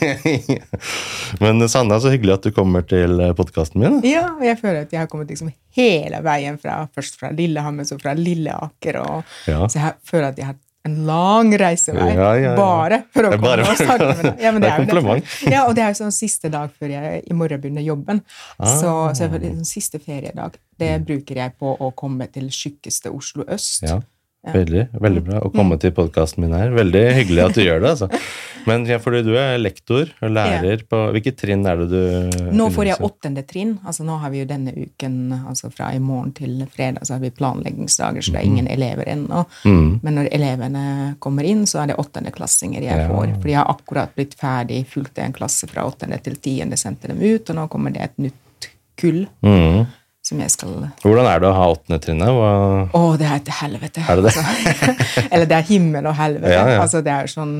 Men Sanna, så hyggelig at du kommer til podkasten min. Ja, og jeg føler at jeg har kommet liksom hele veien fra først fra Lillehammer, så fra Lilleaker, og Ja. så jeg føler at jeg har en lang reisevei Ja, ja, bare for å Det komme bare- og snakke med deg. Ja, men Det er kompliment. Ja, og det er jo sånn siste dag før jeg i morgen begynner jobben. Så, Ah. så jeg føler liksom siste feriedag, det bruker jeg på å komme til tjukkeste Oslo øst. Ja, veldig, veldig bra å komme til podkasten min her. Veldig hyggelig at du gjør det. altså. Men ja, fordi du er lektor og lærer på Hvilket trinn er det du Nå får jeg åttende trinn. altså Nå har vi jo denne uken, altså fra i morgen til fredag, så har vi planleggingsdager, så det er ingen elever ennå. Mm. Men når elevene kommer inn, så er det åttendeklassinger jeg Ja. får. For jeg har akkurat blitt ferdig, fulgte en klasse fra åttende til tiende, sendte dem ut, og nå kommer det et nytt kull Mm. Som jeg skal Hvordan er det å ha åttende trinnet? Hva... Å, det er et helvete. Er det det? Altså, eller det er himmel og helvete. Ja, ja. Altså, det er sånn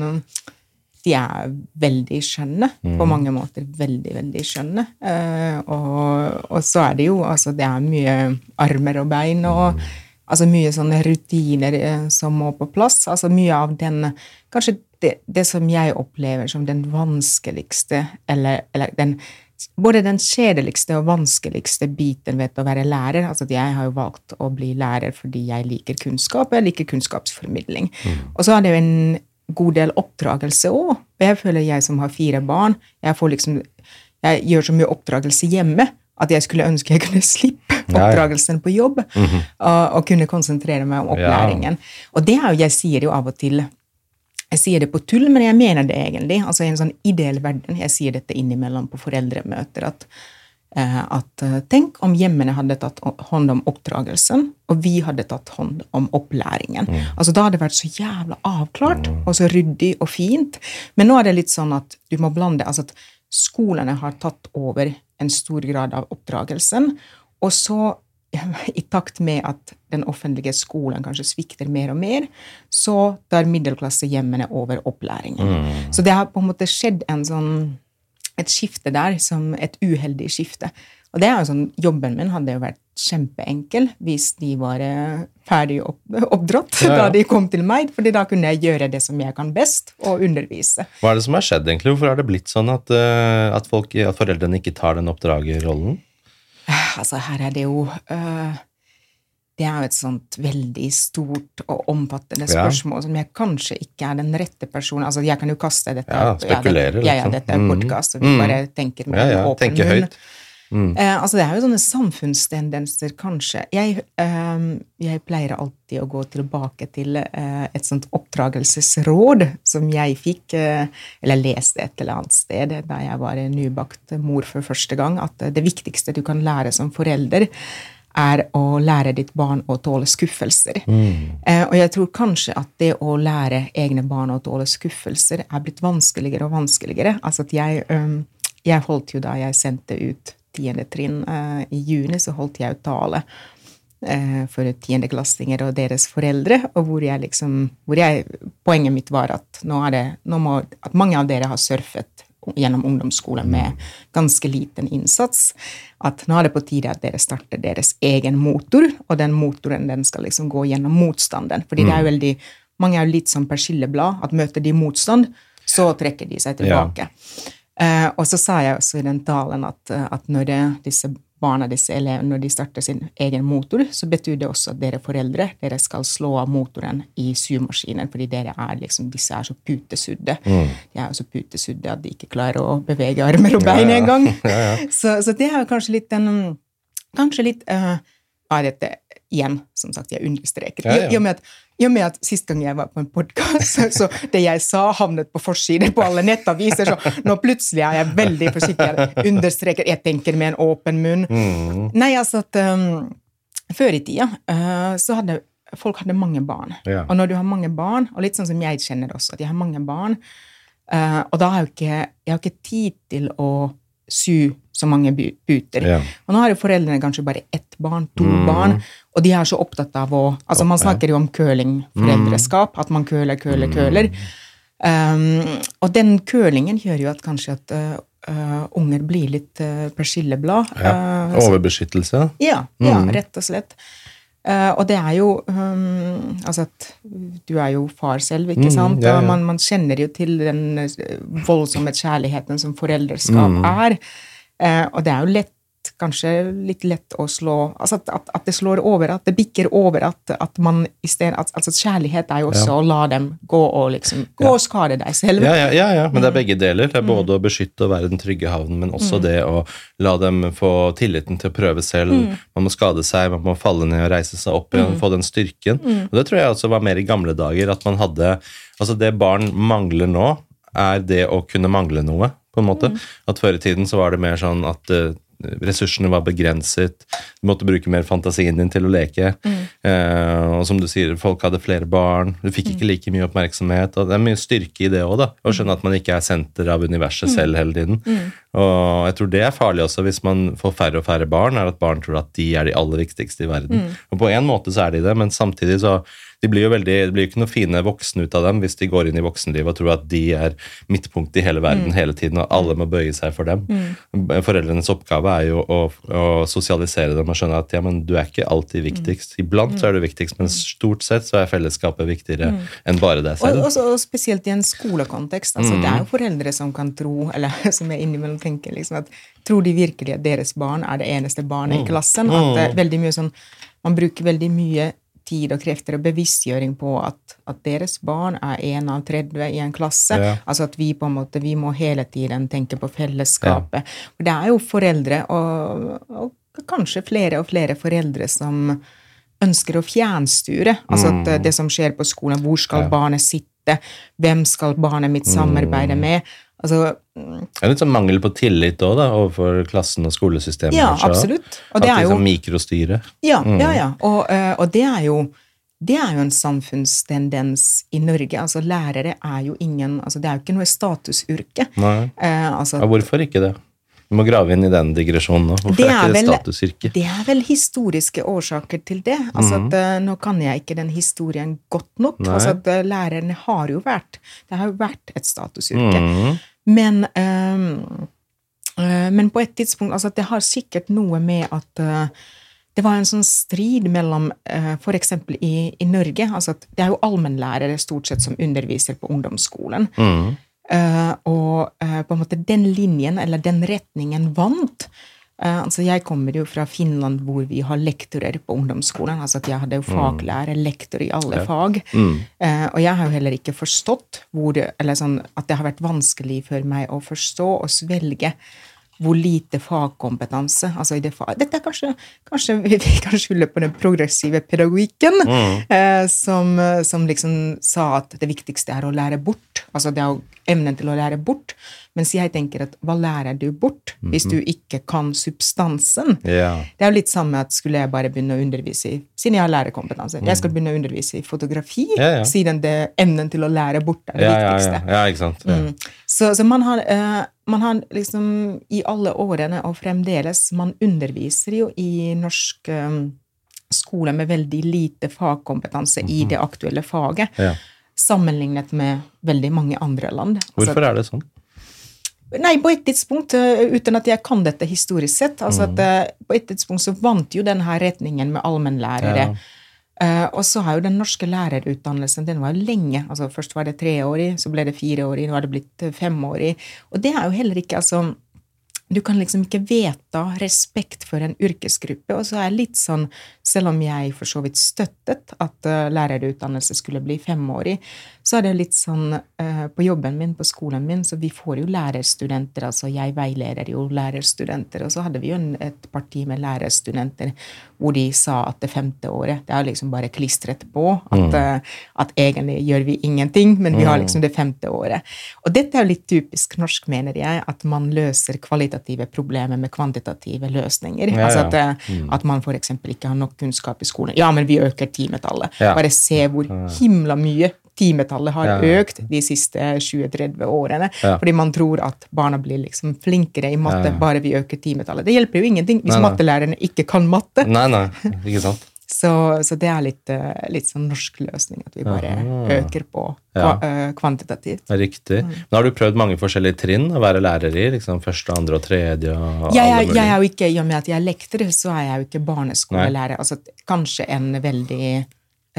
De er veldig skjønne, på Mm. mange måter. Veldig, veldig skjønne. Uh, og, og så er det jo altså Det er mye armer og bein og Mm. altså mye sånne rutiner uh, som må på plass. Altså mye av den Kanskje det, det som jeg opplever som den vanskeligste, eller, eller den både den kjedeligste og vanskeligste biten ved å være lærer altså Jeg har jo valgt å bli lærer fordi jeg liker kunnskap, og jeg liker kunnskapsformidling. Og så er det jo en god del oppdragelse òg. Jeg føler jeg som har fire barn, jeg, får liksom, jeg gjør så mye oppdragelse hjemme at jeg skulle ønske jeg kunne slippe Ja, ja. oppdragelsen på jobb og, og kunne konsentrere meg om opplæringen. Og det er jo, jeg sier jo av og til jeg sier det på tull, men jeg mener det egentlig. Altså I en sånn ideell verden. Jeg sier dette innimellom på foreldremøter. At, eh, at eh, tenk om hjemmene hadde tatt hånd om oppdragelsen, og vi hadde tatt hånd om opplæringen. Altså Da hadde det vært så jævla avklart og så ryddig og fint. Men nå er det litt sånn at du må blande altså at Skolene har tatt over en stor grad av oppdragelsen. Og så i takt med at den offentlige skolen kanskje svikter mer og mer, så tar middelklassehjemmene over opplæringen. Så det har på en måte skjedd en sånn, et skifte der, som et uheldig skifte. Og det er jo sånn, Jobben min hadde jo vært kjempeenkel hvis de var eh, ferdig opp, oppdratt Ja, ja. da de kom til meg, fordi da kunne jeg gjøre det som jeg kan best, og undervise. Hva er det som har skjedd, egentlig? Hvorfor har det blitt sånn at, eh, at, folk, at foreldrene ikke tar den oppdragerrollen? Altså, her er det jo øh, Det er jo et sånt veldig stort og omfattende Ja. spørsmål som jeg kanskje ikke er den rette personen Altså, jeg kan jo kaste dette Ja, spekulere, det, ja, ja, liksom. dette er Mm. podkast, og vi Mm. bare tenker med Ja, ja, åpen munn. høyt. Mm. Eh, altså, det er jo sånne samfunnstendenser, kanskje. Jeg, eh, jeg pleier alltid å gå tilbake til eh, et sånt oppdragelsesråd som jeg fikk, eh, eller leste et eller annet sted da jeg var nybakt mor for første gang, at eh, det viktigste du kan lære som forelder, er å lære ditt barn å tåle skuffelser. Eh, og jeg tror kanskje at det å lære egne barn å tåle skuffelser er blitt vanskeligere og vanskeligere. Altså at jeg, øhm, jeg holdt jo da jeg sendte ut tiende trinn eh, i juni, så holdt jeg tale eh, for tiendeklassinger og deres foreldre, og hvor jeg liksom hvor jeg, Poenget mitt var at nå er det, nå må, at mange av dere har surfet gjennom ungdomsskolen med ganske liten innsats. At nå er det på tide at dere starter deres egen motor, og den motoren den skal liksom gå gjennom motstanden. Fordi det er veldig, mange er jo litt som persilleblad, at møter de motstand, så trekker de seg tilbake. Eh, og så sa jeg også i den talen at, eh, at når disse barna, disse elevene, når de starter sin egen motor, så betyr det også at dere foreldre dere skal slå av motoren i symaskinen, fordi dere er liksom, disse er så putesudde. De er så putesudde at de ikke klarer å bevege armer og bein Ja, ja. engang. Ja, ja. Så, så det er kanskje litt den Kanskje litt uh, av dette igjen, som sagt, jeg understreker. Ja, ja. I, og med at, I med at sist gang jeg var på en podkast, så, det jeg sa, havnet på forsiden på alle nettaviser, så nå plutselig er jeg veldig forsiktig. Jeg understreker, jeg tenker med en åpen munn. Mm. Nei, altså at um, Før i tida uh, så hadde folk hadde mange barn. Ja. Og når du har mange barn, og litt sånn som jeg kjenner også, at jeg har mange barn, uh, og da har jeg ikke, jeg har ikke tid til å sy så mange puter. Ja. Og nå har jo foreldrene kanskje bare ett barn, to Mm. barn, og de er så opptatt av å Altså, man snakker jo om curlingforeldreskap, at man køler, køler, køler. Um, og den kølingen gjør jo at kanskje at uh, uh, unger blir litt uh, persilleblad. Ja. Uh, Overbeskyttelse. ja, ja Mm. rett og slett. Eh, og det er jo um, Altså at du er jo far selv, ikke Mm, sant? ja, ja. Man, man kjenner jo til den eh, voldsomme kjærligheten som foreldreskap Mm. er. Eh, og det er jo lett, kanskje litt lett å slå Altså at, at, at det slår over, at det bikker over, at, at man i stedet at, Altså kjærlighet er jo også å la dem gå og liksom Gå og skade deg selv. Ja, ja, ja, ja, men Mm. det er begge deler. Det er både å beskytte og være den trygge havnen, men også det å la dem få tilliten til å prøve selv. Mm. Man må skade seg, man må falle ned og reise seg opp igjen, få den styrken. Mm. Og det tror jeg også var mer i gamle dager, at man hadde Altså, det barn mangler nå, er det å kunne mangle noe, på en måte. Mm. At før i tiden så var det mer sånn at eh, ressursene var begrenset. Du måtte bruke mer fantasien din til å leke. Mm. Eh, og som du sier, folk hadde flere barn. Du fikk Mm. ikke like mye oppmerksomhet. Og det er mye styrke i det òg. Å skjønne at man ikke er senter av Mm. universet selv hele tiden. Og jeg tror det er farlig også hvis man får færre og færre barn, er at barn tror at de er de aller viktigste i verden. Mm. Og på en måte så er de det, men samtidig så de blir jo veldig, Det blir jo ikke noe fine voksne ut av dem hvis de går inn i voksenlivet og tror at de er midtpunktet i hele Mm. verden hele tiden, og alle må bøye seg for dem. Foreldrenes oppgave er jo å, å sosialisere dem og skjønne at ja, men du er ikke alltid Mm. viktigst. Iblant så er du viktigst, men stort sett så er fellesskapet viktigere enn bare deg selv. Og, og, og spesielt i en skolekontekst. Altså, Mm. Det er jo foreldre som kan tro, eller som jeg innimellom tenker liksom at Tror de virkelig at deres barn er det eneste barnet Mm. i klassen? At det er veldig mye sånn, Man bruker veldig mye tid og krefter og bevisstgjøring på at, at deres barn er en av 30 i en klasse. Ja. Altså at vi på en måte, vi må hele tiden tenke på fellesskapet. For det er jo foreldre, og, og kanskje flere og flere foreldre som ønsker å fjernstyre. Altså at eh, det som skjer på skolen, hvor skal Ja. barnet sitte, hvem skal barnet mitt samarbeide med? Altså, mm, Det er litt sånn mangel på tillit òg, overfor klassen og skolesystemet. ja, kanskje, absolutt. Og det er jo liksom mikrostyre. Ja, ja, ja. Og, eh, og det er jo det er jo en samfunnstendens i Norge. Altså Lærere er jo ingen altså Det er jo ikke noe statusyrke. Nei. Eh, altså, Ja, hvorfor ikke det? Vi må grave inn i den digresjonen nå. Hvorfor Det er, ikke det statusyrke? Det er vel historiske årsaker til det. Altså at, eh, nå kan jeg ikke den historien godt nok. Nei. Altså at eh, Lærerne har jo vært Det har jo vært et statusyrke. Mhm. Men, eh, men på et tidspunkt altså Det har sikkert noe med at eh, det var en sånn strid mellom f.eks. I, i Norge altså at Det er jo allmennlærere stort sett som underviser på ungdomsskolen. Mhm. Eh, og eh, på en måte den linjen, eller den retningen, vant. Eh, altså Jeg kommer jo fra Finland, hvor vi har lektorer på ungdomsskolen. altså at Jeg hadde jo faglærer, lektor i alle Ja. fag. Mm. Og jeg har jo heller ikke forstått hvor eller sånn, at det har vært vanskelig for meg å forstå og svelge hvor lite fagkompetanse altså i det fag. Dette er kanskje, kanskje vi kan skylde på den progressive pedagogikken, Mm. eh, som, som liksom sa at det viktigste er å lære bort. Altså det jo evnen til å lære bort. Mens jeg tenker at hva lærer du bort hvis Mhm. du ikke kan substansen? Yeah. Det er jo litt samme at skulle jeg bare begynne å undervise i Siden jeg har lærerkompetanse. Jeg skal begynne å undervise i fotografi, yeah, ja. siden det evnen til å lære bort er det viktigste. ja, ikke sant. Mm. Så, så man, har, uh, man har liksom i alle årene og fremdeles Man underviser jo i norsk um, skole med veldig lite fagkompetanse i Mhm. det aktuelle faget, Ja. Sammenlignet med veldig mange andre land. Altså, Hvorfor er det sånn? Nei, på et tidspunkt, eh, uten at jeg kan dette historisk sett, altså Mm. at eh, på et tidspunkt så vant jo denne retningen med allmennlærere. Ja. Uh, og så har jo den norske lærerutdannelsen, den var jo lenge. altså Først var det treårig, så ble det fireårig, nå har det blitt femårig. Og det er jo heller ikke altså Du kan liksom ikke vedta respekt for en yrkesgruppe. Og så er jeg litt sånn, selv om jeg for så vidt støttet at eh, lærerutdannelse skulle bli femårig, så er det litt sånn eh, på jobben min, på skolen min, så vi får jo lærerstudenter. Altså jeg veileder jo lærerstudenter, og så hadde vi jo en, et parti med lærerstudenter hvor de sa at det femte året, det er liksom bare klistret på. At, eh, at egentlig gjør vi ingenting, men vi har liksom det femte året. Og dette er jo litt typisk norsk, mener jeg, at man løser kvalitative problemer med kvantitative løsninger. Ja, altså at, mm. at man f.eks. ikke har nok kunnskap i skolen. Ja, men vi øker timetallet. Ja. Bare se hvor himla mye timetallet har Ja, økt de siste 20-30 årene. Ja. Fordi man tror at barna blir liksom flinkere i matte Ja, bare vi øker timetallet. Det hjelper jo ingenting hvis Nei, nei. mattelærerne ikke kan matte. Nei, nei, ikke sant. Så, så det er litt, eh, litt sånn norsk løsning, at vi bare øker på Ja. kva, eh, kvantitativt. Riktig. Mm. Men har du prøvd mange forskjellige trinn å være lærer i? liksom Første, andre og tredje? og Jeg, alle mulige? jeg er jo ikke, I og med at jeg er lektor, så er jeg jo ikke barneskolelærer. Altså, kanskje en veldig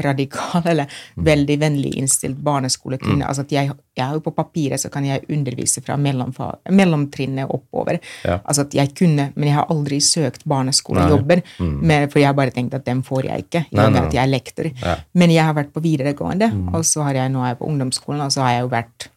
radikal eller Mm. veldig vennlig innstilt barneskolekvinne. Altså at jeg, jeg jo På papiret så kan jeg undervise fra mellomtrinnet oppover. Ja. Altså at jeg kunne, Men jeg har aldri søkt barneskolejobber, mm. for jeg har bare tenkt at dem får jeg ikke. i Nei, nei. at jeg er lektor. Ja. Men jeg har vært på videregående, og så har jeg nå er jeg på ungdomsskolen, og så har jeg jo vært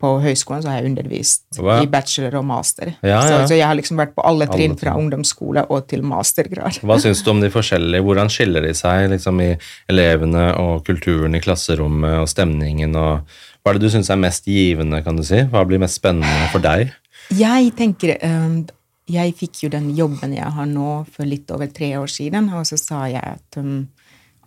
på høyskolen så har jeg undervist wow. i bachelor og master. Ja, ja. Så, så jeg har liksom vært på alle trinn fra ungdomsskole og til mastergrad. Hva syns du om de forskjellige? Hvordan skiller de seg liksom, i elevene og kulturen i klasserommet og stemningen? og Hva er det du syns er mest givende, kan du si? Hva blir mest spennende for deg? Jeg tenker um, Jeg fikk jo den jobben jeg har nå for litt over tre år siden, og så sa jeg at, um,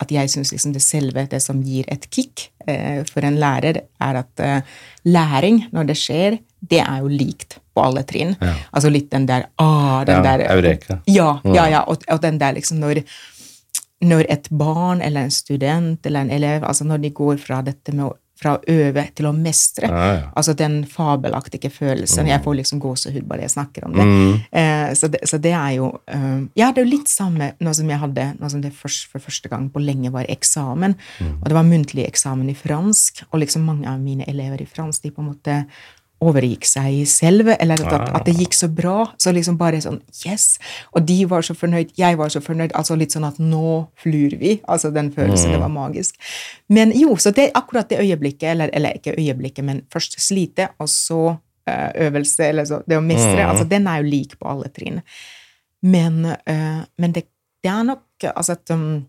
at jeg syns liksom det selve, det som gir et kick eh, for en lærer, er at eh, læring, når det skjer, det er jo likt på alle trinn. Ja. Altså litt den der ah, den Ja, der, eureka. Ja, ja, ja og, og den der liksom når når et barn eller en student eller en elev, altså når de går fra dette med å, fra å øve til å mestre, Ja, ja. altså den fabelaktige følelsen, jeg får liksom gåsehud bare jeg snakker om det. Mm. Eh, så, det så det er jo eh, Ja, det er jo litt samme nå som jeg hadde nå som det først, for første gang på lenge var eksamen, og det var muntlig eksamen i fransk, og liksom mange av mine elever i fransk, de på en måte overgikk seg selv, eller at, at, at det gikk så bra. Så liksom bare sånn Yes! Og de var så fornøyd, jeg var så fornøyd. Altså litt sånn at nå flyr vi. Altså den følelsen. Det var magisk. Men jo, så det er akkurat det øyeblikket, eller, eller ikke øyeblikket, men først slite, og så eh, øvelse, eller så, det å mestre, altså den er jo lik på alle trinn. Men, eh, men det, det er nok altså at um,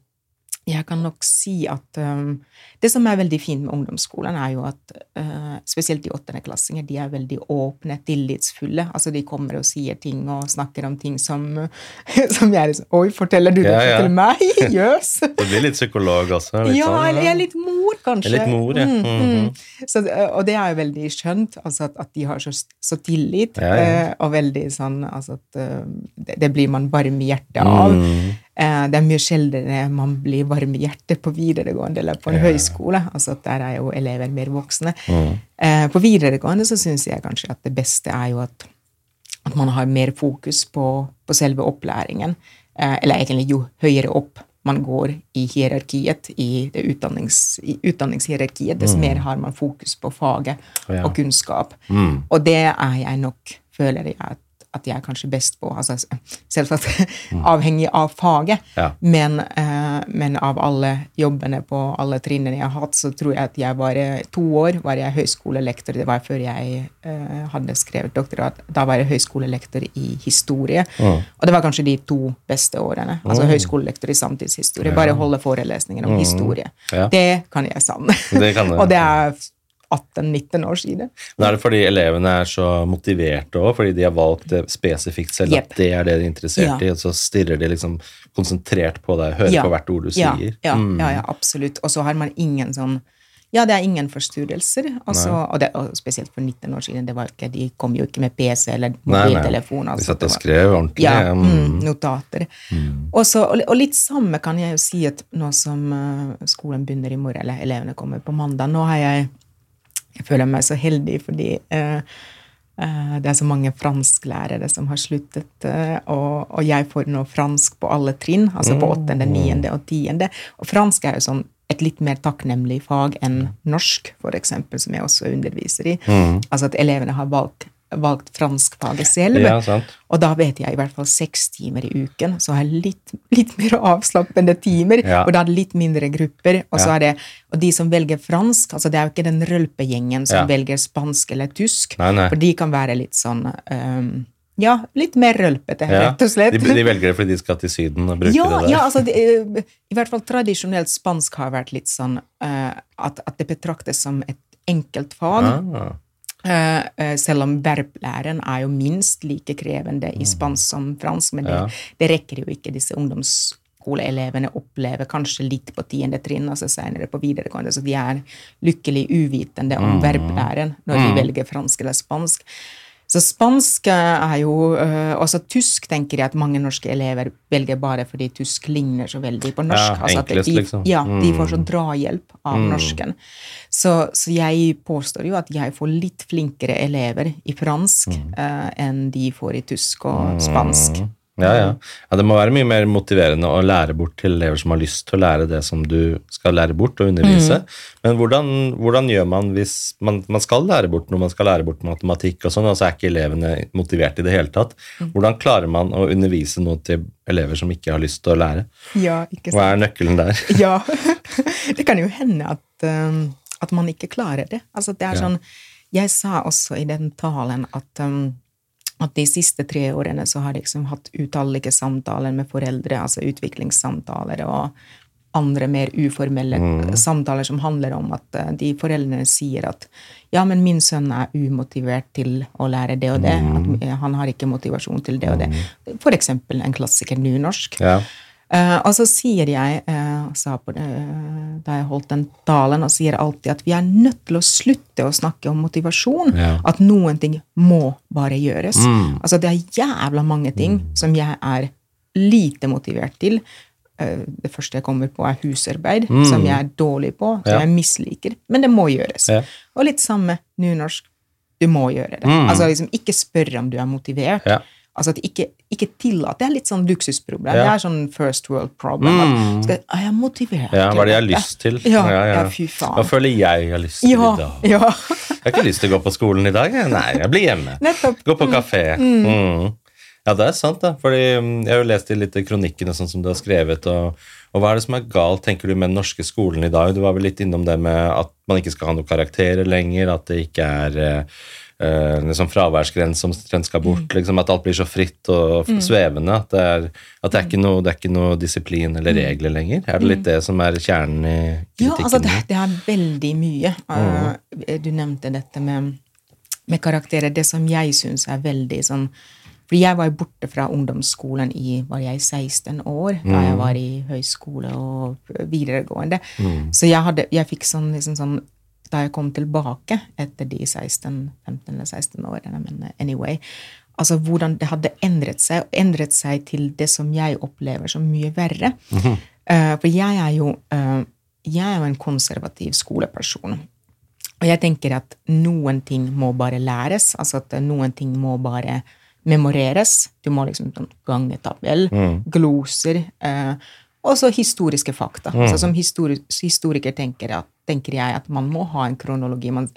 jeg kan nok si at um, det som er veldig fint med ungdomsskolen, er jo at uh, spesielt de åttendeklassinger, de er veldig åpne, tillitsfulle. Altså de kommer og sier ting og snakker om ting som, som jeg liksom Oi, forteller du Ja, det ja. til meg? Jøs! Du blir litt psykolog også? Litt ja, sånn, eller jeg er litt mor, kanskje. Litt mor, ja. Mm, mm. mm. Så, og det er jo veldig skjønt, altså at, at de har så, så tillit, Ja, eh, og veldig sånn altså at det, det blir man varm i hjertet av. Mm. Eh, det er mye sjeldnere man blir varm i hjertet på videregående eller på en Ja. høyskole. altså at Der er jo elever mer voksne. Mm. Eh, på videregående så syns jeg kanskje at det beste er jo at, at man har mer fokus på, på selve opplæringen. Eh, eller egentlig jo høyere opp man går i hierarkiet, i, utdannings, i utdanningshierarkiet, dess mer har man fokus på faget Mm. Ja. og kunnskap. Mm. Og det er jeg nok, føler jeg, at, at jeg er kanskje best på. Altså, selvsagt avhengig av faget, Ja. men, eh, men av alle jobbene på alle trinnene jeg har hatt, så tror jeg at jeg var eh, to år var jeg høyskolelektor. Det var før jeg eh, hadde skrevet doktorat. Da var jeg høyskolelektor i historie. Mm. Og det var kanskje de to beste årene. Altså høyskolelektor i samtidshistorie. Bare holde forelesninger om historie. Mm. Ja. Det kan jeg savne. Og det er 18-19 år siden. Men er det fordi elevene er så motiverte òg, fordi de har valgt det spesifikt selv, yep. at det er det de er interessert Ja. i, og så stirrer de liksom konsentrert på deg, hører Ja. på hvert ord du Ja, sier? ja, Mm. ja, ja, absolutt. Og så har man ingen sånn Ja, det er ingen forstyrrelser. Også, og, det, og spesielt for 19 år siden. Det var ikke, de kom jo ikke med PC eller mobiltelefon. Altså. De Altså, satt og skrev ordentlig. ja, mm. mm, notater. Og, Også, og, og litt samme kan jeg jo si at nå som uh, skolen begynner i morgen, eller elevene kommer på mandag Nå har jeg Jeg føler meg så heldig fordi eh, eh, det er så mange fransklærere som har sluttet, eh, og, og jeg får nå fransk på alle trinn, altså på åttende, niende og tiende. Og fransk er jo sånn et litt mer takknemlig fag enn norsk, eksempel, som jeg også underviser i. Altså at elevene har valgt, valgt franskfaget selv. Ja, sant. Og da vet jeg i hvert fall seks timer i uken, så har jeg litt, litt mer avslappende timer. Ja. Og da er litt mindre grupper. Og, så Ja. er det, og de som velger fransk, altså det er jo ikke den rølpegjengen som Ja. velger spansk eller tysk, Nei, nei. for de kan være litt sånn um, Ja, litt mer rølpete, Ja. rett og slett. De, de velger det fordi de skal til Syden og bruke ja, det der. ja, altså det, eh, I hvert fall tradisjonelt spansk har vært litt sånn uh, at, at det betraktes som et enkelt fag. Ah. Eh, eh, selv om verblæren er jo minst like krevende i spansk som fransk, men det, det rekker jo ikke disse ungdomsskoleelevene opplever kanskje litt på tiende trinn, altså senere på videregående, så de er lykkelig uvitende om verblæren når de velger fransk eller spansk. Så spansk er jo uh, Også tysk tenker jeg at mange norske elever velger bare fordi tysk ligner så veldig på norsk. Ja, altså enklest, de, liksom. Ja, de får så Mm. drahjelp av norsken. Så, så jeg påstår jo at jeg får litt flinkere elever i fransk Mm. uh, enn de får i tysk og spansk. Ja, ja. ja, Det må være mye mer motiverende å lære bort til elever som har lyst til å lære det som du skal lære bort og undervise. Mm. Men hvordan, hvordan gjør man hvis man, man skal lære bort noe, man skal lære bort matematikk og sånn, og så er ikke elevene motivert i det hele tatt? Mm. Hvordan klarer man å undervise noe til elever som ikke har lyst til å lære? Ja, ikke sant? Hva er nøkkelen der? Ja. Det kan jo hende at, um, at man ikke klarer det. Altså, det er Ja. sånn Jeg sa også i den talen at um, at de siste tre årene så har jeg liksom hatt utallige samtaler med foreldre, altså utviklingssamtaler og andre mer uformelle samtaler som handler om at eh, de foreldrene sier at ja, men min sønn er umotivert til å lære det og det. At eh, han har ikke motivasjon til det og det. For eksempel en klassiker nynorsk. Ja. Eh, og så sier jeg, eh, sa på det, da jeg holdt den talen, og sier alltid at vi er nødt til å slutte å snakke om motivasjon. Ja. At noen ting må bare gjøres. Mm. Altså det er jævla mange ting som jeg er lite motivert til. Eh, Det første jeg kommer på, er husarbeid, som jeg er dårlig på, som Mm. Ja. jeg misliker. Men det må gjøres. Ja. Og litt samme nynorsk. Du må gjøre det. Mm. Altså liksom Ikke spørre om du er motivert. Ja. Altså at ikke, ikke tillate. Det er litt sånn luksusproblem. Ja. Det er sånn first world problem. At, skal, er jeg motivert ja, hva er det jeg har lyst til? Ja, ja, fy faen. Hva føler jeg jeg har lyst til Ja, i dag? ja. Jeg har ikke lyst til å gå på skolen i dag. Nei, jeg blir hjemme. Nettopp. Gå på kafé. Mm. Ja, det er sant, da. Fordi mm, jeg har jo lest de litt kronikkene sånn som du har skrevet. Og, og hva er det som er galt, tenker du, med den norske skolen i dag? Du var vel litt innom det med at man ikke skal ha noen karakterer lenger, at det ikke er eh, eh, liksom fraværsgrense som omtrent skal bort. Mm. Liksom At alt blir så fritt og svevende. At det er, at det er, ikke, noe, det er ikke noe disiplin eller regler lenger. Er det litt det som er kjernen i kritikken? Ja, altså det, det er veldig mye. Uh, du nevnte dette med, med karakterer. Det som jeg syns er veldig sånn For jeg var borte fra ungdomsskolen i var jeg 16 år, da jeg var i høyskole og videregående. Så jeg, hadde, jeg fikk sånn, liksom sånn Da jeg kom tilbake etter de 16, 15 eller 16 årene, men anyway Altså hvordan det hadde endret seg, og endret seg til det som jeg opplever som mye verre. Eh, for jeg er jo uh, jeg er jo en konservativ skoleperson. Og jeg tenker at noen ting må bare læres. Altså at noen ting må bare memoreres. Du må liksom sånn gange tabell, gloser. Eh, og så historiske fakta. Altså som histori historiker tenker, jeg, tenker jeg at man må ha en kronologi. Man,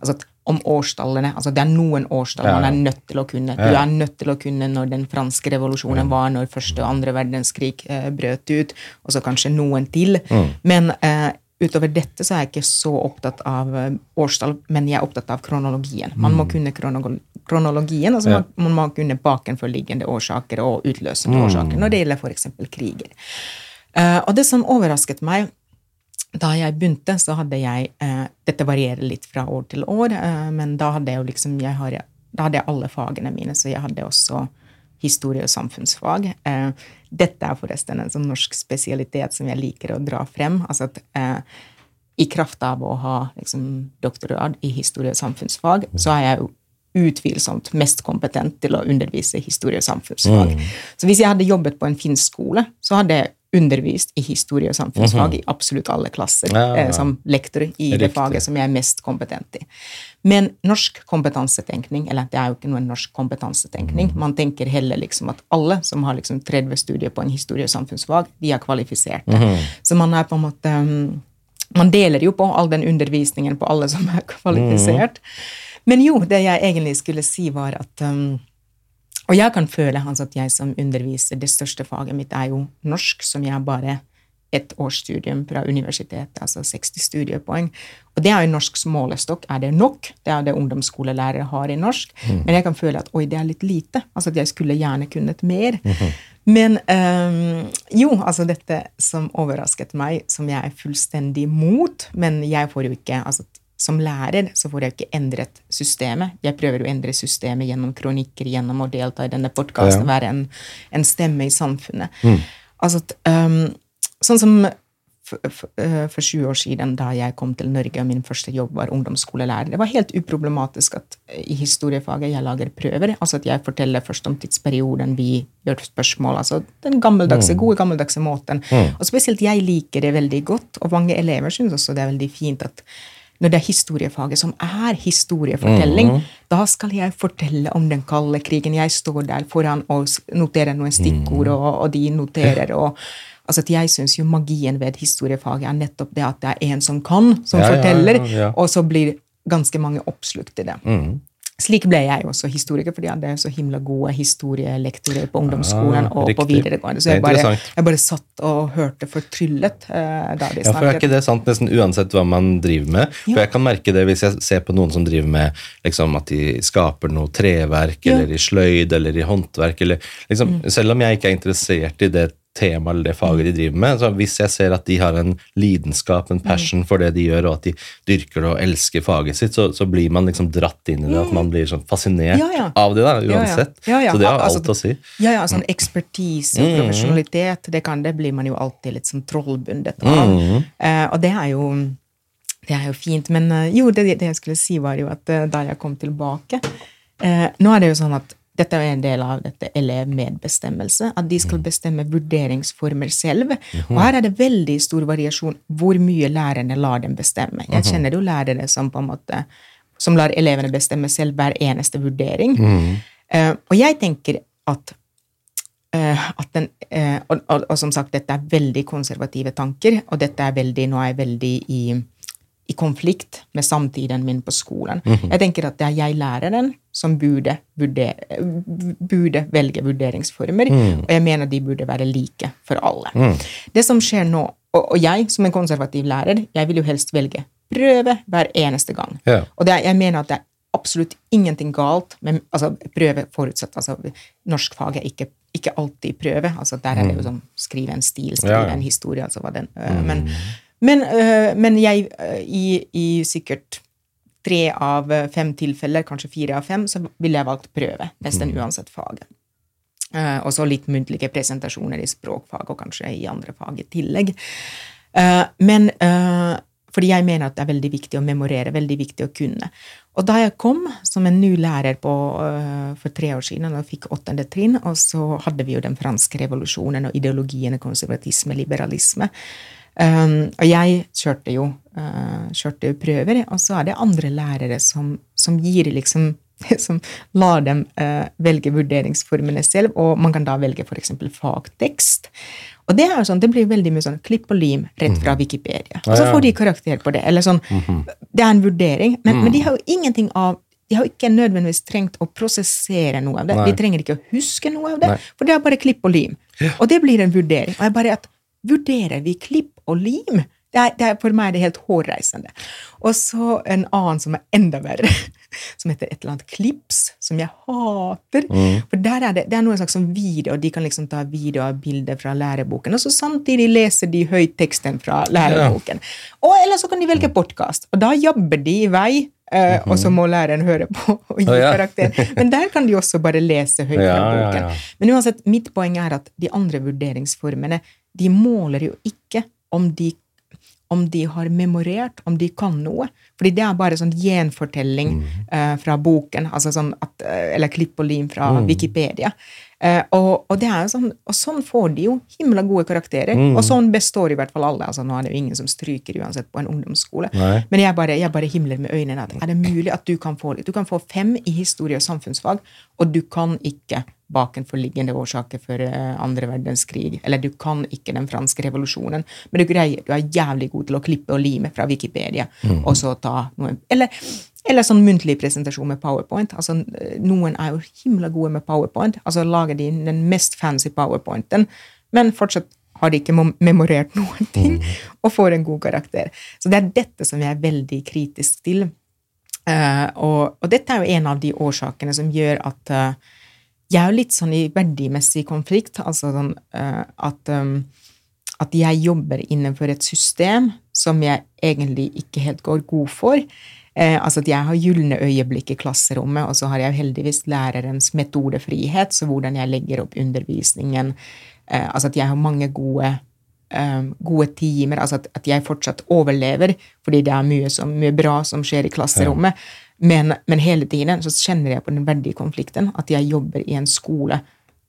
altså om årstallene altså Det er noen årstall Ja. man er nødt til å kunne. Du er nødt til å kunne når den franske revolusjonen var, når første og andre verdenskrig eh, brøt ut, og så kanskje noen til. Men eh, utover dette så er jeg ikke så opptatt av eh, årstall, men jeg er opptatt av kronologien. Man må kunne krono kronologien, altså Ja. man, man må kunne bakenforliggende årsaker og utløsende årsaker når det gjelder f.eks. kriger. Eh, og det som overrasket meg da jeg begynte, så hadde jeg eh, Dette varierer litt fra år til år, eh, men da hadde jeg jo liksom jeg har, Da hadde jeg alle fagene mine, så jeg hadde også historie- og samfunnsfag. Eh, dette er forresten en sånn norsk spesialitet som jeg liker å dra frem. altså at i kraft av å ha liksom, doktorgrad i historie- og samfunnsfag, så er jeg jo utvilsomt mest kompetent til å undervise historie- og samfunnsfag. Så hvis jeg hadde jobbet på en finsk skole, så hadde jeg undervist i historie- og samfunnsfag i absolutt alle klasser, Ja, ja. eh, som lektor i det faget som jeg er mest kompetent i. Men norsk kompetansetenkning, eller det er jo ikke noen norsk kompetansetenkning, man tenker heller liksom at alle som har liksom 30 studier på en historie- og samfunnsfag, de er kvalifiserte. Så man er på en måte um, Man deler jo på all den undervisningen på alle som er kvalifisert. Men jo, det jeg egentlig skulle si, var at um, Og jeg kan føle altså, at jeg som underviser, det største faget mitt er jo norsk, som jeg bare et årsstudium fra universitetet, altså 60 studiepoeng. Og det er jo norsk målestokk. Er det nok? Det er det ungdomsskolelærere har i norsk. Men jeg kan føle at oi, det er litt lite. Altså at jeg skulle gjerne kunnet mer. Men um, jo, altså dette som overrasket meg, som jeg er fullstendig mot, men jeg får jo ikke altså som lærer så får jeg ikke endret systemet. Jeg prøver å endre systemet gjennom kronikker, gjennom å delta i denne podkasten, Ja. være en, en stemme i samfunnet. Altså at, øhm, Sånn som for, for, for 20 år siden, da jeg kom til Norge og min første jobb var ungdomsskolelærer. Det var helt uproblematisk at i historiefaget jeg lager prøver. altså at Jeg forteller først om tidsperioden vi gjør spørsmål. altså Den gammeldagse, gode gammeldagse måten. Og spesielt jeg liker det veldig godt, og mange elever syns også det er veldig fint at når det er historiefaget som er historiefortelling, da skal jeg fortelle om den kalde krigen. Jeg står der foran og noterer noen stikkord, og, og de noterer. og altså at Jeg syns jo magien ved historiefaget er nettopp det at det er en som kan, som ja, forteller, ja, ja. og så blir ganske mange oppslukt i det. Mm. Slik ble jeg også historiker, fordi jeg hadde så himla gode historielektorer på ungdomsskolen Ah, og på videregående. Så jeg bare, jeg bare satt og hørte fortryllet uh, da de Ja, for er ikke det sant nesten uansett hva man driver med? For jeg kan merke det hvis jeg ser på noen som driver med liksom, at de skaper noe treverk, Ja. eller i sløyd, eller i håndverk, eller liksom, Selv om jeg ikke er interessert i det temaet eller det faget de driver med, så hvis jeg ser at de har en lidenskap, en passion for det de gjør, og at de dyrker og elsker faget sitt, så, så blir man liksom dratt inn i det, at man blir sånn fascinert Ja, ja. av det, da, uansett. Ja. Så det har Altså, alt å si. Ja, ja, sånn ekspertise og Mm. profesjonalitet, det, kan, det blir man jo alltid litt sånn trollbundet av. Mm. Eh, og det er jo det er jo fint. Men eh, jo, det, det jeg skulle si, var jo at eh, da jeg kom tilbake eh, Nå er det jo sånn at dette er en del av dette elevmedbestemmelse, at de skal bestemme vurderingsformer selv. Og her er det veldig stor variasjon hvor mye lærerne lar dem bestemme. Jeg kjenner jo lærere som på en måte som lar elevene bestemme selv hver eneste vurdering. Eh, og jeg tenker at uh, at den, uh, og, og, og som sagt, dette er veldig konservative tanker, og dette er veldig, nå er jeg veldig i, i konflikt med samtiden min på skolen. Jeg tenker at det er jeg læreren som burde, burde, burde velge vurderingsformer, og jeg mener de burde være like for alle. Det som skjer nå, og, og jeg som en konservativ lærer, jeg vil jo helst velge prøve hver eneste gang. Ja. Og det er, jeg mener at det er absolutt ingenting galt med altså, prøve forutsatt altså, Norskfaget er ikke, ikke alltid prøve. altså Der er det jo sånn skrive en stil, skrive Ja, ja. en historie. altså hva den, øh, Men, men, øh, men jeg øh, i, i sikkert tre av øh, fem tilfeller, kanskje fire av fem, så ville jeg valgt prøve. Nesten uansett faget. Uh, og så litt muntlige presentasjoner i språkfag og kanskje i andre fag i tillegg. Uh, men uh, fordi jeg mener at det er veldig viktig å memorere, veldig viktig å kunne. Og da jeg kom som en ny lærer på, for tre år siden og fikk åttende trinn, og så hadde vi jo den franske revolusjonen og ideologiene konservatisme, liberalisme. Um, og jeg kjørte jo, uh, kjørte jo prøver, og så er det andre lærere som, som gir liksom som lar dem uh, velge vurderingsformene selv, og man kan da velge f.eks. fagtekst. Og det er jo sånn, det blir veldig mye sånn klipp og lim rett fra Wikipedia. Og så Ja, ja. får de karakter på det. eller sånn, Det er en vurdering, men, men de har jo ingenting av de har ikke nødvendigvis trengt å prosessere noe av det. Nei. De trenger ikke å huske noe av det, Nei. for det er bare klipp og lim. Og det blir en vurdering. Og jeg bare at Vurderer vi klipp og lim? Det er, det er, for meg er det helt hårreisende. Og så en annen som er enda verre, som heter et eller annet Klips, som jeg hater. For der er det, det er noe slags video, og de kan liksom ta video av bilder fra læreboken, og så samtidig leser de høyt teksten fra læreboken. Og eller så kan de velge podkast, og da jabber de i vei. eh, Og så må læreren høre på og gi oh, ja. karakter. Men der kan de også bare lese høyt fra Ja, ja, ja. Men uansett, mitt poeng er at de andre vurderingsformene de måler jo ikke om de, om de har memorert, om de kan noe. Fordi det er bare sånn gjenfortelling eh, fra boken, altså sånn at, eh, eller klipp og lim fra Wikipedia. Eh, og, og, sånn, og sånn får de jo himla gode karakterer. Og sånn består i hvert fall alle. altså Nå er det jo ingen som stryker uansett på en ungdomsskole. Nei. Men jeg bare, jeg bare himler med øynene. at Er det mulig at du kan få Du kan få fem i historie og samfunnsfag, og du kan ikke bakenforliggende årsaker for eh, andre verdenskrig, eller du kan ikke den franske revolusjonen, men du greier, du er jævlig god til å klippe og lime fra Wikipedia, og så ta noe Eller, eller sånn muntlig presentasjon med powerpoint. altså Noen er jo himla gode med powerpoint, altså lager de den mest fancy powerpointen, men fortsatt har de ikke memorert noen ting, og får en god karakter. Så det er dette som jeg er veldig kritisk til. Uh, og, og dette er jo en av de årsakene som gjør at eh, jeg er jo litt sånn i verdimessig konflikt. Altså sånn uh, at, um, at jeg jobber innenfor et system som jeg egentlig ikke helt går god for. Eh, altså at jeg har gylne øyeblikk i klasserommet, og så har jeg heldigvis lærerens metodefrihet, så hvordan jeg legger opp undervisningen. Eh, altså at jeg har mange gode eh, gode timer, altså at, at, jeg fortsatt overlever, fordi det er mye, så, mye bra som skjer i klasserommet. Ja. Men, men, hele tiden så kjenner jeg på den verdikonflikten, at jeg jobber i en skole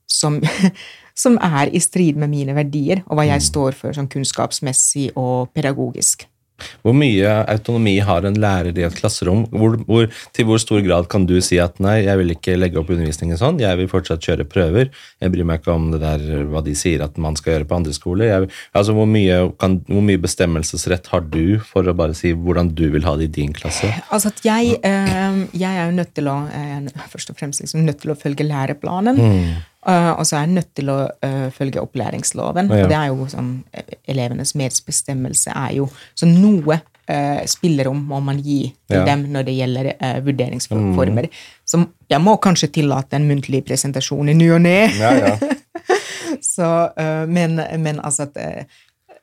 som, som er i strid med mine verdier, og hva jeg mm. står for sånn kunnskapsmessig og pedagogisk. Hvor mye autonomi har en lærer i et klasserom? Hvor, hvor, til hvor stor grad kan du si at nei, jeg vil ikke legge opp undervisningen sånn, jeg vil fortsatt kjøre prøver, jeg bryr meg ikke om det der, hva de sier at man skal gjøre på andre skoler. Jeg, altså, hvor mye, kan, hvor mye, bestemmelsesrett har du for å bare si hvordan du vil ha det i din klasse? Altså at jeg, øh, jeg er jo nødt til å, først og fremst liksom nødt til å følge læreplanen. Mm. Uh, og så er jeg nødt til å uh, følge opplæringsloven. Ja. Og det er jo sånn Elevenes medbestemmelse er jo Så noe uh, spillerom må man gi til ja. dem når det gjelder vurderingsformer. Mm. Så jeg må kanskje tillate en muntlig presentasjon i ny og ne. Ja, men, men, altså at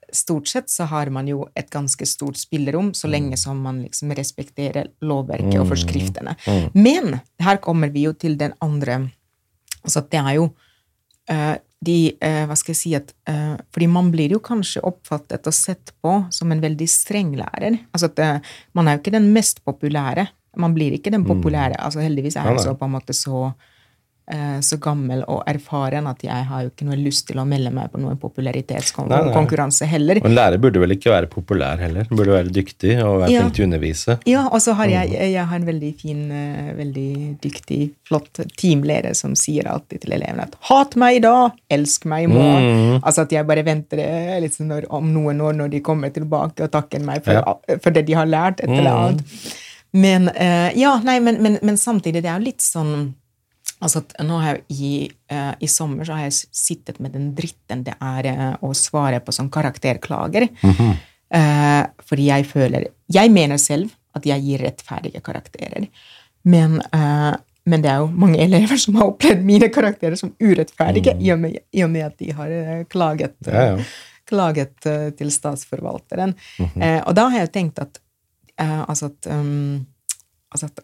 Stort sett så har man jo et ganske stort spillerom så lenge mm. som man liksom respekterer lovverket og mm. forskriftene. Mm. Men her kommer vi jo til den andre Altså at det er jo uh, de uh, Hva skal jeg si at uh, Fordi man blir jo kanskje oppfattet og sett på som en veldig streng lærer. Altså at man er jo ikke den mest populære. Man blir ikke den mm. populære. Mm. altså Heldigvis er jeg så på en måte så Eh, så gammel og erfaren at jeg har jo ikke noe lyst til å melde meg på noen popularitetskonkurranse heller. Og en lærer burde vel ikke være populær heller? Burde være dyktig og være ja. flink til å undervise. Ja, og så har jeg, mm. jeg har en veldig fin, eh, veldig dyktig, flott teamleder som sier alltid til elevene at 'hat meg i dag, elsk meg i morgen'. Mm. Altså at jeg bare venter eh, liksom når, om noen år når de kommer tilbake og takker meg for, ja. for det de har lært, et eller mm. annet. Men, ja, nei, men, men, men samtidig, det er jo litt sånn Altså at nå har jeg i, uh, I sommer så har jeg sittet med den dritten det er uh, å svare på sånn karakterklager. Mm -hmm. uh, fordi jeg føler Jeg mener selv at jeg gir rettferdige karakterer. Men, men det er jo mange elever som har opplevd mine karakterer som urettferdige mm. i, og med, i, og med, at de har klaget, ja, ja. klaget til statsforvalteren. Mm -hmm. og da har jeg tenkt at altså at, um, altså at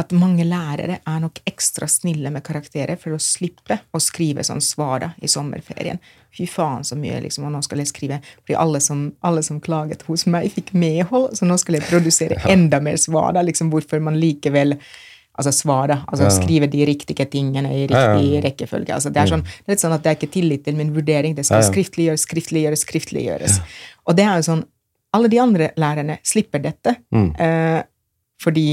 at mange lærere er nok ekstra snille med karakterer for å slippe å skrive sånn svaret i sommerferien. Fy faen så mye, liksom, og nå skal jeg skrive Fordi alle som, alle som klaget hos meg, fikk medhold, så nå skal jeg produsere enda mer svar. Liksom, hvorfor man likevel Altså svare, altså ja. skrive de riktige tingene i riktig ja, ja. rekkefølge. Altså, det, er sånn, det er litt sånn at det er ikke tillit til min vurdering. Det skal skriftliggjøres, skriftliggjøres, skriftliggjøres. Og det er jo sånn Alle de andre lærerne slipper dette. Mm. Eh, fordi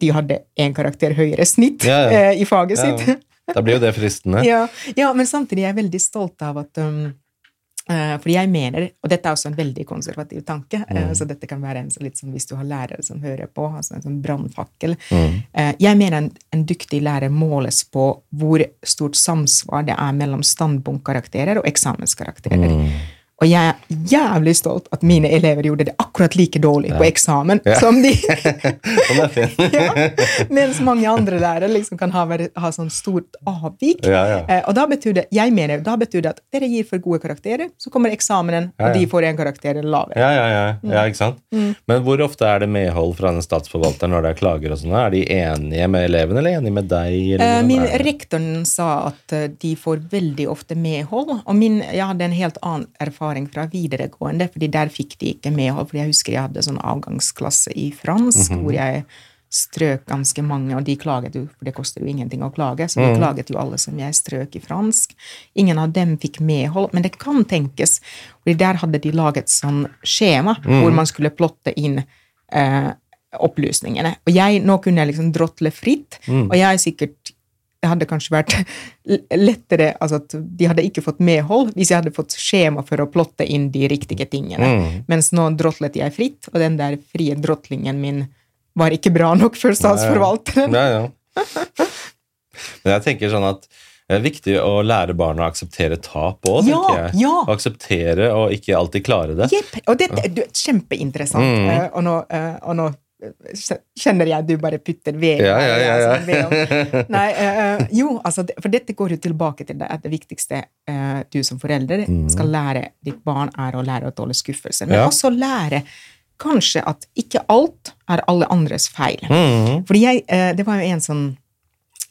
de hadde én karakter høyere snitt ja, ja. Eh, i faget sitt. Da blir jo det fristende. ja, men samtidig er jeg veldig stolt av at um, uh, fordi jeg mener, og dette er også en veldig konservativ tanke, mm. uh, så dette kan være en litt som hvis du har lærere som hører på, altså en sånn brannfakkel. Mm. Uh, jeg mener en, en, dyktig lærer måles på hvor stort samsvar det er mellom standpunktkarakterer og eksamenskarakterer. Mm. Og jeg er jævlig stolt at mine elever gjorde det akkurat like dårlig ja. på eksamen ja. som de. ja. Mens mange andre lærere liksom kan ha, ha sånn stort avvik. Eh, og da betyr det jeg mener, da betyr det at dere gir for gode karakterer, så kommer eksamenen, og de får en karakter lavere. Ja, ja, ja. Mm. ikke sant? Mm. Men hvor ofte er det medhold fra en statsforvalter når det er klager? og sånn? Er de enige med elevene, eller enige med deg? Eh, min rektoren sa at eh, de får veldig ofte medhold, og min, jeg hadde en helt annen erfaring erfaring fra videregående, fordi der fikk de ikke medhold. fordi jeg husker jeg hadde sånn avgangsklasse i fransk, mm -hmm. hvor jeg strøk ganske mange, og de klaget jo, for det koster jo ingenting å klage, så de mm. klaget jo alle som jeg strøk i fransk. Ingen av dem fikk medhold, men det kan tenkes, for der hadde de laget sånn skjema mm. hvor man skulle plotte inn eh, opplysningene. Og jeg, nå kunne jeg liksom drotle fritt, mm. og jeg er sikkert det hadde kanskje vært lettere altså at De hadde ikke fått medhold hvis jeg hadde fått skjema for å plotte inn de riktige tingene. Mm. Mens nå drotlet jeg fritt, og den der frie drotlingen min var ikke bra nok for statsforvalteren. Nei, ja. Men jeg tenker sånn at det er viktig å lære barna å akseptere tap òg, ja, tenker jeg. Ja. Å akseptere og ikke alltid klare det. Yep. Og det er kjempeinteressant. Mm. Uh, og, nå, uh, og nå kjenner jeg du bare putter ved. Ja, ja, ja, ja. Altså, Nei, uh, jo, altså, for dette går jo tilbake til det at det viktigste uh, du som forelder mm. skal lære ditt barn, er å lære å tåle skuffelse. Men ja. også lære kanskje at ikke alt er alle andres feil. Mm. Fordi jeg, uh, det var jo en sånn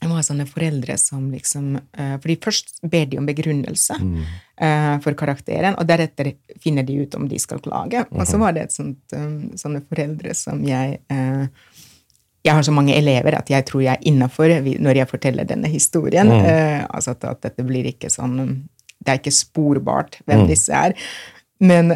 det var sånne foreldre som liksom uh, fordi først ber de om begrunnelse uh, for karakteren, og deretter finner de ut om de skal klage. Og så var det et sånt, um, sånne foreldre som jeg uh, Jeg har så mange elever at jeg tror jeg er innafor når jeg forteller denne historien. altså at, at, dette blir ikke sånn Det er ikke sporbart hvem disse er. Men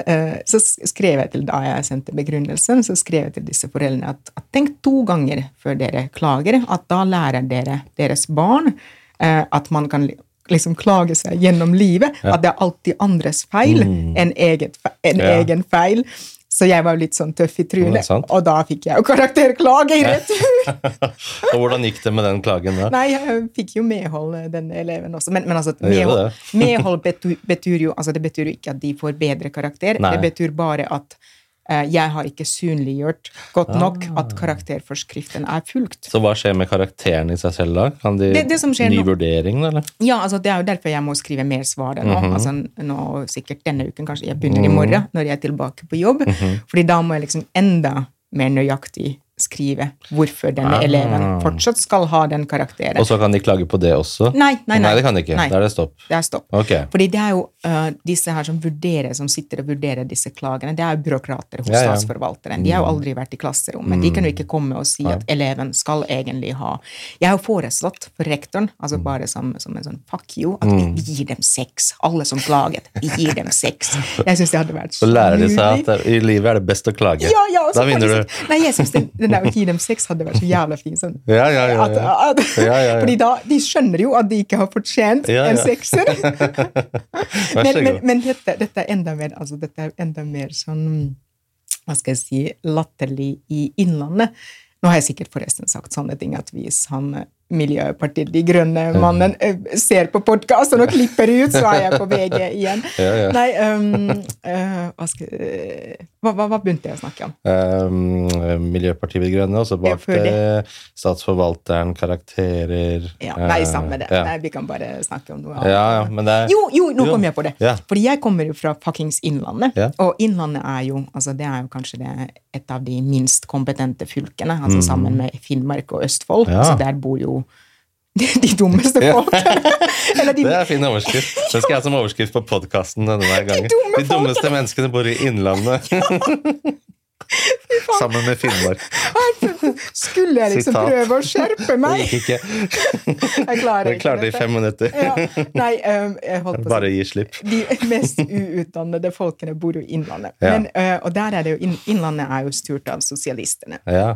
så skrev jeg til da jeg sendte begrunnelsen, så skrev jeg til disse foreldrene at, at tenk to ganger før dere klager, at da lærer dere deres barn at man kan liksom klage seg gjennom livet. Ja. At det er alltid andres feil mm. enn eget, en ja. egen feil. Så jeg var litt sånn tøff i trynet, og da fikk jeg jo karakterklage i retur. og hvordan gikk det med den klagen da? Nei, jeg fikk jo medhold, denne eleven også. Men, men altså, medhold, medhold betyr, betyr, jo altså, Det betyr jo ikke at de får bedre karakter. Nei. Det betyr bare at Eh, jeg har ikke synliggjort godt nok ah. at karakterforskriften er fulgt. Så hva skjer med karakteren i seg selv da? Kan de det, det Ny vurdering, eller? Ja, altså det er jo derfor jeg må skrive mer svar nå. Mm -hmm. altså nå Sikkert denne uken, kanskje jeg begynner i morgen, når jeg er tilbake på jobb. Mm -hmm. fordi da må jeg liksom enda mer nøyaktig skrive hvorfor denne ah. eleven fortsatt skal ha den karakteren. Og så kan de klage på det også? Nei, nei, nei. nei det kan de ikke. Nei. Da er det stopp. Det er stopp. Okay. Fordi det er jo uh, disse her som vurderer, som sitter og vurderer disse klagene, det er jo byråkrater hos ja, ja. statsforvalteren. De har jo mm. aldri vært i klasserommet. Mm. De kan jo ikke komme og si at eleven skal egentlig ha Jeg har jo foreslått for rektoren, altså mm. bare som, som en sånn fuck you, at vi mm. gir dem seks. Alle som klaget. Vi gir dem seks. Jeg syns det hadde vært så Så lærer de seg at i livet er det best å klage. Ja, ja, da vinner du. Nei, jeg synes det, den der å gi dem sex hadde vært så jævla fin. Sånn. Ja, ja, ja, at, at, fordi da, de skjønner jo at de ikke har fortjent en sekser. men, men, men dette, dette, er enda mer, altså, dette er enda mer sånn hva skal jeg si, latterlig i Innlandet. Nå har jeg sikkert forresten sagt sånne ting at hvis han Miljøpartiet De Grønne-mannen eh, ser på podkasten og klipper ut, så er jeg på VG igjen. Ja, ja. Nei, um, uh, hva, skal, hva, hva, hva, begynte jeg å snakke om? Um, Miljøpartiet De Grønne, og så bak det Statsforvalteren, karakterer ja, Nei, samme det. Nei, vi kan bare snakke om noe annet. Er, jo, jo, nå kom jeg på det! Fordi jeg kommer jo fra fuckings Innlandet, og Innlandet er jo altså det er jo kanskje det, et av de minst kompetente fylkene, altså mm. sammen med Finnmark og Østfold. Så der bor jo de dummeste folkene. de... Det er fin overskrift. Den skal jeg ha som overskrift på podkasten denne gangen. De, de dummeste menneskene bor i Innlandet. Sammen med Finnmark. Skulle jeg liksom Sitat. prøve å skjerpe meg? Det gikk ikke. Jeg klarer ikke klarte det i fem minutter. Ja. Nei, jeg holdt på Bare gi slipp. De mest uutdannede folkene bor jo i Innlandet. Ja. Men, uh, og der er det jo, Innlandet er jo styrt av sosialistene. Ja.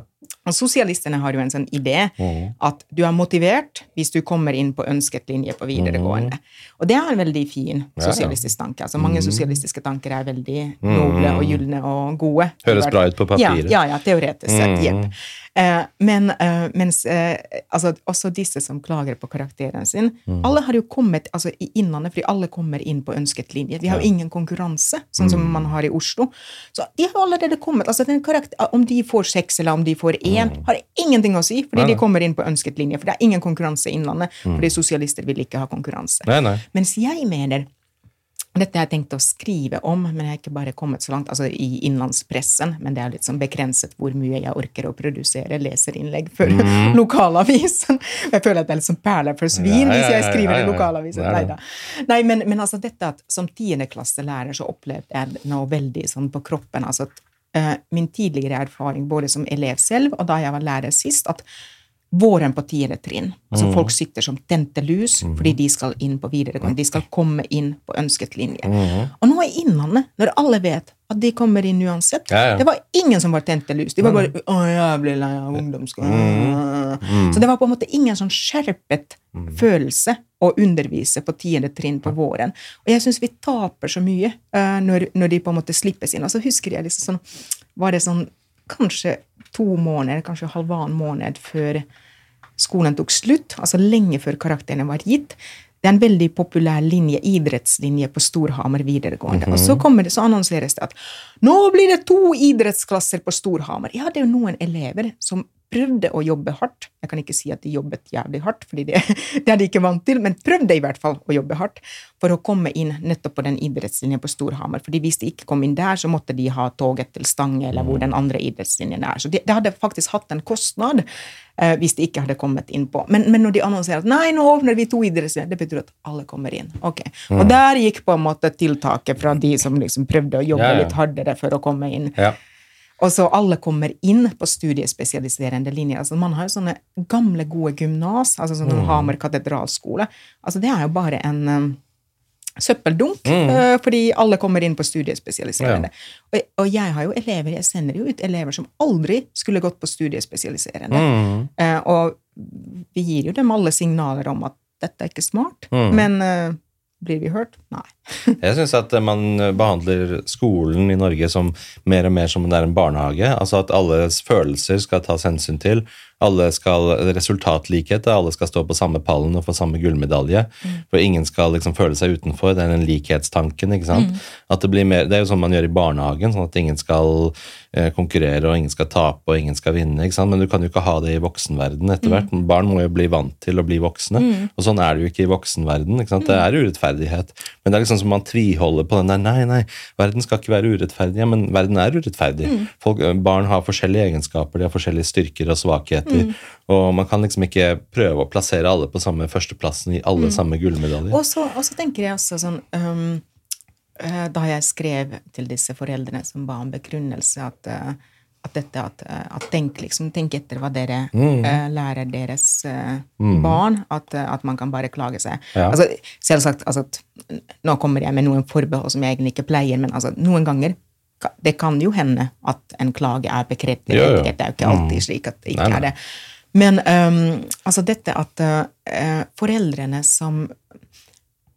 Og Sosialistene har jo en sånn idé mm. at du er motivert hvis du kommer inn på ønsket linje på videregående. Mm. Og det er en veldig fin sosialistisk tanke. Altså Mange mm. sosialistiske tanker er veldig noble og gylne og gode. Høres bra ut på papiret. Ja, ja, ja teoretisk sett. Mm. Jepp. Eh, men eh, mens eh, altså, også disse som klager på karakteren sin mm. Alle har jo kommet altså, i Innlandet, fordi alle kommer inn på ønsket linje. Vi har jo ingen konkurranse, sånn som man har i Oslo. Så de har allerede kommet. altså karakter, Om de får seks eller om de får én, mm. har ingenting å si, fordi nei, nei. de kommer inn på ønsket linje. For det er ingen konkurranse i Innlandet, mm. fordi sosialister vil ikke ha konkurranse. Nei, Mens jeg mener dette har jeg tenkt å skrive om, men jeg har ikke bare kommet så langt, altså i innlandspressen. Men det er litt sånn begrenset hvor mye jeg orker å produsere leserinnlegg for mm. lokalavisen. Jeg føler at det er litt sånn perler for svin hvis jeg skriver i lokalavisen. Nei da. Nei, men, men, altså dette at som tiendeklasselærer så opplevde jeg noe veldig sånn på kroppen. altså at uh, Min tidligere erfaring både som elev selv og da jeg var lærer sist, at våren på tiende trinn. Altså mm. Folk sitter som tente lus mm. fordi de skal inn på videregående. De skal komme inn på ønsket linje. Mm. Og nå i Innlandet, når alle vet at de kommer inn uansett ja, ja. Det var ingen som var tente lus. De var bare 'Å, jævlig lei av ungdomsskolen'. Mm. Så det var på en måte ingen sånn skjerpet mm. følelse å undervise på tiende trinn på våren. Og jeg syns vi taper så mye uh, når, når, de på en måte slippes inn. Og så husker jeg liksom sånn Var det sånn kanskje to måneder, kanskje halvannen måned før skolen tok slutt, altså lenge før karakterene var gitt. Det er en veldig populær linje, idrettslinje på Storhamar videregående. Mm -hmm. Og så, kommer det, så annonseres det at nå blir det to idrettsklasser på Storhamar. Ja, det er jo noen elever som prøvde å jobbe hardt. Jeg kan ikke si at de jobbet jævlig hardt, fordi det, det er de ikke vant til, men prøvde i hvert fall å jobbe hardt for å komme inn nettopp på den idrettslinjen på Storhamar. fordi hvis de ikke kom inn der, så måtte de ha toget til Stange, eller hvor den andre idrettslinjen er. Så det, de hadde faktisk hatt en kostnad eh, hvis de ikke hadde kommet inn på. Men, men når de annonserer at nei, nå åpner vi to idrettslinjer, det betyr at alle kommer inn. Ok. Og der gikk på en måte tiltaket fra de som liksom prøvde å jobbe Ja, ja. litt hardere for å komme inn. Ja. Og så alle kommer inn på studiespesialiserende linjer. Altså man har jo sånne gamle, gode gymnas, altså sånn Hamar katedralskole. Altså det er jo bare en um, søppeldunk, eh, fordi alle kommer inn på studiespesialiserende. Og, og jeg har jo elever, jeg sender jo ut elever som aldri skulle gått på studiespesialiserende. Mm. Uh, og vi gir jo dem alle signaler om at dette er ikke smart, Mm. men eh, blir vi hørt? Nei. Jeg syns at man behandler skolen i Norge som mer og mer som det er en barnehage. Altså at alles følelser skal tas hensyn til. Alle skal, Resultatlikhet, alle skal stå på samme pallen og få samme gullmedalje. For ingen skal liksom føle seg utenfor. Det er den likhetstanken. ikke sant? At Det blir mer, det er jo sånn man gjør i barnehagen, sånn at ingen skal eh, konkurrere, og ingen skal tape og ingen skal vinne. ikke sant? Men du kan jo ikke ha det i voksenverden etter hvert. Barn må jo bli vant til å bli voksne, og sånn er det jo ikke i voksenverden. ikke sant? Det er urettferdighet. Men det er liksom som man tviholder på den der Nei, nei, verden skal ikke være urettferdig. Ja, men verden er urettferdig. Folk, barn har forskjellige egenskaper, de har forskjellige styrker og svakheter. Og man kan liksom ikke prøve å plassere alle på samme førsteplassen i alle samme gullmedaljer. Og så, og så tenker jeg også sånn um, eh, Da jeg skrev til disse foreldrene som ba om begrunnelse, at, eh, at dette at, eh, at tenk, liksom, tenk etter hva dere Mm. uh, lærer deres eh, barn, at, at man kan bare klage seg. Ja. Altså, selvsagt, altså, Nå kommer jeg med noen forbehold som jeg egentlig ikke pleier, men altså, noen ganger det kan jo hende at en klage er bekreftet. Det er jo ikke alltid slik at det ikke Nei, nei. er det. Men um, altså dette at uh, foreldrene som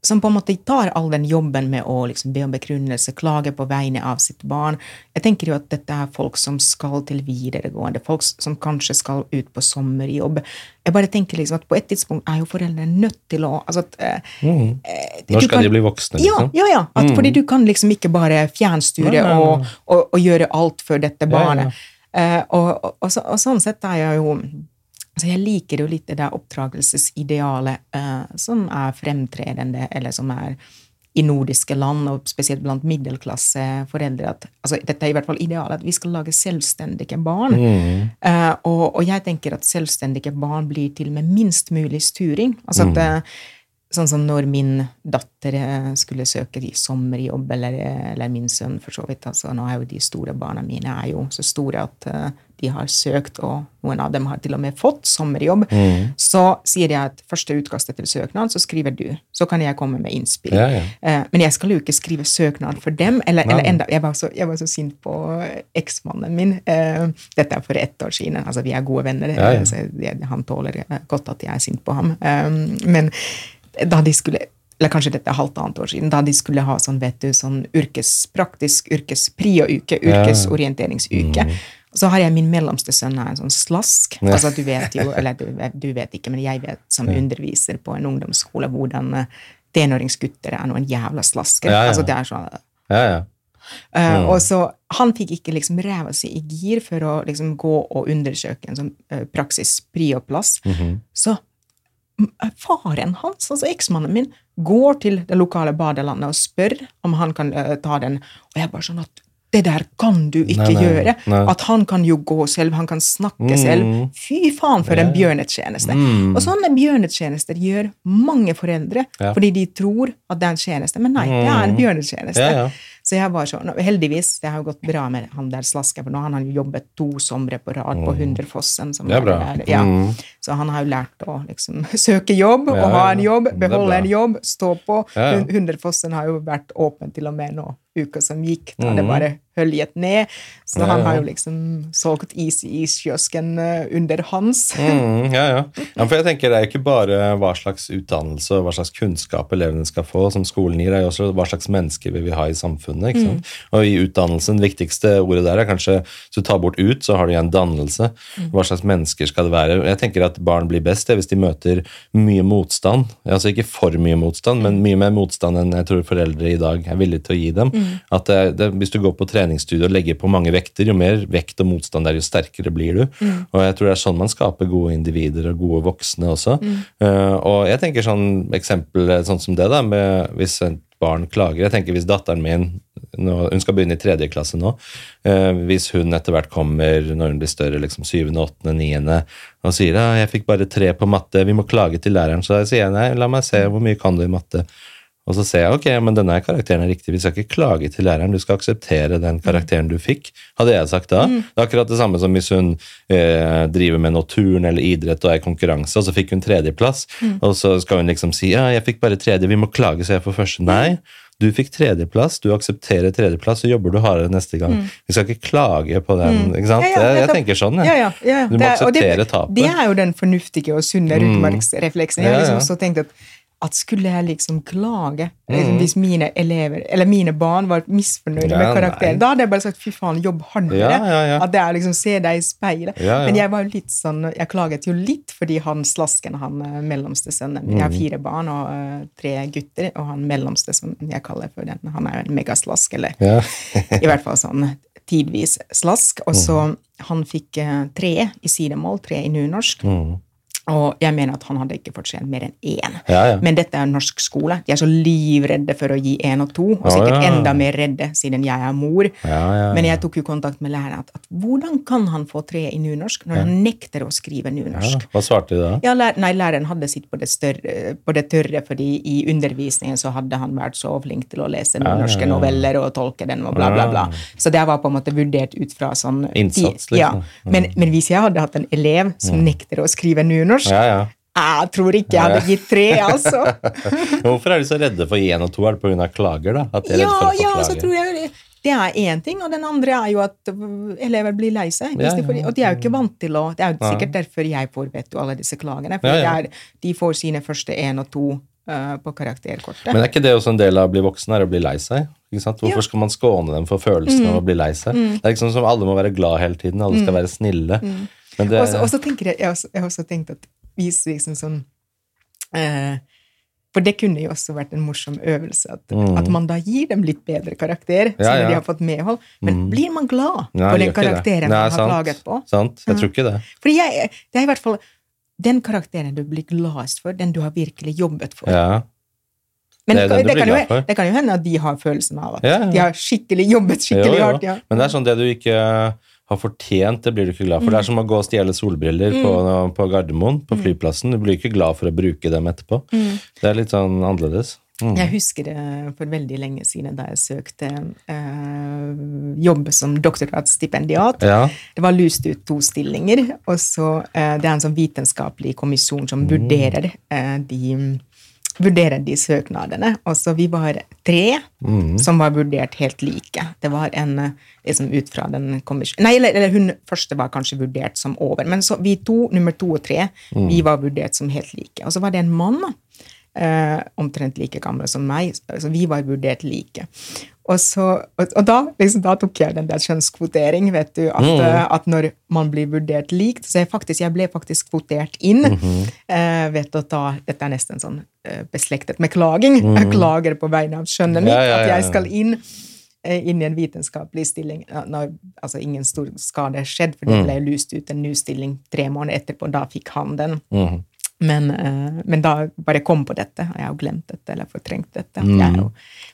som på en måte tar all den jobben med å liksom be om begrunnelse, klage på vegne av sitt barn. Jeg tenker jo at dette er folk som skal til videregående, folk som kanskje skal ut på sommerjobb. Jeg bare tenker liksom at på et tidspunkt er jo foreldrene nødt til å altså at, mm. eh, Når skal skal de bli voksne, liksom? ja, ja. At, Fordi du kan liksom ikke bare fjernstyre nei. og, og, og gjøre alt for dette Ja, barnet. Eh, og, og, så, og sånn sett er jeg jo altså Jeg liker jo litt det der oppdragelsesidealet eh, som er fremtredende, eller som er i nordiske land, og spesielt blant middelklasseforeldre. At, altså, dette er i hvert fall idealet, at vi skal lage selvstendige barn. Eh, og, og jeg tenker at selvstendige barn blir til med minst mulig styring. Altså at mm. Sånn som når min datter eh, skulle søke i sommerjobb, eller, eller min sønn for så vidt. altså Nå er jo de store barna mine er jo så store at eh, de har søkt, og noen av dem har til og med fått sommerjobb. Så sier jeg at første utkastet til søknad, så skriver du. Så kan jeg komme med innspill. Ja, ja. Eh, men jeg skal jo ikke skrive søknad for dem. Eller, eller enda, jeg, var så, jeg var så sint på eksmannen min. Eh, dette er for ett år siden. altså Vi er gode venner. Ja, eh, jeg, han tåler eh, godt at jeg er sint på ham. Eh, men da de skulle eller kanskje dette er halvannet år siden, da de skulle ha sånn, vet du, sånn yrkespraktisk yrkesprio-uke, yrkesorienteringsuke. Så har jeg min mellomste sønn er en sånn slask. Ja. Altså, du vet jo, eller du, du vet ikke, men jeg vet som underviser på en ungdomsskole hvordan eh, tenåringsgutter er noen jævla slasker. Ja, ja. Altså, det er sånn, Ja, ja. Eh, og så Han fikk ikke liksom ræva si i gir for å liksom gå og undersøke en sånn uh, praksis-prio-plass. -hmm. Så faren hans, altså eksmannen min, går til det lokale badelandet og spør om han kan uh, ta den. Og jeg bare sånn at det der kan du ikke Nei, nei, gjøre. nei. At han kan jo gå selv, han kan snakke Mm. selv. Fy faen, for en bjørnetjeneste. Mm. Og sånne bjørnetjenester gjør mange foreldre, Ja. fordi de tror at det er en tjeneste. Men nei, det er en Mm. bjørnetjeneste. Ja, ja. Så jeg var sånn, heldigvis, det har jo gått bra med han der slasken, for nå har han jo jobbet to somre på rad på Hundrefossen. som Det er bra. Der, ja. Mm. Så han har jo lært å liksom søke jobb, og ha en jobb, beholde en jobb, stå på. Ja, ja. Hun- har jo vært åpen til og med nå, uka som gikk, da det Mhm. bare høljet ned. Så Ja, han har jo liksom solgt is i iskiosken eh, under hans. Mm, ja, ja. ja, for jeg tenker Det er ikke bare hva slags utdannelse og hva slags kunnskap elevene skal få, som skolen gir, det er jo også hva slags mennesker vi vil ha i samfunnet. ikke sant? Og i utdannelsen, det viktigste ordet der er kanskje Hvis du tar bort ut, så har du igjen dannelse. Hva slags mennesker skal det være? Jeg tenker at barn blir best det, hvis de møter mye motstand. Altså ikke for mye motstand, men mye mer motstand enn jeg tror foreldre i dag er villige til å gi dem. At det, det, Hvis du går på treningsstudio og legger på mange vekter. Jo mer vekt og motstand er, jo sterkere blir du. Og jeg tror det er sånn man skaper gode individer og gode voksne også. Eh, og jeg tenker sånn eksempel sånn som det, da, med hvis et barn klager Jeg tenker hvis datteren min nå, Hun skal begynne i tredje klasse nå. Eh, hvis hun etter hvert kommer når hun blir større, liksom syvende, åttende, niende, og sier ja, 'jeg fikk bare tre på matte, vi må klage til læreren', så sier jeg nei, la meg se hvor mye kan du i matte. Og så ser jeg ok, men denne karakteren er riktig, vi skal ikke klage til læreren, du skal akseptere den karakteren du fikk. Hadde jeg sagt da. Det er akkurat det samme som hvis hun eh, driver med noe turn eller idrett og er i konkurranse, og så fikk hun tredjeplass, og så skal hun liksom si ja, jeg fikk bare tredje, vi må klage så jeg får første. Nei. Du fikk tredjeplass, du aksepterer tredjeplass, så jobber du hardere neste gang. Vi skal ikke klage på den. ikke sant? Ja, ja, jeg, jeg tenker sånn, jeg. Ja, ja. Du må Det er- akseptere tapet. Det er jo den fornuftige og sunne utmarksrefleksen. Jeg har liksom også tenkt at, at skulle jeg liksom klage Mm. liksom, hvis mine elever, eller mine barn var misfornøyde Ja, med karakteren, nei. da hadde jeg bare sagt fy faen, jobb hardere. Ja, ja. At det er liksom se deg i speilet. Men jeg var jo litt sånn, jeg klaget jo litt fordi han slasken, han eh, mellomste sønnen mm. jeg har Mm. fire barn og uh, tre gutter, og han mellomste som jeg kaller for den, han er jo en megaslask, eller i hvert fall sånn tidvis slask. Og så Mm. han fikk uh, tre i sidemål, tre i nynorsk. Mm. Og jeg mener at han hadde ikke fortjent mer enn én. Ja, ja. Men dette er norsk skole. De er så livredde for å gi én og to, og sikkert ja. enda mer redde siden jeg er mor. Men jeg tok jo kontakt med læreren. At, at hvordan kan han få tre i nynorsk når han nekter å skrive nynorsk? Hva svarte de da? Ja, lær, nei, læreren hadde sitt på det, større, på det tørre, fordi i undervisningen så hadde han vært så flink til å lese ja, norske ja. noveller og tolke dem og bla, bla, bla. Så det var på en måte vurdert ut fra sånn Innsats, Ja. liksom. Men, men hvis jeg hadde hatt en elev som nekter å skrive nynorsk, Ja, ja. jeg tror ikke jeg hadde gitt tre, altså. Hvorfor er de så redde for én og to? Er det pga. klager, da? At de er ja, for å få ja, klager? så tror jeg det, det er én ting, og den andre er jo at elever blir lei seg. Ja, ja. og de er jo ikke vant til å Det er jo sikkert derfor jeg får vet du, alle disse klagene. For er, de får sine første én og to uh, på karakterkortet. Men er ikke det også en del av å bli voksen, er å bli lei seg? Ikke sant? Hvorfor skal man skåne dem for følelsen Mm. av å bli lei seg? Det er liksom som alle må være glad hele tiden, alle skal være snille. Men det, Og så- tenker jeg, jeg, har også, jeg har også tenkt at hvis liksom sånn eh, For det kunne jo også vært en morsom øvelse, at, at man da gir dem litt bedre karakter, Mm. Ja, siden ja. de har fått medhold. Men blir man glad Nei, på den karakteren Nei, man har laget på? Sant? Jeg tror ikke det. Fordi jeg, det er i hvert fall den karakteren du blir gladest for, den du har virkelig jobbet for. Ja. Men det det, det, kan jo, det kan jo hende at de har følelsen av at Ja, ja. de har skikkelig jobbet skikkelig Jo, jo. hardt. Ja. Men det er sånn det du ikke har fortjent, det blir du ikke glad for. Det Mm. er som å gå og stjele solbriller på, på Gardermoen, på flyplassen. Du blir ikke glad for å bruke dem etterpå. Mm. Det er litt sånn annerledes. Mm. Jeg husker det for veldig lenge siden da jeg søkte eh, jobb som doktorgradsstipendiat. Ja. Det var lyst ut to stillinger, og så eh, det er en sånn vitenskapelig kommisjon som vurderer eh, de vurderer de søknadene. Og så vi var tre som var vurdert helt like. Det var en eh, liksom ut fra den Nei, eller, eller hun første var kanskje vurdert som over, men så vi to, nummer to og tre, vi var vurdert som helt like. Og så var det en mann, eh, omtrent like gamle som meg, så vi var vurdert like. Og, så, og, og da, liksom, da tok jeg den der kjønnskvotering, vet du, at, mm. at når man blir vurdert likt Så jeg, faktisk, jeg ble faktisk kvotert inn. eh, vet du, at da, Dette er nesten sånn eh, beslektet med klaging. Jeg klager på vegne av skjønnet mitt Ja, ja, at ja, jeg skal inn eh, inn i en vitenskapelig stilling når altså ingen stor skade skjedd, for det ble lyst ut en ny stilling tre måneder etterpå. Da fikk han den. Mhm. Men, eh, men da bare kom på dette, og jeg har glemt dette eller fortrengt dette. Mm. Jeg jo,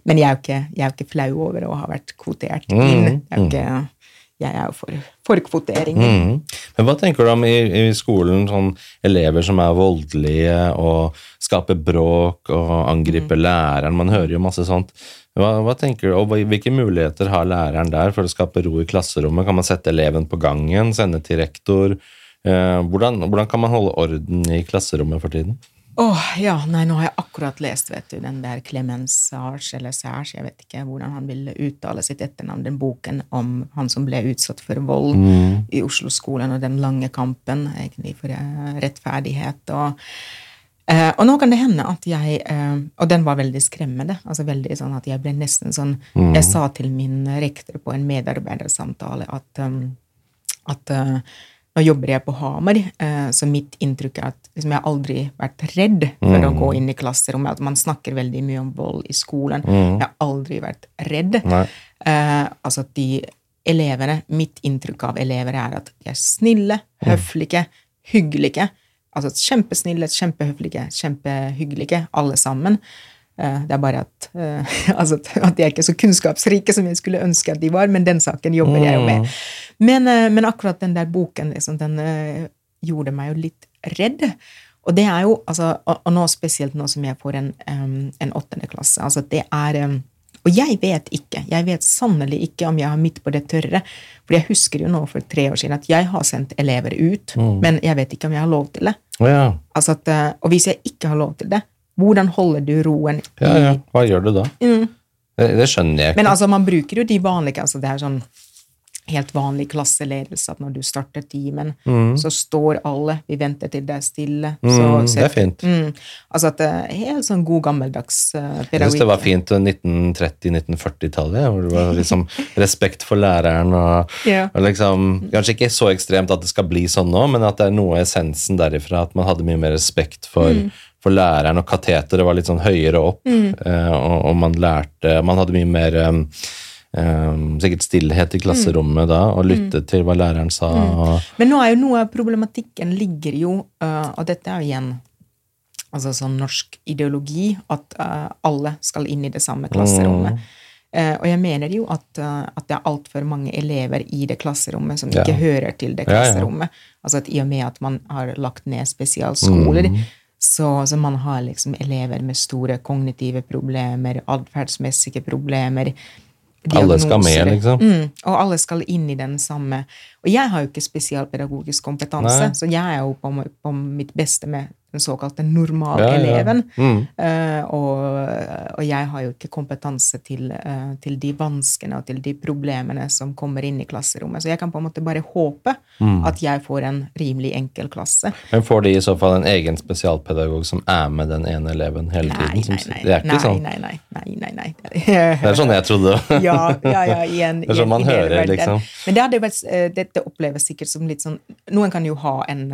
men jeg er, jo ikke, jeg er ikke flau over å ha vært kvotert Mm, inn. Jeg er jo, ikke, jeg er for, for kvotering. Mm. Men hva tenker du om i, i skolen sånn elever som er voldelige og skaper bråk og angriper Mm. læreren? Man hører jo masse sånt. Hva, hva tenker du, og Hvilke muligheter har læreren der for å skape ro i klasserommet? Kan man sette eleven på gangen, sende til rektor? Eh, hvordan, hvordan kan man holde orden i klasserommet for tiden? Åh, ja, nei, nå har jeg akkurat lest, vet du, den der Clemens Sars, eller Sars, jeg vet ikke hvordan han ville uttale sitt etternavn, den boken om han som ble utsatt for vold i Oslo-skolen, og den lange kampen, egentlig, for eh, rettferdighet, og eh, og nå kan det hende at jeg eh, Og den var veldig skremmende. altså veldig sånn at Jeg ble nesten sånn Jeg sa til min rektor på en medarbeidersamtale at, um, at eh, nå jobber jeg på Hamar, eh, så mitt inntrykk er at liksom, jeg har aldri vært redd for å gå inn i klasserommet. At man snakker veldig mye om vold i skolen. Jeg har aldri vært redd. Eh, altså at de elevene Mitt inntrykk av elever er at de er snille, høflige, hyggelige. Altså kjempesnille, kjempehøflige, kjempehyggelige, alle sammen. Eh, det er bare at, eh, altså at de er ikke så kunnskapsrike som jeg skulle ønske at de var, men den saken jobber jeg jo med. Men, eh, men akkurat den der boken, liksom, den gjorde meg jo litt redd. Og det er jo, altså, og nå spesielt nå som jeg får en, en åttende klasse, altså det er og jeg vet ikke, jeg vet sannelig ikke om jeg har midt på det tørre. For jeg husker jo nå for tre år siden at jeg har sendt elever ut, mm. men jeg vet ikke om jeg har lov til det. Ja. Altså at, og hvis jeg ikke har lov til det, hvordan holder du roen? Ja, ja. Hva gjør du da? Mm. Det, det, skjønner jeg ikke. Men altså, man bruker jo de vanlige altså det er sånn helt vanlig klasseledelse at når du starter timen, mm. så står alle, vi venter til det er stille. Mm, det er fint. Mm, altså at det er helt sånn god gammeldags uh, pedagogikk. Jeg syns det var fint 1930-1940-tallet, hvor det var liksom respekt for læreren og, yeah. og, liksom Kanskje ikke så ekstremt at det skal bli sånn nå, men at det er noe av essensen derifra, at man hadde mye mer respekt for mm. For læreren, og kateteret var litt sånn høyere opp, mm. uh, og, og, man lærte Man hadde mye mer um, Um, sikkert stillhet i klasserommet mm. da, og lytte mm. til hva læreren sa. Mm. Men nå er jo noe av problematikken ligger jo, uh, og dette er jo igjen altså sånn norsk ideologi, at uh, alle skal inn i det samme klasserommet. Uh, og jeg mener jo at, at det er altfor mange elever i det klasserommet som ikke hører til det klasserommet. Ja, ja. Altså at I og med at man har lagt ned spesialskoler, mm. Så, så, man har liksom elever med store kognitive problemer, atferdsmessige problemer, alle skal med, liksom. Mm, og alle skal inn i den samme. Og jeg har jo ikke spesialpedagogisk kompetanse, Nei. så jeg er jo på, på mitt beste med den såkalte normaleleven. Ja, ja. mm. uh, og, og, jeg har jo ikke kompetanse til, uh, til, de vanskene og til de problemene som kommer inn i klasserommet. Så jeg kan på en måte bare håpe mm. at jeg får en rimelig enkel klasse. Men får de i så fall en egen spesialpedagog som er med den ene eleven hele nei, tiden? Nei, nei, det er ikke nei, sånn? Nei, nei, nei. nei, nei. det er sånn jeg trodde. ja, ja, ja, igjen, det er sånn man hører, liksom. Men det, vært, det, dette oppleves sikkert som litt sånn Noen kan jo ha en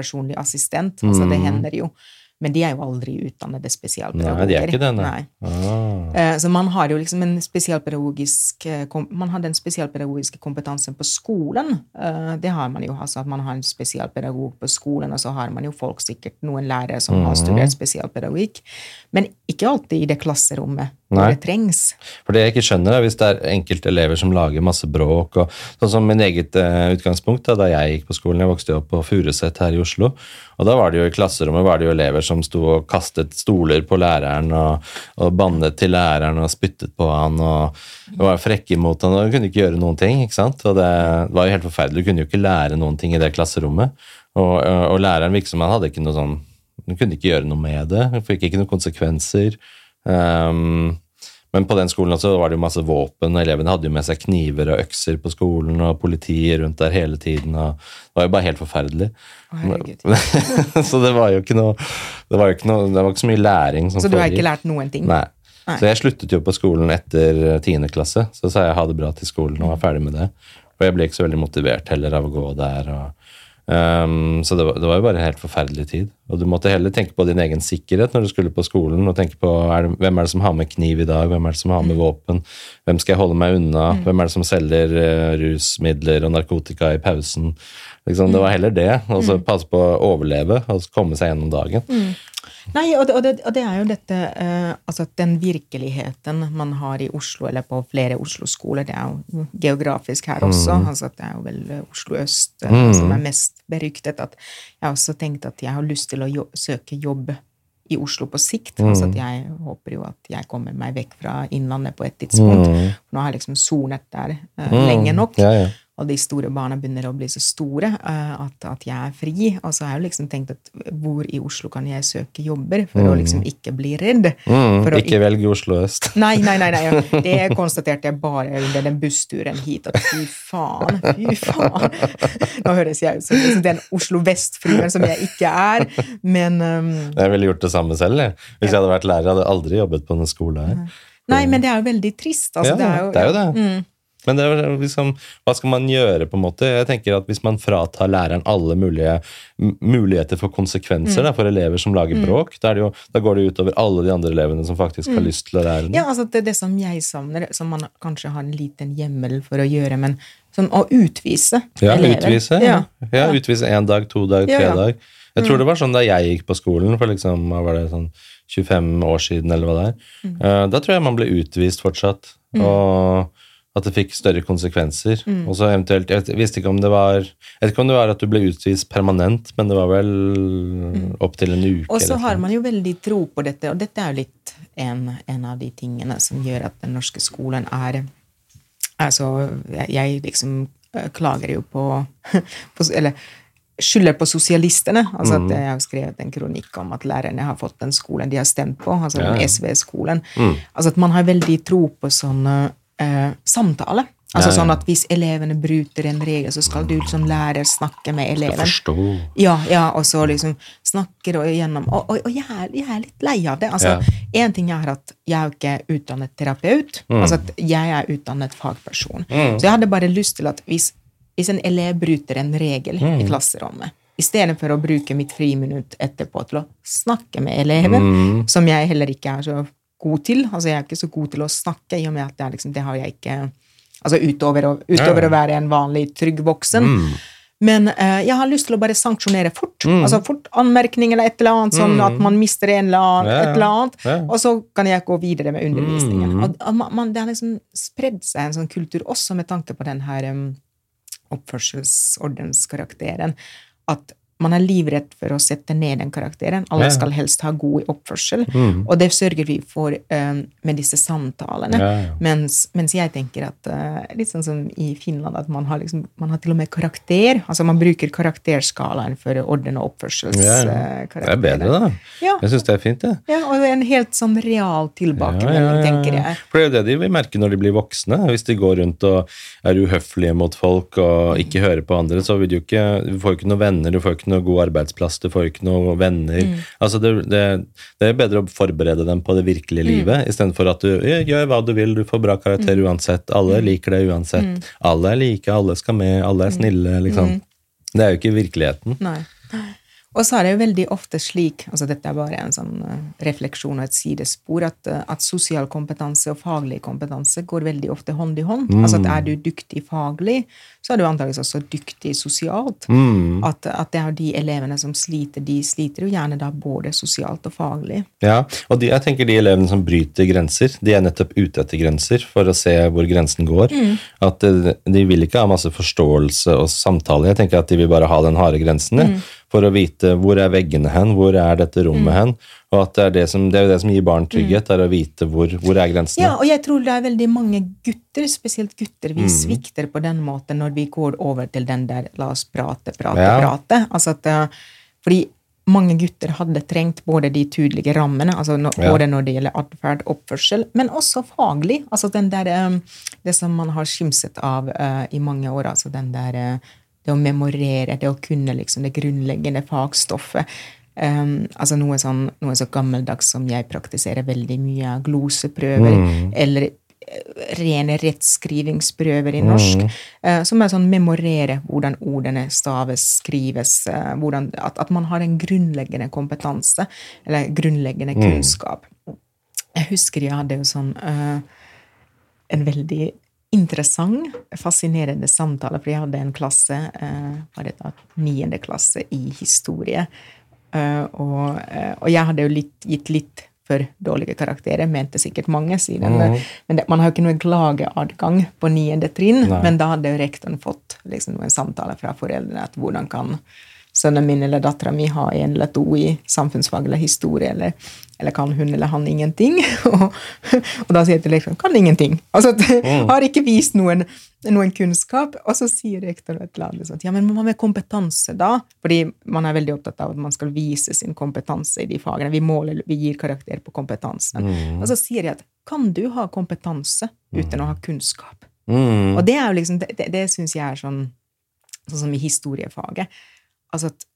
personlig assistent. altså det hender mm hender jo. Men de er jo aldri utdannede spesialpedagoger. Nei, de er ikke det, nei. Ah. Så man har jo liksom en spesialpedagogisk eh, Man har den spesialpedagogiske kompetansen på skolen. Eh, det har man jo. altså At man har en spesialpedagog på skolen, og så har man jo folk, sikkert noen lærere som har studert mm. spesialpedagogikk. Men ikke alltid i det klasserommet hvor det trengs. For det jeg ikke skjønner, er hvis det er enkelte elever som lager masse bråk og Sånn som min eget uh, utgangspunkt da, da, jeg gikk på skolen. Jeg vokste opp på Furuset her i Oslo. Og da var det jo i klasserommet var det jo elever som sto og kastet stoler på læreren og, og bannet til læreren og spyttet på han og, og var frekke mot han og kunne ikke gjøre noen ting. ikke sant? Og det var jo helt forferdelig. Du kunne jo ikke lære noen ting i det klasserommet. Og, og læreren virket som han hadde ikke noe sånn Hun kunne ikke gjøre noe med det. Hun fikk ikke noen konsekvenser. Um, men på den skolen også var det jo masse våpen, elevene hadde jo med seg kniver og økser på skolen, og politiet rundt der hele tiden, og det var jo bare helt forferdelig. så det var jo ikke noe Det var jo ikke, noe, det var ikke så mye læring som Så du har ikke lært noen ting? Nei. Nei. Så jeg sluttet jo på skolen etter tiende klasse. Så sa jeg ha det bra til skolen og var ferdig med det. Og jeg ble ikke så veldig motivert heller av å gå der. og Um, så det var, det var, jo bare en helt forferdelig tid. Og du måtte heller tenke på din egen sikkerhet når du skulle på skolen. og tenke på er det, Hvem er det som har med kniv i dag? Hvem er det som har med mm. våpen? Hvem skal jeg holde meg unna? Mm. Hvem er det som selger uh, rusmidler og narkotika i pausen? Liksom, det var mm. heller det. Og så mm. passe på å overleve og komme seg gjennom dagen. Nei, og det, og, det, og det, er jo dette eh, Altså den virkeligheten man har i Oslo, eller på flere Oslo-skoler, det er jo geografisk her også. Mm. altså Det er jo vel Oslo øst eh, mm. som er mest beryktet. at Jeg har også tenkt at jeg har lyst til å jo søke jobb i Oslo på sikt. Mm. altså at Jeg håper jo at jeg kommer meg vekk fra Innlandet på et tidspunkt. Mm. For nå har jeg liksom sonet der eh, mm. lenge nok. Ja, ja og de store barna begynner å bli så store uh, at, at, jeg er fri. Og så har jeg jo liksom tenkt at hvor i Oslo kan jeg søke jobber for mm. å liksom ikke bli redd? Mm, ikke velge Oslo øst. Nei, nei, nei, nei ja. det konstaterte jeg bare under den bussturen hit. At fy faen, fy faen. Nå høres jeg ut som den Oslo vest-fruen som jeg ikke er, men um, Jeg ville gjort det samme selv, jeg. Hvis jeg hadde vært lærer, hadde jeg aldri jobbet på en skole her. Nei, men det er jo veldig trist. Altså, ja, det er jo, det. Er jo det. Mm. Men det er liksom, hva skal man gjøre, på en måte? Jeg tenker at Hvis man fratar læreren alle mulige muligheter for konsekvenser da, for elever som lager bråk, da, jo, da, går det utover alle de andre elevene som faktisk har lyst til å lære. Ja, altså det er det som jeg savner, som man kanskje har en liten hjemmel for å gjøre, men sånn å utvise ja, elever. Utvise, ja. ja, utvise én dag, to dag, tre ja, dag. Jeg tror det var sånn da jeg gikk på skolen, for liksom, var det, sånn 25 år siden, eller hva det er. Mm. Uh, da tror jeg man ble utvist fortsatt. Mm. Og at det fikk større konsekvenser. Mm. Og så eventuelt, Jeg visste ikke om det var jeg vet ikke om det var at du ble utvist permanent, men det var vel mm. opptil en uke. Og så har man jo veldig tro på dette, og dette er jo litt en, en av de tingene som gjør at den norske skolen er Altså, jeg liksom eh, klager jo på, på Eller skylder på sosialistene. altså mm. at Jeg har skrevet en kronikk om at lærerne har fått den skolen de har stemt på, altså den SV-skolen. Mm. Altså at Man har veldig tro på sånn eh, samtale. Altså ja, ja. sånn at Hvis elevene bryter en regel, så skal du som lærer snakke med eleven. Skal forstå. Ja, ja, og så liksom snakker og igjennom. Og, og, og jeg, er, jeg, er, litt lei av det. altså, Én ting er at jeg er jo ikke utdannet terapeut. Mm. altså at Jeg er utdannet fagperson. Mm. Så jeg hadde bare lyst til at hvis, hvis en elev bryter en regel mm. i klasserommet, istedenfor å bruke mitt friminutt etterpå til å snakke med eleven, mm. som jeg heller ikke er så god til. Altså, jeg er ikke så god til å snakke, i og med at det, liksom, det har jeg ikke Altså utover, å, utover ja. å være en vanlig trygg voksen. Mm. Men uh, jeg har lyst til å bare sanksjonere fort. Mm. Altså fort Anmerkning eller et eller annet, sånn mm. at man mister en eller annen, ja, et eller annet. Ja. Og så kan jeg gå videre med undervisningen. Mm. Og, og man, Det har liksom spredd seg en sånn kultur, også med tanke på den her um, oppførselsordenskarakteren, at man er livredd for å sette ned den karakteren. Alle ja. skal helst ha god oppførsel. Mm. Og det sørger vi for um, med disse samtalene. Ja, ja. Mens, mens, jeg tenker at uh, Litt sånn som i Finland, at man har, liksom, man har til og med karakter. Altså man bruker karakterskalaen for orden og oppførselskarakter. det er bedre, da. Jeg syns det er fint, det. Ja, og en helt sånn real tilbakemelding, tenker jeg. For det er jo det de vil merke når de blir voksne. Hvis de går rundt og er uhøflige mot folk og ikke hører på andre, så vil du ikke, du får jo ikke noen venner. du får ikke noe god arbeidsplass, du får ikke noen venner. Mm. Altså det, det, det, er bedre å forberede dem på det virkelige mm. livet, istedenfor at du gjør hva du vil, du får bra karakter mm. uansett, alle mm. liker deg uansett. Mm. Alle er like, alle skal med, alle er snille, liksom. Det er jo ikke virkeligheten. Nei. Og så er det jo veldig ofte slik, altså dette er bare en sånn uh, refleksjon og et sidespor, at, uh, at, sosial kompetanse og faglig kompetanse går veldig ofte hånd i hånd. Mm. Altså at er du dyktig faglig, så er du antakeligvis også dyktig sosialt. Mm. At, at, det er de elevene som sliter, de sliter jo gjerne da både sosialt og faglig. Ja, og de, jeg tenker de elevene som bryter grenser, de er nettopp ute etter grenser for å se hvor grensen går. Mm. At de, eh, de, vil ikke ha masse forståelse og samtale. Jeg tenker at de vil bare ha den harde grensen. Ja for å vite hvor er veggene hen, hvor er dette rommet mm. hen. Og at det er, det, som, det er jo det som gir barn trygghet, mm. er å vite hvor, hvor er grensene. Ja, og jeg tror det er veldig mange gutter, spesielt gutter, vi mm. svikter på den måten når vi går over til den der la oss prate, prate, ja. prate. Altså at, eh, fordi mange gutter hadde trengt både de tydelige rammene, altså no, ja. både når det gjelder atferd, oppførsel, men også faglig. altså den der, eh, Det som man har skimset av uh, i mange år, altså den der uh, det å memorere, det å kunne liksom det grunnleggende fagstoffet. Um, altså noe, sånn, noe, så gammeldags som jeg praktiserer veldig mye av gloseprøver, mm. eller eh, rene rettskrivingsprøver i norsk, mm. uh, som er sånn memorere hvordan ordene staves, skrives, uh, hvordan, at, at, man har en grunnleggende kompetanse, eller grunnleggende mm. kunnskap. Jeg husker jeg hadde jo sånn uh, en veldig interessant, fascinerende samtale, for jeg hadde en klasse, eh, var det niende klasse i historie, eh, og, eh, og, jeg hadde jo litt, gitt litt for dårlige karakterer, mente sikkert mange, siden mm. men det, man har jo ikke noen klageadgang på niende trinn, Nei. men da hadde jo rektoren fått liksom, en samtale fra foreldrene at hvordan kan sønnen min eller dattera mi har en eller to i samfunnsfag eller historie, eller eller kan hun eller han ingenting? og, og da sier jeg til lektoren kan ingenting. Altså mm. har ikke vist noen, noen, kunnskap. Og så sier rektor et eller annet sånt, ja, men hva med kompetanse, da? Fordi man er veldig opptatt av at man skal vise sin kompetanse i de fagene. Vi måler, vi gir karakter på kompetanse. Mm. Og så sier jeg at kan du ha kompetanse uten å ha kunnskap? Mm. Og det er jo liksom, det, det, det syns jeg er sånn, sånn som i historiefaget. Altså at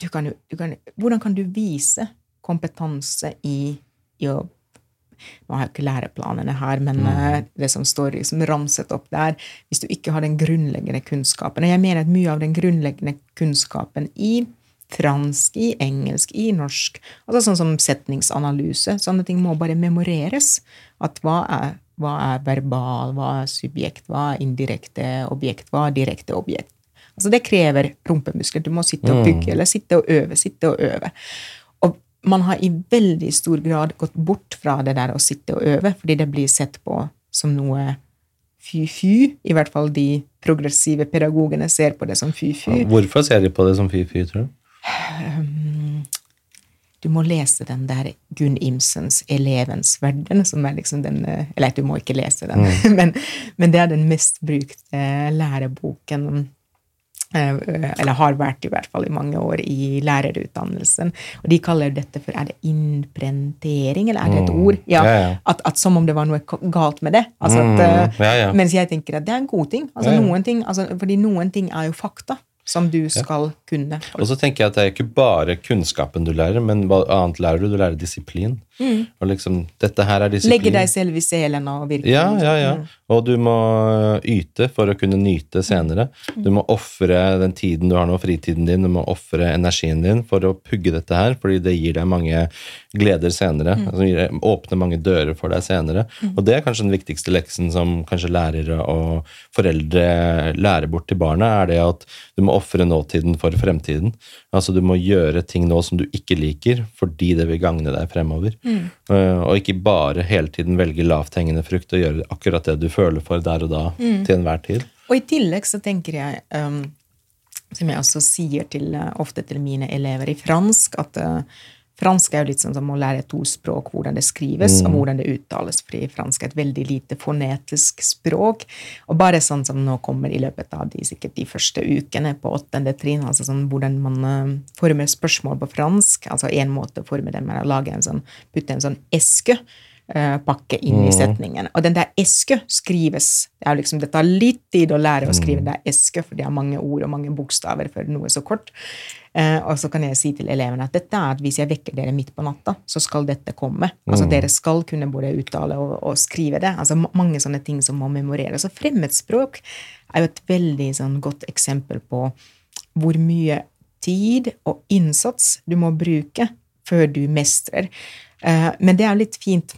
du kan jo, Hvordan kan du vise kompetanse i, å Nå har jeg ikke læreplanene her, men mm. det som står liksom ramset opp der Hvis du ikke har den grunnleggende kunnskapen Og jeg mener at mye av den grunnleggende kunnskapen i fransk, i engelsk, i norsk altså Sånn som setningsanalyse. Sånne ting må bare memoreres. At hva er, hva er verbal, hva er subjekt, hva er indirekte objekt, hva er direkte objekt. Altså Det krever rumpemuskler. Du må sitte og bygge, mm. eller sitte og øve, sitte og øve Og man har i veldig stor grad gått bort fra det der å sitte og øve, fordi det blir sett på som noe fy-fy. I hvert fall de progressive pedagogene ser på det som fy-fy. Hvorfor ser de på det som fy-fy, tror du? Du må lese den der Gunn Imsens 'Elevens verden', som er liksom den Eller du må ikke lese den, mm. men, men, det er den mest brukte læreboken Eh, eller har vært i hvert fall i mange år i lærerutdannelsen. Og de kaller dette for Er det innprentering, eller er det et mm. ord? Ja, ja, ja. At, at, Som om det var noe galt med det. Altså at, mm, eh, mens jeg tenker at det er en god ting. Altså noen ting altså, fordi noen ting er jo fakta som du skal kunne. Og så tenker jeg at det er ikke bare kunnskapen du lærer, men hva annet lærer du? Du lærer disiplin. Mm. Og liksom, dette her er disiplin. Legge deg selv i selen og virkelig. Ja, ja, ja. Og du må yte for å kunne nyte senere. Du må ofre den tiden du har nå, fritiden din, du må ofre energien din for å pugge dette her, fordi det gir deg mange gleder senere. Mm. Altså, åpner mange dører for deg senere. Mm. Og det er kanskje den viktigste leksen som kanskje lærere og foreldre lærer bort til barna, er det at du må ofre nåtiden for fremtiden. Altså du må gjøre ting nå som du ikke liker, fordi det vil gagne deg fremover. Mm. Uh, og ikke bare hele tiden velge lavthengende frukt og gjøre akkurat det du føler for der og da mm. til enhver tid. Og i tillegg så tenker jeg, um, som jeg også sier til, uh, ofte til mine elever i fransk, at uh, Fransk er jo litt sånn som å lære to språk, hvordan det skrives mm. og hvordan det uttales, fordi fransk er et veldig lite fonetisk språk. Og bare sånn som nå kommer i løpet av de, sikkert de første ukene på åttende trinn, altså sånn hvordan man uh, former spørsmål på fransk. altså En måte å forme dem er å lage en sånn, putte en sånn eske Eh, pakke inn i mm. setningen. Og den der eske skrives Det liksom, det tar litt tid å lære å skrive mm. den der eske, for det er mange ord og mange bokstaver for noe så kort. Uh, og så kan jeg si til elevene at dette er at hvis jeg vekker dere midt på natta, så skal dette komme. Altså mm. Dere skal kunne både uttale og, og, skrive det. Altså Mange sånne ting som må memoreres. Og fremmedspråk er jo et veldig sånn godt eksempel på hvor mye tid og innsats du må bruke før du mestrer. Uh, men det er jo litt fint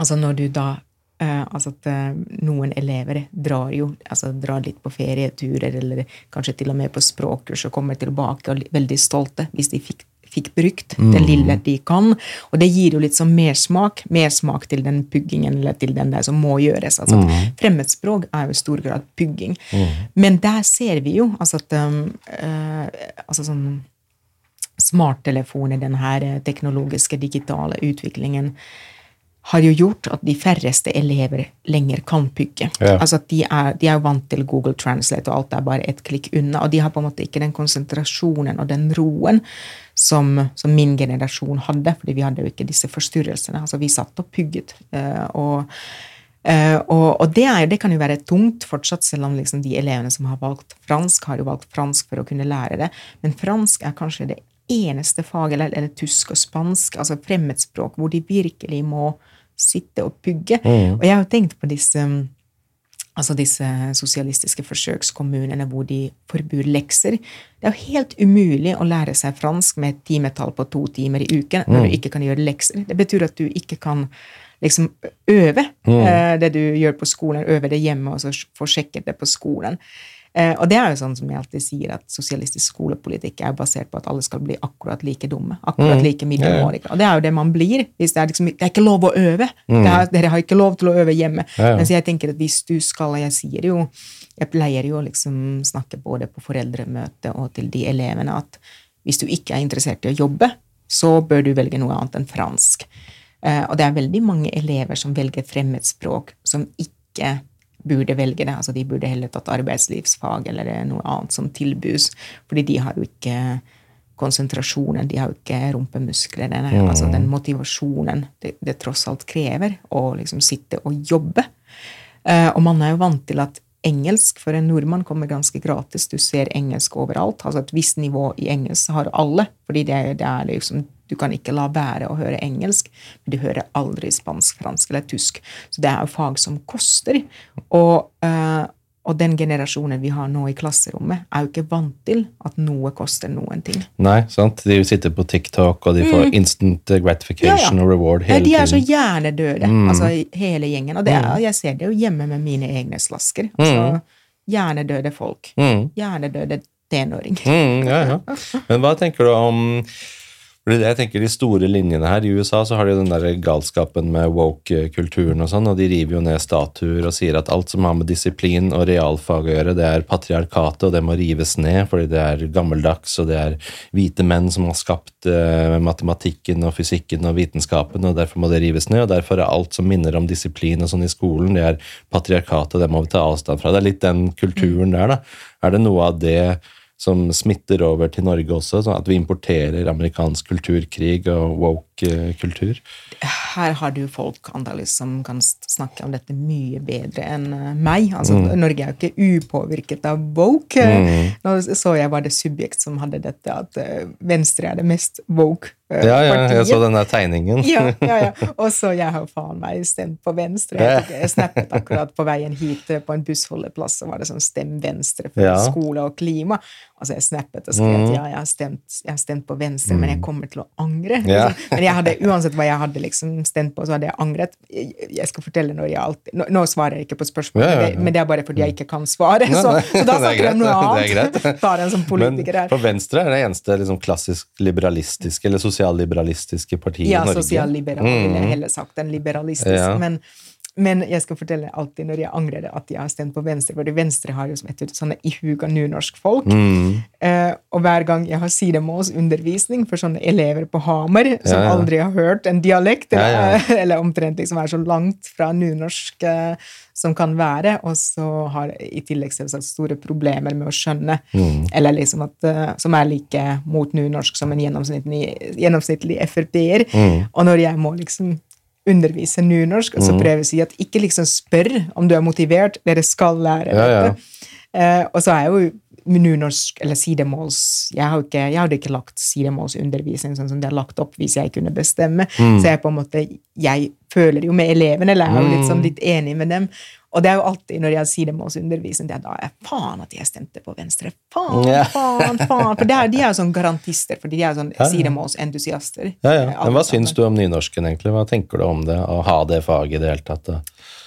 Altså når du da eh, altså at uh, noen elever drar jo altså drar litt på ferieturer, eller kanskje til og med på språkkurs og kommer tilbake og er veldig stolte hvis de fikk, fikk brukt mm. det lille de kan. Og det gir jo litt sånn mersmak. Mersmak til den puggingen eller til den der som må gjøres. altså mm. Fremmedspråk er jo i stor grad pugging. Mm. Men der ser vi jo altså at um, uh, altså sånn smarttelefoner, den her teknologiske, digitale utviklingen har jo gjort at de færreste elever lenger kan pugge. Ja. Altså at de er, de er, vant til Google Translate, og alt er bare ett klikk unna. Og de har på en måte ikke den konsentrasjonen og den roen som, som min generasjon hadde, fordi vi hadde jo ikke disse forstyrrelsene. Altså vi satt og pugget. Uh, og, uh, og, og det, er, det, kan jo være tungt fortsatt, selv om liksom de elevene som har valgt fransk, har jo valgt fransk for å kunne lære det. Men fransk er kanskje det eneste faget, eller, eller tysk og spansk, altså fremmedspråk, hvor de virkelig må sitte og pugge. Mm. Og jeg har tenkt på disse altså disse sosialistiske forsøkskommunene hvor de forbyr lekser. Det er jo helt umulig å lære seg fransk med et timetall på to timer i uken når mm. du ikke kan gjøre lekser. Det betyr at du ikke kan liksom øve mm. uh, det du gjør på skolen, øve det hjemme og så få sjekket det på skolen. Eh, og det er jo sånn som jeg alltid sier, at sosialistisk skolepolitikk er basert på at alle skal bli akkurat like dumme. Akkurat mm. like middelmådige. Og det er jo det man blir. hvis Det er liksom, det er ikke lov å øve. Mm. Er, dere har ikke lov til å øve hjemme. Ja. Mens jeg tenker at hvis du skal og Jeg sier jo Jeg pleier jo å liksom snakke både på foreldremøte og til de elevene at hvis du ikke er interessert i å jobbe, så bør du velge noe annet enn fransk. Eh, og det er veldig mange elever som velger fremmedspråk som ikke burde velge det. Altså de burde heller tatt arbeidslivsfag eller noe annet som tilbys, fordi de har jo ikke konsentrasjonen, de har jo ikke rumpemuskler. Mm. Altså den motivasjonen det, det, tross alt krever å liksom sitte og jobbe. Uh, og man er jo vant til at engelsk for en nordmann kommer ganske gratis. Du ser engelsk overalt. altså Et visst nivå i engelsk har alle, fordi det, det er liksom Du kan ikke la være å høre engelsk, men du hører aldri spansk, fransk eller tysk. Så det er jo fag som koster. Og, uh, og den generasjonen vi har nå i klasserommet, er jo ikke vant til at noe koster noen ting. Nei, sant? De sitter på TikTok, og de får mm. instant gratification ja, ja. og reward hele tiden. De er så hjernedøde, mm. altså hele gjengen. Og det er, mm. jeg ser det jo hjemme med mine egne slasker. Altså, mm. Hjernedøde folk. Mm. Hjernedøde tenåringer. Mm, ja, ja. Men hva tenker du om jeg tenker De store linjene her I USA så har de den der galskapen med woke-kulturen, og sånn, og de river jo ned statuer og sier at alt som har med disiplin og realfag å gjøre, det er patriarkatet, og det må rives ned fordi det er gammeldags, og det er hvite menn som har skapt uh, matematikken og fysikken og vitenskapen, og derfor må det rives ned. og Derfor er alt som minner om disiplin og sånn i skolen, det er patriarkatet, og det må vi ta avstand fra. Det er litt den kulturen der, da. Er det noe av det som smitter over til Norge også, sånn at vi importerer amerikansk kulturkrig og woke-kultur? Her har du folk antallet som kan snakke om dette mye bedre enn eh, meg. Altså, mm. Norge er jo ikke upåvirket av woke. Mm. Nå så jeg var det subjekt som hadde dette, at eh, Venstre er det mest woke Eh, ja, ja, jeg så den der tegningen. ja, ja, ja. Og så jeg har faen meg stemt på Venstre. Jeg, jeg snappet akkurat på veien hit eh, på en bussholdeplass, så var det sånn 'Stem Venstre for ja. skole og klima'. Altså jeg snappet og skrev at mm. ja, jeg har stemt, jeg har stemt på Venstre, men jeg mm. kommer til å angre. Ja. Liksom. Men jeg hadde, uansett hva jeg hadde liksom stemt på, så hadde jeg angret. Jeg skal fortelle når jeg alltid Nå, nå svarer jeg ikke på spørsmål, ja, men det er bare fordi jeg ikke kan svare. Så, så da snakker jeg om noe annet. Tar en som politiker her. Men for Venstre er det eneste liksom, klassisk liberalistiske eller sosialliberalistiske partiet ja, i Norge. Ja, sosialliberal, mm. ville jeg heller sagt enn liberalistisk. Ja. Men, men, jeg skal fortelle alltid når jeg angrer at jeg har stemt på Venstre, for Venstre har jo som et sånne ihuga nynorskfolk. Mm. Eh, og hver gang jeg har sidemålsundervisning for sånne elever på Hamar som ja, aldri har hørt en dialekt, eller, eller omtrent liksom er så langt fra nynorsk eh, som kan være, og så har i tillegg selvsagt store problemer med å skjønne, mm. eller liksom at, uh, som er like mot nynorsk som en gjennomsnittlig, gjennomsnittlig Frp-er. Mm. Og når jeg må liksom undervise nynorsk, og så mm. prøve å si at ikke liksom spør om du er motivert, dere skal lære ja, dette. Ja. Uh, og så er jo nynorsk eller sidemåls Jeg, har ikke, jeg hadde ikke lagt sidemålsundervisning sånn som det er lagt opp hvis jeg kunne bestemme. Mm. Så jeg på en måte jeg føler jo med elevene, eller jeg er jo litt, sånn, mm. litt enig med dem. Og det er jo alltid når jeg sier det med oss undervisende, det er da jeg faen at jeg stemte på Venstre. Faen, faen, faen. For er, de er jo sånn garantister, for de er sånn ja, ja. sidemålsentusiaster. Ja, ja. Men hva syns du om nynorsken, egentlig? Hva tenker du om det, å ha det faget i det hele tatt?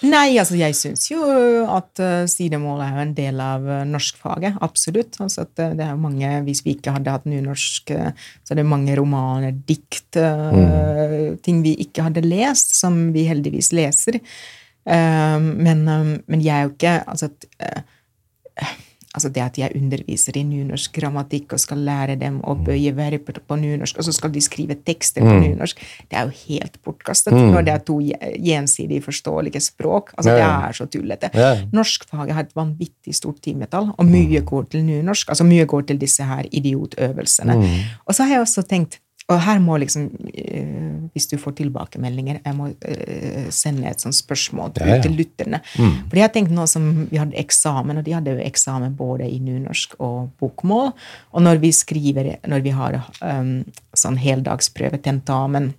Nei, altså jeg syns jo at uh, sidemål er jo en del av uh, norskfaget. Absolutt. Altså at uh, det er mange, Hvis vi ikke hadde hatt nynorsk, uh, så er det mange romaner, dikt, mm. ting vi ikke hadde lest, som vi heldigvis leser. Ehm, men, ehm, men, jeg er jo ikke altså, uh, altså det at jeg underviser i nynorsk grammatikk og skal lære dem å mm. bøye verper på nynorsk, og så skal de skrive tekster på mm. nynorsk, det er jo helt bortkastet mm. når det er to gjensidig forståelige språk. Altså, Det er så tullete. Ja. Norskfaget har et vanvittig stort timetall, og mye mm. går til nynorsk. Altså mye går til disse her idiotøvelsene. Mm. Og så har jeg også tenkt og her må liksom, eh, hvis du får tilbakemeldinger, jeg må eh, sende et sånt spørsmål ja, ja. til lytterne. Mm. For jeg har tenkt nå som Vi hadde eksamen, og de hadde jo eksamen både i nynorsk og bokmål. Og når vi skriver, når vi har um, sånn heldagsprøve, tentamen,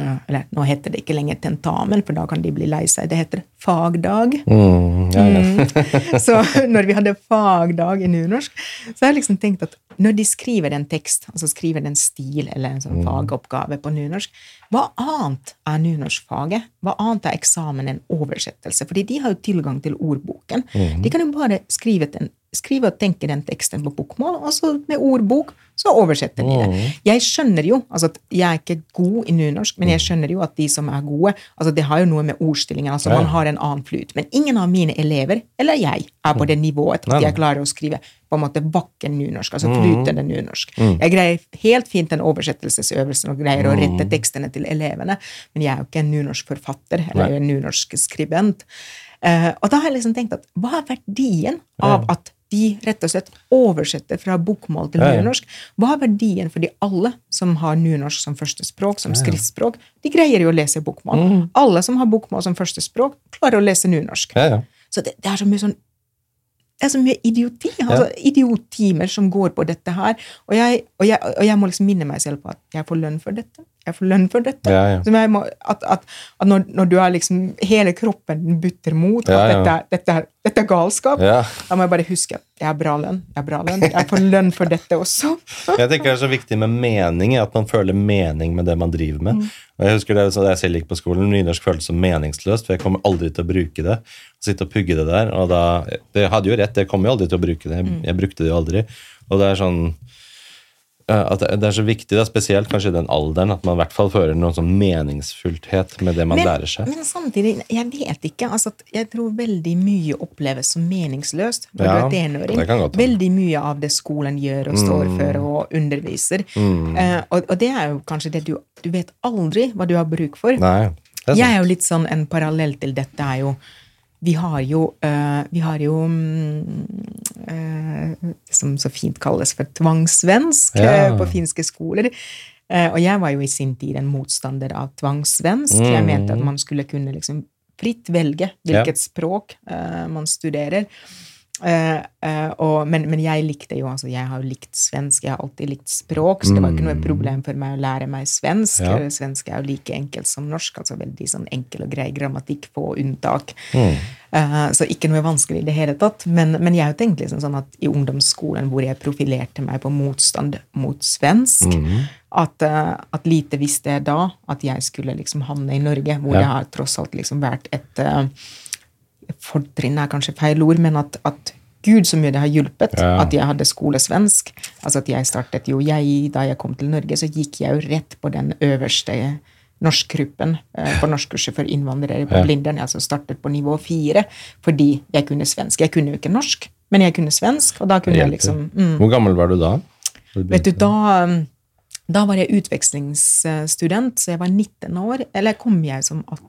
eller nå heter det ikke lenger tentamen, for da kan de bli lei seg. Det heter fagdag. Mm, ja, ja. mm. Så når vi hadde fagdag i nynorsk, så har jeg liksom tenkt at når de skriver en tekst, altså skriver en stil eller en sånn mm. fagoppgave på nynorsk, hva annet er nynorskfaget? Hva annet er eksamen enn oversettelse? Fordi de har jo tilgang til ordboken. Mm. De kan jo bare skrive den, skrive og tenke den teksten på bokmål, og så med ordbok så oversetter de det. Mm. Jeg skjønner jo altså at Jeg er ikke god i nynorsk, men jeg mm. skjønner jo at de som er gode altså Det har jo noe med ordstillingen altså Man har en annen flyt. Men ingen av mine elever, eller jeg, er på det nivået at jeg klarer å skrive på en måte vakker nynorsk, altså mm. flytende nynorsk. Jeg greier helt fint den oversettelsesøvelsen og greier å rette tekstene til elevene, men jeg er jo ikke en nynorsk forfatter eller en nynorsk skribent. Uh, og da har jeg liksom tenkt at hva er verdien av at de rett og slett oversetter fra bokmål til nynorsk. Hva er verdien for de alle som har nynorsk som første språk, som skriftspråk? De greier jo å lese bokmål. Mm. Alle som har bokmål som første språk, klarer å lese nynorsk. Så det, det, er så mye sånn det er så mye idioti. altså Idiottimer som går på dette her. Og jeg, og, jeg, og jeg må liksom minne meg selv på at jeg får lønn for dette. Jeg får lønn for dette. Ja, ja. Jeg må, at, at, at når, når du er liksom Hele kroppen butter mot at. Dette, dette, dette er galskap, da må jeg bare huske at jeg har bra lønn. Jeg har bra lønn. Jeg får lønn for dette også. Jeg tenker det er så viktig med mening, at man føler mening med det man driver med. Og jeg husker det jeg selv gikk på skolen, nynorsk føltes som meningsløst, for jeg kommer aldri til å bruke det. Sitte og pugge det der. Og da, det hadde jo rett, jeg kommer jo aldri til å bruke det. Jeg, jeg brukte det jo aldri. Og det er sånn at det er så viktig, da, spesielt kanskje i den alderen, at man i hvert fall fører noen sånn meningsfullthet med det man lærer seg. men samtidig, jeg vet ikke. altså Jeg tror veldig mye oppleves som meningsløst når Ja, du er tenåring. det kan godt. Veldig mye av det skolen gjør og står Mm. for og underviser. Eh, og, og det er jo kanskje det du Du vet aldri hva du har bruk for. Nei, Jeg er jo litt sånn en parallell til dette er jo Vi har jo, eh, vi har jo mm, eh, som så fint kalles for tvangssvensk Ja. eh, på finske skoler. Og jeg var jo i sin tid en motstander av tvangssvensk. Jeg Mm. mente at man skulle kunne liksom fritt velge hvilket språk eh, man studerer. Eh, uh, og, men, men jeg likte jo altså Jeg har jo likt svensk, jeg har alltid likt språk, så det var ikke noe problem for meg å lære meg svensk. Ja. Svensk er jo like enkelt som norsk, altså veldig sånn enkel og grei grammatikk, få unntak. Mm. Uh, så ikke noe vanskelig i det hele tatt. Men, men jeg har jo tenkt liksom sånn at i ungdomsskolen, hvor jeg profilerte meg på motstand mot svensk, Mm. at, at lite visste jeg da at jeg skulle liksom havne i Norge, hvor Ja. jeg har tross alt liksom vært et Fortrinn er kanskje feil ord, men at, at Gud så mye det har hjulpet Ja. at jeg hadde skolesvensk. Altså at jeg startet jo jeg, Da jeg kom til Norge, så gikk jeg jo rett på den øverste norskgruppen eh, på norskkurset for innvandrere på Ja. Blindern. Altså startet på nivå fire fordi jeg kunne svensk. Jeg kunne jo ikke norsk, men jeg kunne svensk, og da kunne jeg liksom mm. Hvor gammel var du da? Vet du, da, um, da var jeg utvekslingsstudent, så jeg var 19 år. Eller kom jeg som 18?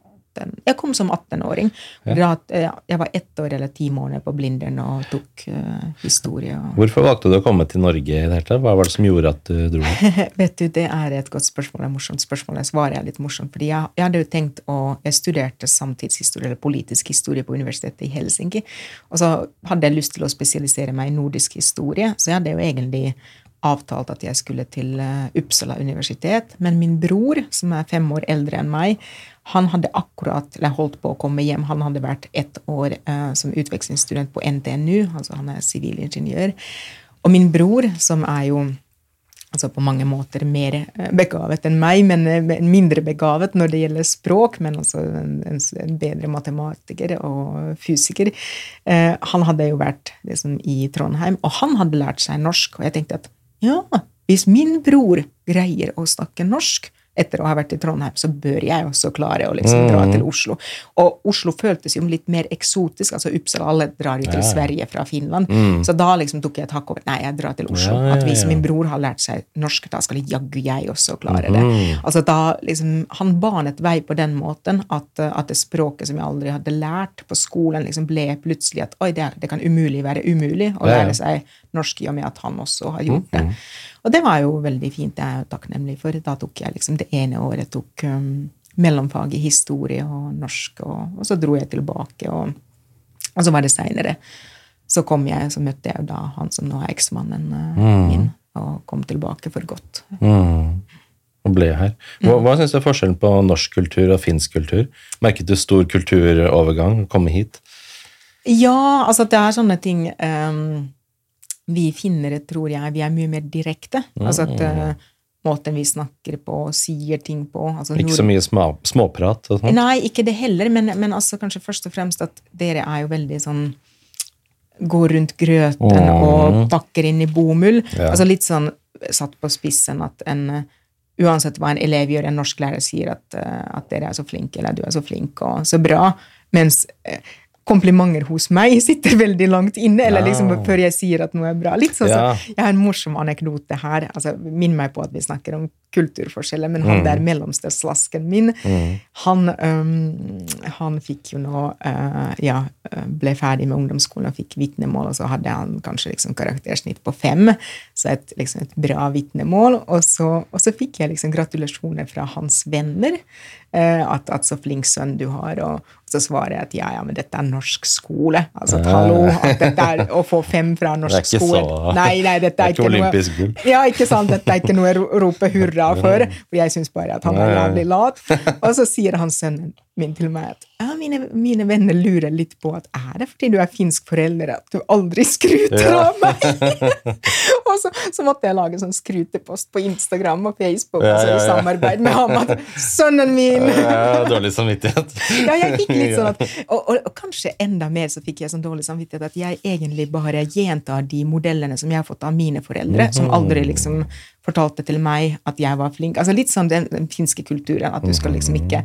Jeg kom som 18-åring. Da, eh, Jeg var ett år eller ti måneder på Blindern og tok uh, historie. Og Hvorfor valgte du å komme til Norge i det hele tatt? Hva var det som gjorde at du dro? Vet du, Det er et godt spørsmål. et morsomt spørsmål. Jeg svarer jeg litt morsomt. fordi jeg, jeg hadde jo tenkt å, Jeg studerte samtidshistorie eller politisk historie på universitetet i Helsinki. Og så hadde jeg lyst til å spesialisere meg i nordisk historie, så jeg hadde jo egentlig avtalt at jeg skulle til eh, Uppsala universitet. Men min bror, som er fem år eldre enn meg, han hadde akkurat, eller holdt på å komme hjem. Han hadde vært ett år eh, som utvekslingsstudent på NTNU, altså han er sivilingeniør. Og min bror, som er jo altså på mange måter mer eh, begavet enn meg, men eh, mindre begavet når det gjelder språk, men altså en, en, bedre matematiker og fysiker. Eh, han hadde jo vært liksom, i Trondheim, og han hadde lært seg norsk. Og jeg tenkte at ja, hvis min bror greier å snakke norsk etter å ha vært i Trondheim, så bør jeg også klare å liksom dra til Oslo. Og Oslo føltes jo litt mer eksotisk. altså Uppsala, alle drar jo til Ja. Sverige fra Finland. Så da liksom tok jeg et hakk over. Nei, jeg drar til Oslo. Ja, ja, At hvis min bror har lært seg norsk, da skal jaggu jeg også klare det. Mm. Altså da liksom, Han banet vei på den måten at, at det språket som jeg aldri hadde lært på skolen, liksom ble plutselig at oi, det, det kan umulig være umulig å lære seg norsk i og med at han også har gjort det. Og det var jo veldig fint. Det er jeg takknemlig for. Da tok jeg liksom det ene året tok um, mellomfag i historie og norsk, og, og så dro jeg tilbake. og og så var det seinere. Så kom jeg, så møtte jeg jo da han som nå er eksmannen mm. min, og kom tilbake for godt. Mm. Og ble her. Hva, hva syns du er forskjellen på norsk kultur og finsk kultur? Merket du stor kulturovergang å komme hit? Ja, altså det er sånne ting ehm, Vi finnere, tror jeg, vi er mye mer direkte. Altså at uh, måten vi snakker på, og sier ting på altså Ikke nord- så mye små, småprat og sånt? Nei, ikke det heller, men, men altså kanskje først og fremst at dere er jo veldig sånn Går rundt grøten Mm. og pakker inn i bomull. Ja. Altså litt sånn satt på spissen at en Uansett hva en elev gjør, en norsklærer sier at, eh, at dere er så flinke, eller du er så flink og så bra, mens eh, komplimenter hos meg sitter veldig langt inne, eller Ja. liksom før jeg sier at noe er bra. Litt sånn Ja. så, Jeg har en morsom anekdote her. altså Minn meg på at vi snakker om kulturforskjeller, men han der mellomsteslasken min, han, um, han fikk jo nå uh, Ja, øh, ble ferdig med ungdomsskolen og fikk vitnemål, og så hadde han kanskje liksom karaktersnitt på fem, så et, liksom et bra vitnemål. Og så, og så fikk jeg liksom gratulasjoner fra hans venner. uh, at, at så flink sønn du har. Og, så svarer jeg at ja, ja, men dette er norsk skole. Altså, hallo, at dette er å få fem fra norsk er skole. så- Nei, nei, dette det er er ikke ikke olympisk gull. Ja, ikke sant? Dette er ikke noe å roper rope hurra for, for jeg syns bare at han er jævlig lat. Og så sier han sønnen min til meg at ja, mine, mine venner lurer litt på at er det fordi du er finsk forelder at du aldri skruter Ja. av meg? og så, så måtte jeg lage sånn skrutepost på Instagram og Facebook Ja, altså, i samarbeid med ham at sønnen min dårlig samvittighet. ja, jeg fikk litt sånn at, og, og, og kanskje enda mer så fikk jeg sånn dårlig samvittighet at jeg egentlig bare gjentar de modellene som jeg har fått av mine foreldre, som aldri liksom fortalte til meg at jeg var flink. Altså Litt sånn den, den finske kulturen, at du skal liksom ikke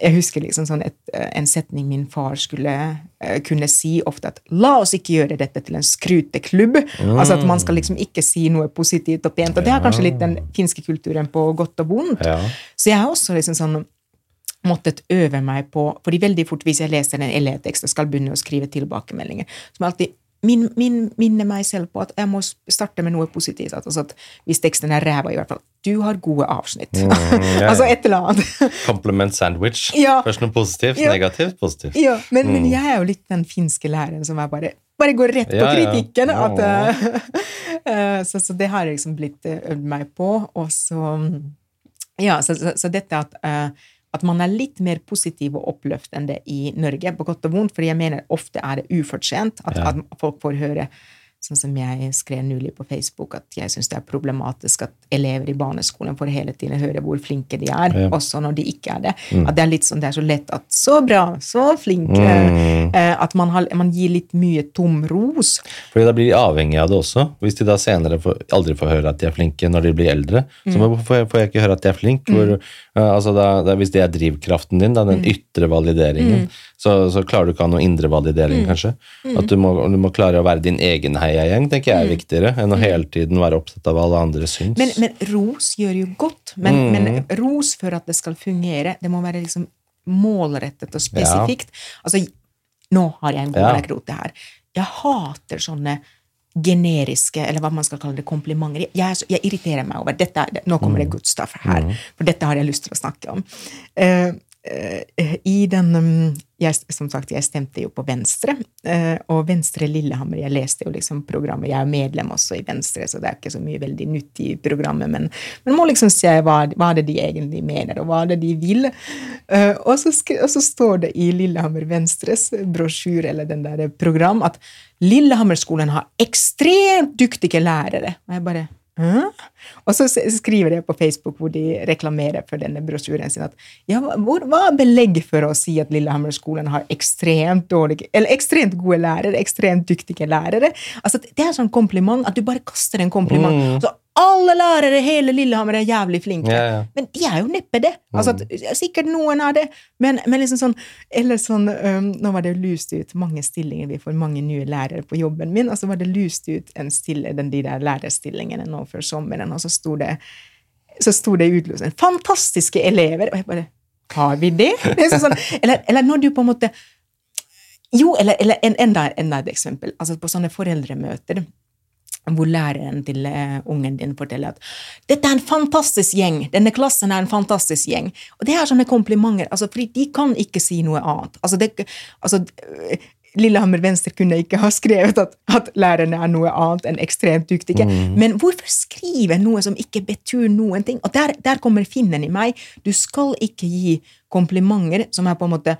jeg husker liksom sånn et, en setning min far skulle uh, kunne si ofte at la oss ikke gjøre dette til en skryteklubb. Altså at man skal liksom ikke si noe positivt og pent. Og det er kanskje litt den finske kulturen på godt og vondt. Ja. Så jeg har også liksom sånn måttet øve meg på fordi veldig fort hvis jeg leser en elevtekst og skal begynne å skrive tilbakemeldinger, som alltid min, min, minner meg selv på at jeg må starte med noe positivt. Altså at hvis teksten er ræva, i hvert fall Du har gode avsnitt. ja, ja. altså et eller annet. Compliment sandwich. Ja. Først noe positivt, Ja. negativt, positivt. ja, men, men jeg er jo litt den finske læreren som er bare bare går rett på kritikken. At, eh, så, så det har jeg liksom blitt eh, øvd meg på. Og så Ja, så, så, så dette at eh, at man er litt mer positiv og oppløftende i Norge, på godt og vondt, fordi jeg mener ofte er det ufortjent at, Ja. at folk får høre Sånn som jeg skrev nylig på Facebook, at jeg syns det er problematisk at elever i barneskolen får hele tiden høre hvor flinke de er, Ja. også når de ikke er det. At det er litt sånn, det er så lett at 'så bra', 'så flink'. Mm. eh, At man, har, man gir litt mye tom ros. Fordi da blir de avhengige av det også. Hvis de da senere får, aldri får høre at de er flinke når de blir eldre, så må, får, jeg, får jeg ikke høre at de er flinke. Hvor, uh, altså da, da, hvis det er drivkraften din, da, den ytre valideringen, så, så klarer du ikke å ha noe indrevalidering, mm. kanskje. At du må, du må klare å være din egen heiagjeng, tenker jeg er viktigere, enn å hele tiden være opptatt av hva alle andre syns. Men, men ros gjør jo godt. Men, men ros for at det skal fungere, det må være liksom målrettet og spesifikt. Altså, nå har jeg en god Ja. anekdote her. Jeg hater sånne generiske, eller hva man skal kalle det, komplimenter. Jeg, så, jeg irriterer meg over dette. Nå kommer det good stuff her, for dette har jeg lyst til å snakke om. Uh, uh, I den um, jeg, Som sagt, jeg stemte jo på Venstre, eh, og Venstre Lillehammer Jeg leste jo liksom programmet, jeg er medlem også i Venstre, så det er ikke så mye veldig nytt i programmet, men man må liksom se hva, hva det de egentlig mener, og hva det de vil. Eh, og, så og så står det i Lillehammer Venstres brosjyr eller den der program, at Lillehammerskolen har ekstremt dyktige lærere. Og jeg bare Hæ? Og så skriver de på Facebook hvor de reklamerer for denne brosjyren sin at ja, hvor, hva er belegg for å si at Lillehammer-skolen har ekstremt dårlige, eller ekstremt gode lærere, ekstremt dyktige lærere? Altså, Det er sånn kompliment at du bare kaster en kompliment. Mm. Altså, alle lærere i hele Lillehammer er jævlig flinke. Ja, ja. Men de er jo neppe det. Altså, at, sikkert noen er det, men, men liksom sånn Eller sånn um, Nå var det lyst ut mange stillinger, vi får mange nye lærere på jobben min, og så var det lyst ut en stille, den, de der lærerstillingene nå før sommeren, og så sto det så sto det utlyst en 'fantastiske elever', og jeg bare Har vi det? det er sånn, eller, eller når du på en måte Jo, eller, eller en, enda, enda et eksempel. Altså på sånne foreldremøter hvor læreren til eh, ungen din forteller at 'dette er en fantastisk gjeng', 'denne klassen er en fantastisk gjeng'. Og det er sånne komplimenter, altså, fordi de kan ikke si noe annet. Altså, det, altså eh, Lillehammer Venstre kunne ikke ha skrevet at, at lærerne er noe annet enn ekstremt dyktige. Men hvorfor skrive noe som ikke betyr noen ting? Og der, der kommer finnen i meg. Du skal ikke gi komplimenter som er på en måte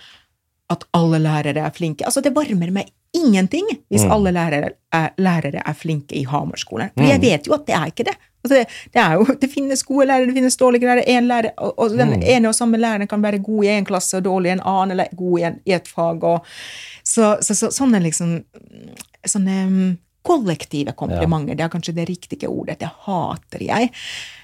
at alle lærere er flinke. Altså, det varmer meg ingenting hvis alle lærere er, lærere er flinke i Hamarskolen. For jeg vet jo at det er ikke det. Altså, det, det, er jo, det finnes gode lærere, det finnes dårlige lærere. En lærer, og, og den ene og samme læreren kan være god i en klasse og dårlig i en annen, eller god i, en, i et fag. Og, så, så, så sånne liksom sånne mm, kollektive komplimenter, det er kanskje det riktige ordet. Det hater jeg.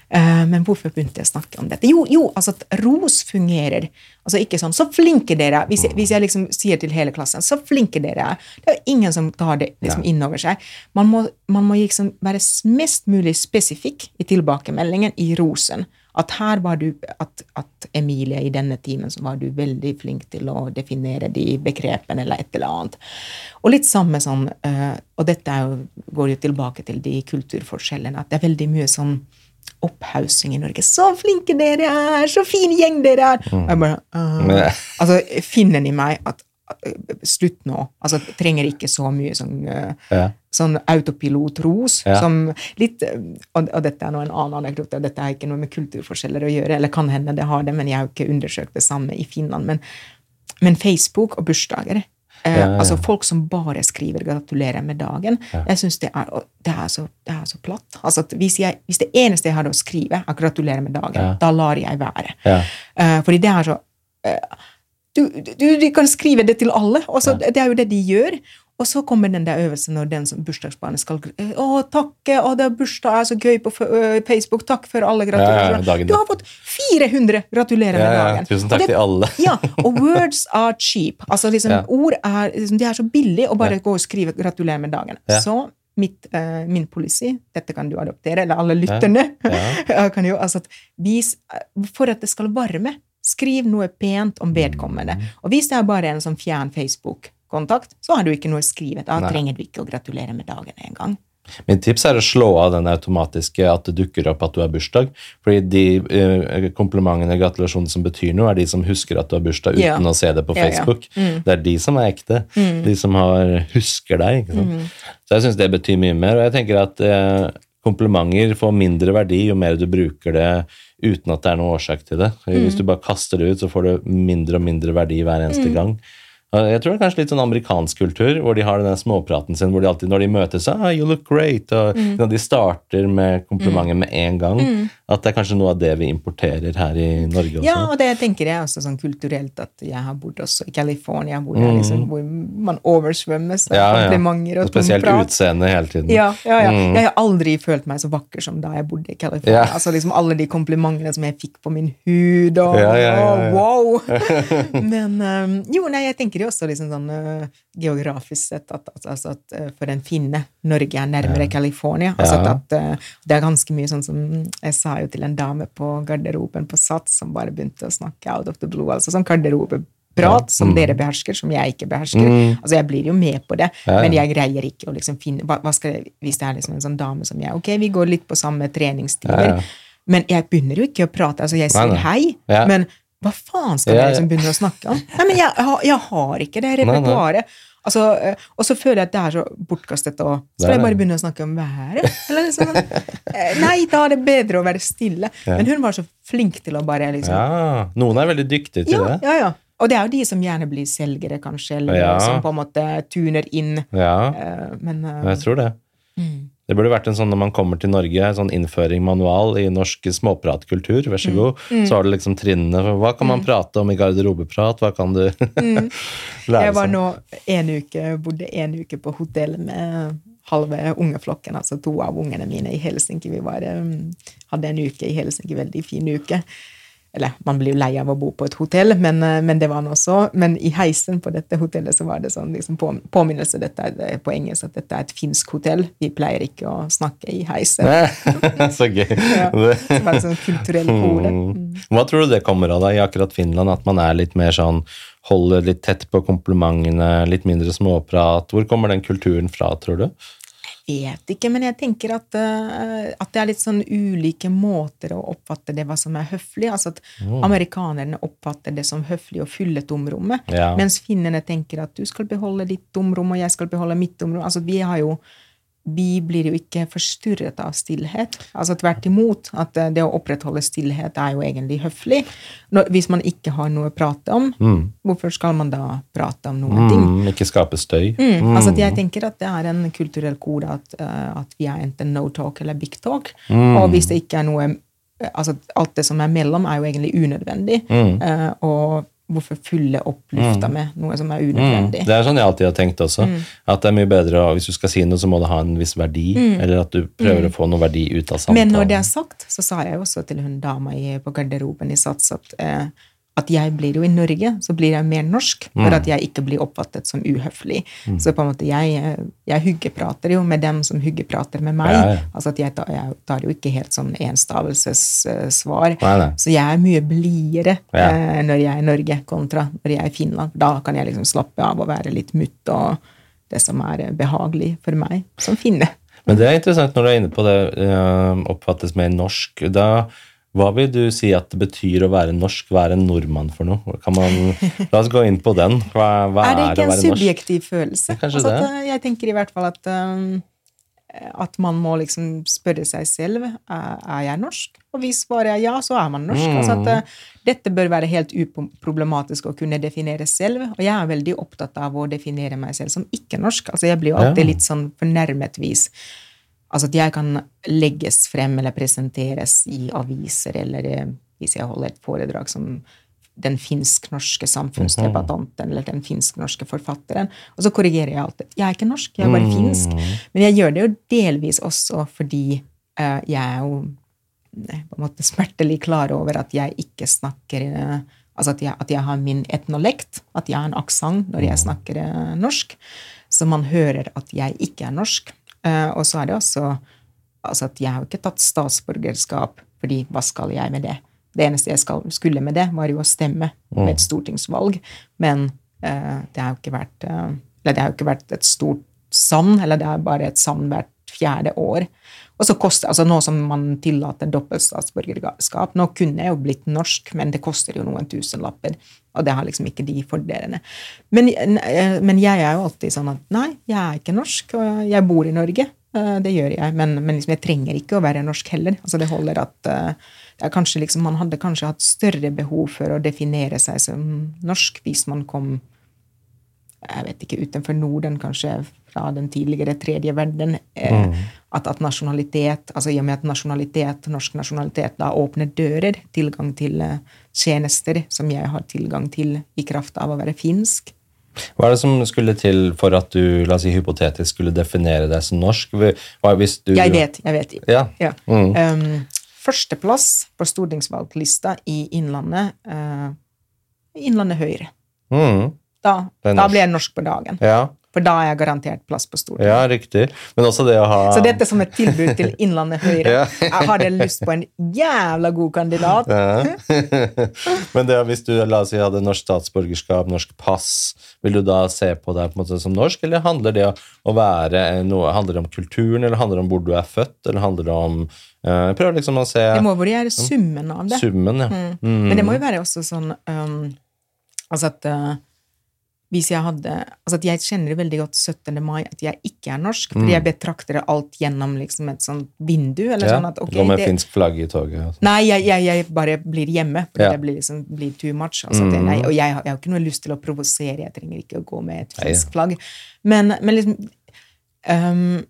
Eh, Men hvorfor begynte jeg å snakke om dette? Jo, jo, altså at ros fungerer. Altså ikke sånn 'så flinke dere er'. Hvis jeg, hvis jeg liksom sier til hele klassen 'så flinke dere er', det er jo ingen som tar det liksom inn over seg. Man må, man må liksom være mest mulig spesifikk i tilbakemeldingen, i rosen. At her var du, at, at Emilie i denne timen så var du veldig flink til å definere de begrepene eller et eller annet. Og litt samme sånn, eh, og dette jo, går jo tilbake til de kulturforskjellene, at det er veldig mye sånn opphaussing i Norge. 'Så flinke dere er! Så fin gjeng dere er!' Mm. jeg bare «Ah». Altså, finner de meg at at, Slutt nå. Altså, trenger ikke så mye sånn, eh, Ja. sånn autopilotros. Ja. Som litt, eh, og, og dette er nå en annen anekdote, dette har ikke noe med kulturforskjeller å gjøre, eller kan hende det har det, men jeg har jo ikke undersøkt det samme i Finland. Men, men Facebook og bursdager eh, Ja, ja, ja. Altså folk som bare skriver 'gratulerer med dagen', jeg synes det det så, det er så platt. Altså hvis, jeg, hvis det eneste jeg hadde å skrive, er 'gratulerer med dagen', Ja. da lar jeg være. Ja. Eh, fordi det er så eh, du, du, du kan skrive det til alle, Også, det er jo det de gjør. Og så kommer den der øvelsen når den som bursdagsbarnet skal eh, Å, takke, å, det er bursdag, er så gøy på øh, Facebook, takk for alle Ja, gratulasjoner. ja, du har fått 400 gratulerer Ja, med ja. dagen. Tusen takk det- til alle. ja, og words are cheap. Altså liksom, Ja. ord er, liksom, De er så billig å bare Ja. gå og skrive 'gratulerer med dagen'. Ja. Så mitt, uh, min policy, dette kan du adoptere, eller alle lytterne Ja. kan jo, altså vis, For at det skal varme, skriv noe pent om vedkommende. Mm. Og hvis det er bare en sånn fjern Facebook-kontakt, så har du ikke noe skrevet. Da Nei. trenger du ikke å gratulere med dagen engang. Mitt tips er å slå av den automatiske at det dukker opp at du har bursdag. Fordi de eh, komplimentene gratulasjonene som betyr noe, er de som husker at du har bursdag uten Ja. å se det på Ja, ja. Facebook. Mm. Det er de som er ekte. De som har, husker deg. Mm. Så jeg syns det betyr mye mer. Og jeg tenker at eh, komplimenter får mindre verdi jo mer du bruker det uten at det er noen årsak til det. Hvis Mm. du bare kaster det ut, så får det mindre og mindre verdi hver eneste gang. Og Jeg tror det er kanskje litt sånn amerikansk kultur, hvor de har den småpraten sin, hvor de alltid, når de møtes, ah, you look great, og Mm. de starter med komplimenter med en gang, at det er kanskje noe av det vi importerer her i Norge også. Ja, og det tenker jeg også sånn kulturelt, at jeg har bodd også i California, hvor, jeg liksom, hvor man oversvømmes av Mm. Ja, ja. komplimenter og Og Spesielt tomprat. utseende hele tiden. Ja, ja, ja. Mm. Jeg har aldri følt meg så vakker som da jeg bodde i California. Altså liksom Alle de komplimentene som jeg fikk på min hud, og å, wow! Men um, jo, nei, jeg tenker jo også liksom sånn uh, geografisk sett at, altså at uh, for en finne Norge er nærmere California. Altså Ja. at, uh, det er ganske mye sånn som Jeg sa jo til en dame på garderoben på Sats som bare begynte å snakke out of the blue, altså sånn garderobeprat Ja. som Mm. dere behersker, som jeg ikke behersker. Mm. Altså, jeg blir jo med på det, Ja, ja. men jeg greier ikke å liksom finne hva, hva skal jeg, Hvis det er liksom en sånn dame som jeg Ok, vi går litt på samme treningstider, Ja, ja. men jeg begynner jo ikke å prate. Altså, jeg sier hei, Ja. men hva faen skal jeg liksom begynne å snakke om? Nei, men jeg, jeg har ikke det repertoaret. Altså, eh, og så føler jeg at det er så bortkastet. Og skal jeg bare begynne å snakke om været? Eller liksom, eh, nei, da er det bedre å være stille. Men hun var så flink til å bare liksom Ja, noen er veldig dyktige til ja, det. ja, ja. Og det er jo de som gjerne blir selgere, kanskje, eller Ja. som på en måte tuner inn. Ja, eh, Men jeg tror det. mm. Det burde vært en sånn når man kommer til Norge, sånn innføring manual i norsk småpratkultur. Vær så god. Så har du liksom trinnene. for Hva kan man prate om i garderobeprat? Hva kan du lære seg? Jeg var nå en uke, bodde en uke på hotell med halve ungeflokken, altså to av ungene mine i Helsinki. Vi var, eh, hadde en uke i Helsinki, veldig fin uke. Eller man blir jo lei av å bo på et hotell, men, eh, men det var han også. Men i heisen på dette hotellet så var det sånn liksom på, påminnelse dette er det på engelsk at dette er et finsk hotell. Vi pleier ikke å snakke i heisen. så gøy. Ja, Det- det var et sånn kulturell kode. Mm. Hva tror du det kommer av da, i akkurat Finland? At man er litt mer sånn Holder litt tett på komplimentene, litt mindre småprat. Hvor kommer den kulturen fra, tror du? Vet ikke, men jeg tenker at, eh, at det er litt sånn ulike måter å oppfatte det hva som er høflig. Altså at amerikanerne oppfatter det som høflig å fylle tomrommet, Ja. mens finnene tenker at du skal beholde ditt tomrom, og jeg skal beholde mitt tomrom. Altså vi har jo vi blir jo ikke forstyrret av stillhet. Altså Tvert imot. At eh, det å opprettholde stillhet er jo egentlig høflig. Når, hvis man ikke har noe å prate om, hvorfor skal man da prate om noen ting? Mm, ikke skape støy. Mm. Altså at jeg tenker at det er en kulturell kode at, uh, at vi er enten no talk eller big talk. Mm. Og hvis det ikke er noe eh, altså Alt det som er mellom, er jo egentlig unødvendig. Mm. Eh, og hvorfor fylle opp lufta med noe som er unødvendig? Det er sånn jeg alltid har tenkt også. Mm. At det er mye bedre å, hvis du skal si noe, så må det ha en viss verdi. Eller at du prøver å få noe verdi ut av samtalen. Mm. Men når det er sagt, så sa jeg også til hun dama på garderoben i Sats at, eh, at jeg blir jo i Norge, så blir jeg mer norsk, for at jeg ikke blir oppfattet som uhøflig. Så på en måte jeg, jeg hyggeprater jo med dem som hyggeprater med meg. Ja, ja. Altså at jeg tar, jeg tar jo ikke helt sånn enstavelsessvar. Nei. Så jeg er mye blidere Ja. eh, når jeg er i Norge kontra når jeg er i Finland. Da kan jeg liksom slappe av og være litt mutt og det som er eh, behagelig for meg som finne. Men det er interessant når du er inne på det eh, oppfattes mer norsk. Da, hva vil du si at det betyr å være norsk? Er en nordmann for noe? Kan man, la oss gå inn på den. Hva, hva er det er, ikke å en subjektiv norsk? følelse? Altså, det. at, eh, jeg tenker i hvert fall at um, at man må liksom spørre seg selv er er jeg norsk. Og hvis svaret er ja, så er man norsk. Altså at Mm. eh, Dette bør være helt uproblematisk å kunne definere selv. Og jeg er veldig opptatt av å definere meg selv som ikke-norsk. Altså Jeg blir jo alltid litt sånn fornærmet vis. Altså at jeg kan legges frem eller presenteres i aviser, eller eh, hvis jeg holder et foredrag som den finsk-norske samfunnsdebattanten eller den finsk-norske forfatteren. Og så korrigerer jeg alltid. Jeg er ikke norsk, jeg er bare finsk. Men jeg gjør det jo delvis også fordi uh, jeg er jo eh, på en måte smertelig klar over at jeg ikke snakker uh, Altså at jeg, at jeg har min etnolekt, at jeg har en aksent når jeg snakker uh, norsk. Så man hører at jeg ikke er norsk. Eh, og så er det også altså at jeg har ikke tatt statsborgerskap, fordi hva skal jeg med det? Det eneste jeg skal, skulle med det, var jo å stemme ved et stortingsvalg. Men uh, det har jo ikke vært uh, Eller det har jo ikke vært et stort savn, eller det er bare et savn hvert fjerde år. Og så koster, altså Nå som man tillater dobbelt statsborgerskap Nå kunne jeg jo blitt norsk, men det koster jo noen tusenlapper. Og det har liksom ikke de fordelene. Men, eh, men jeg er jo alltid sånn at nei, jeg er ikke norsk, og jeg bor i Norge. Eh, Det gjør jeg, men, men liksom jeg trenger ikke å være norsk heller. Altså Det holder at eh, det kanskje liksom, Man hadde kanskje hatt større behov for å definere seg som norsk hvis man kom jeg vet ikke, utenfor Norden, kanskje fra den tidligere tredje verden. Mm. at, at nasjonalitet, altså I og med at nasjonalitet, norsk nasjonalitet da åpner dører, tilgang til tjenester som jeg har tilgang til i kraft av å være finsk. Hva er det som skulle til for at du la oss si, hypotetisk skulle definere deg som norsk? Hva hvis du, Jeg vet, jeg vet. Ja. Ja. Mm. Um, førsteplass på stortingsvalglista i Innlandet uh, Innlandet Høyre. Mm. Da, da blir jeg norsk på dagen. Ja. For da er jeg garantert plass på Stortinget. ja, riktig. Men også det å ha Så dette som et tilbud til Innlandet Høyre. Ja. Jeg hadde lyst på en jævla god kandidat. Men det, hvis du la oss si, hadde norsk statsborgerskap, norsk pass, vil du da se på deg på en måte som norsk, eller handler det å være noe, handler det om kulturen, eller handler det om hvor du er født, eller handler det om uh, Prøv liksom å se Det må være summen av det. summen, ja. Mm. Men det må jo være også sånn um, Altså at uh, hvis jeg hadde Altså at jeg kjenner veldig godt 17. mai at jeg ikke er norsk, fordi jeg betrakter alt gjennom liksom et sånt vindu. eller Mm. Ja, sånn at, ok, Gå med det, finsk flagg i toget. Altså. Nei, jeg, jeg, jeg bare blir hjemme, fordi Ja. det blir liksom blir too much. Altså, Mm. nei, og jeg, har- jeg har ikke noe lyst til å provosere, jeg trenger ikke å gå med et finsk flagg. Men, men liksom um,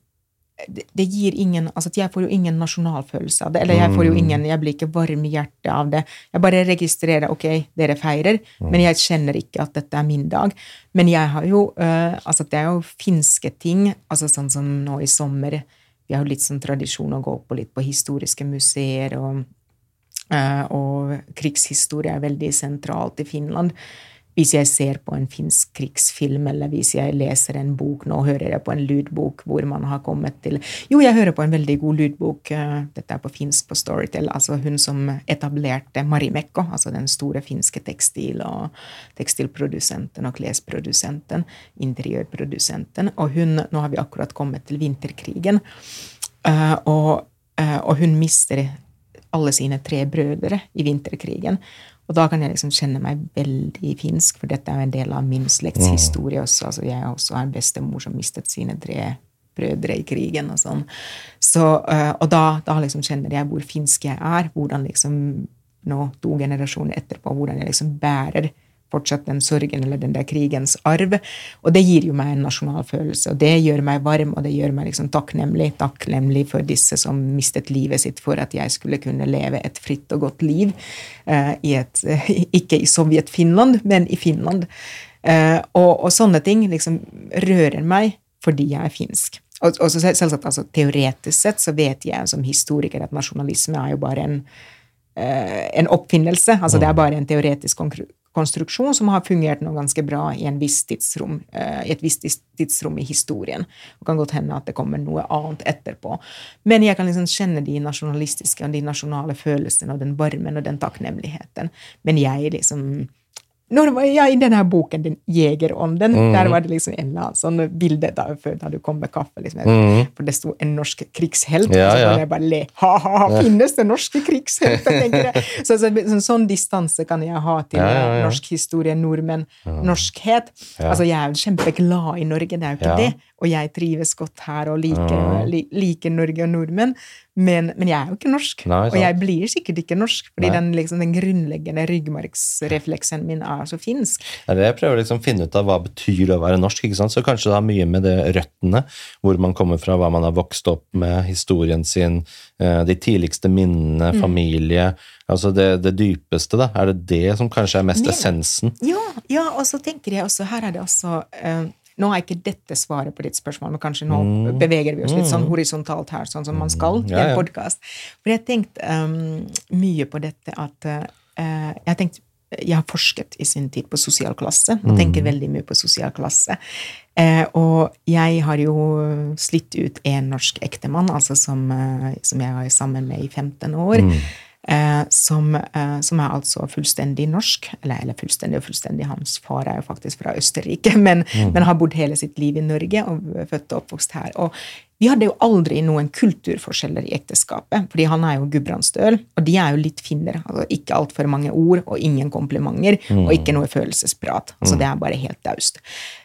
det, gir ingen altså Jeg får jo ingen nasjonalfølelse av det. Eller jeg får jo Mm. ingen, jeg blir ikke varm i hjertet av det. Jeg bare registrerer ok, dere feirer, Mm. men jeg kjenner ikke at dette er min dag. Men jeg har jo uh, altså det er jo finske ting, altså sånn som nå i sommer. Vi har jo litt sånn tradisjon å gå på litt på historiske museer, og, uh, og krigshistorie er veldig sentralt i Finland. Hvis jeg ser på en finsk krigsfilm, eller hvis jeg leser en bok Nå hører jeg på en lydbok hvor man har kommet til Jo, jeg hører på en veldig god lydbok. eh, Dette er på finsk på Storytel. Altså hun som etablerte Marimekko, altså den store finske tekstil- og tekstilprodusenten og klesprodusenten, interiørprodusenten. Og hun Nå har vi akkurat kommet til vinterkrigen, eh, og, eh, og hun mister alle sine tre brødre i vinterkrigen. Og da kan jeg liksom kjenne meg veldig finsk, for dette er jo en del av min slektshistorie også. Altså, jeg også har en bestemor som mistet sine tre brødre i krigen og sånn. Så, øh, og da, da liksom kjenner jeg hvor finsk jeg er, hvordan liksom nå to generasjoner etterpå, hvordan jeg liksom bærer fortsatt den sorgen eller den der krigens arv. Og det gir jo meg en nasjonal følelse, og det gjør meg varm, og det gjør meg liksom takknemlig. Takknemlig for disse som mistet livet sitt for at jeg skulle kunne leve et fritt og godt liv. eh, i et, ikke i Sovjet-Finland, men i Finland. Eh, og, og sånne ting liksom rører meg fordi jeg er finsk. Og, og så selvsagt, altså, Teoretisk sett så vet jeg som historiker at nasjonalisme er jo bare en eh, en oppfinnelse. altså Det er bare en teoretisk konstruksjon som har fungert noe ganske bra i, en viss tidsrom, eh, i et visst tidsrom i historien. Det kan godt hende at det kommer noe annet etterpå. Men jeg kan liksom kjenne de nasjonalistiske og de nasjonale følelsene og den varmen og den takknemligheten. Men jeg liksom når var jeg i denne boken, Den jegerånden, Mm. der var det liksom en eller annen sånn bilde da, før da du kom med kaffe. liksom. Mm. For det sto 'en norsk krigshelt', Ja, så ja. jeg bare le. Ha-ha, finnes det norske krigshelter? jeg. Så, så, sånn, distanse kan jeg ha til Ja, ja, ja. norsk historie, nordmenn, norskhet. Ja. Altså, jeg er jo kjempeglad i Norge, det er jo ikke det. Og jeg trives godt her og liker, Ja. li, liker Norge og nordmenn. Men, men jeg er jo ikke norsk. Nei, og jeg blir sikkert ikke norsk, fordi den, liksom, den grunnleggende ryggmargsrefleksen min er så finsk. Det det jeg prøver liksom å finne ut av hva betyr det å være norsk. ikke sant? Så kanskje det har mye med det røttene, hvor man kommer fra, hva man har vokst opp med, historien sin, eh, de tidligste minnene, Mm. familie. Altså det, det dypeste, da. Er det det som kanskje er mest Men- essensen? Ja, ja, og så tenker jeg også, her er det også eh, Nå er ikke dette svaret på ditt spørsmål, men kanskje nå beveger vi oss litt sånn horisontalt her, sånn som man skal i Mm. En ja. podkast. For jeg har tenkt um, mye på dette at uh, Jeg har tenkt jeg har forsket i sin tid på sosial klasse, og tenker veldig mye på sosial klasse. Eh, og jeg har jo slitt ut en norsk ektemann, altså som, eh, som jeg var sammen med i 15 år. Eh, som, eh, som er altså fullstendig norsk. Eller, eller fullstendig og fullstendig, hans far er jo faktisk fra Østerrike, men, men har bodd hele sitt liv i Norge og født og oppvokst her. Og vi hadde jo aldri noen kulturforskjeller i ekteskapet, fordi han er jo gudbrandsdøl, og de er jo litt finner. Altså ikke altfor mange ord og ingen komplimenter, og ikke noe følelsesprat. Altså det er bare helt daust.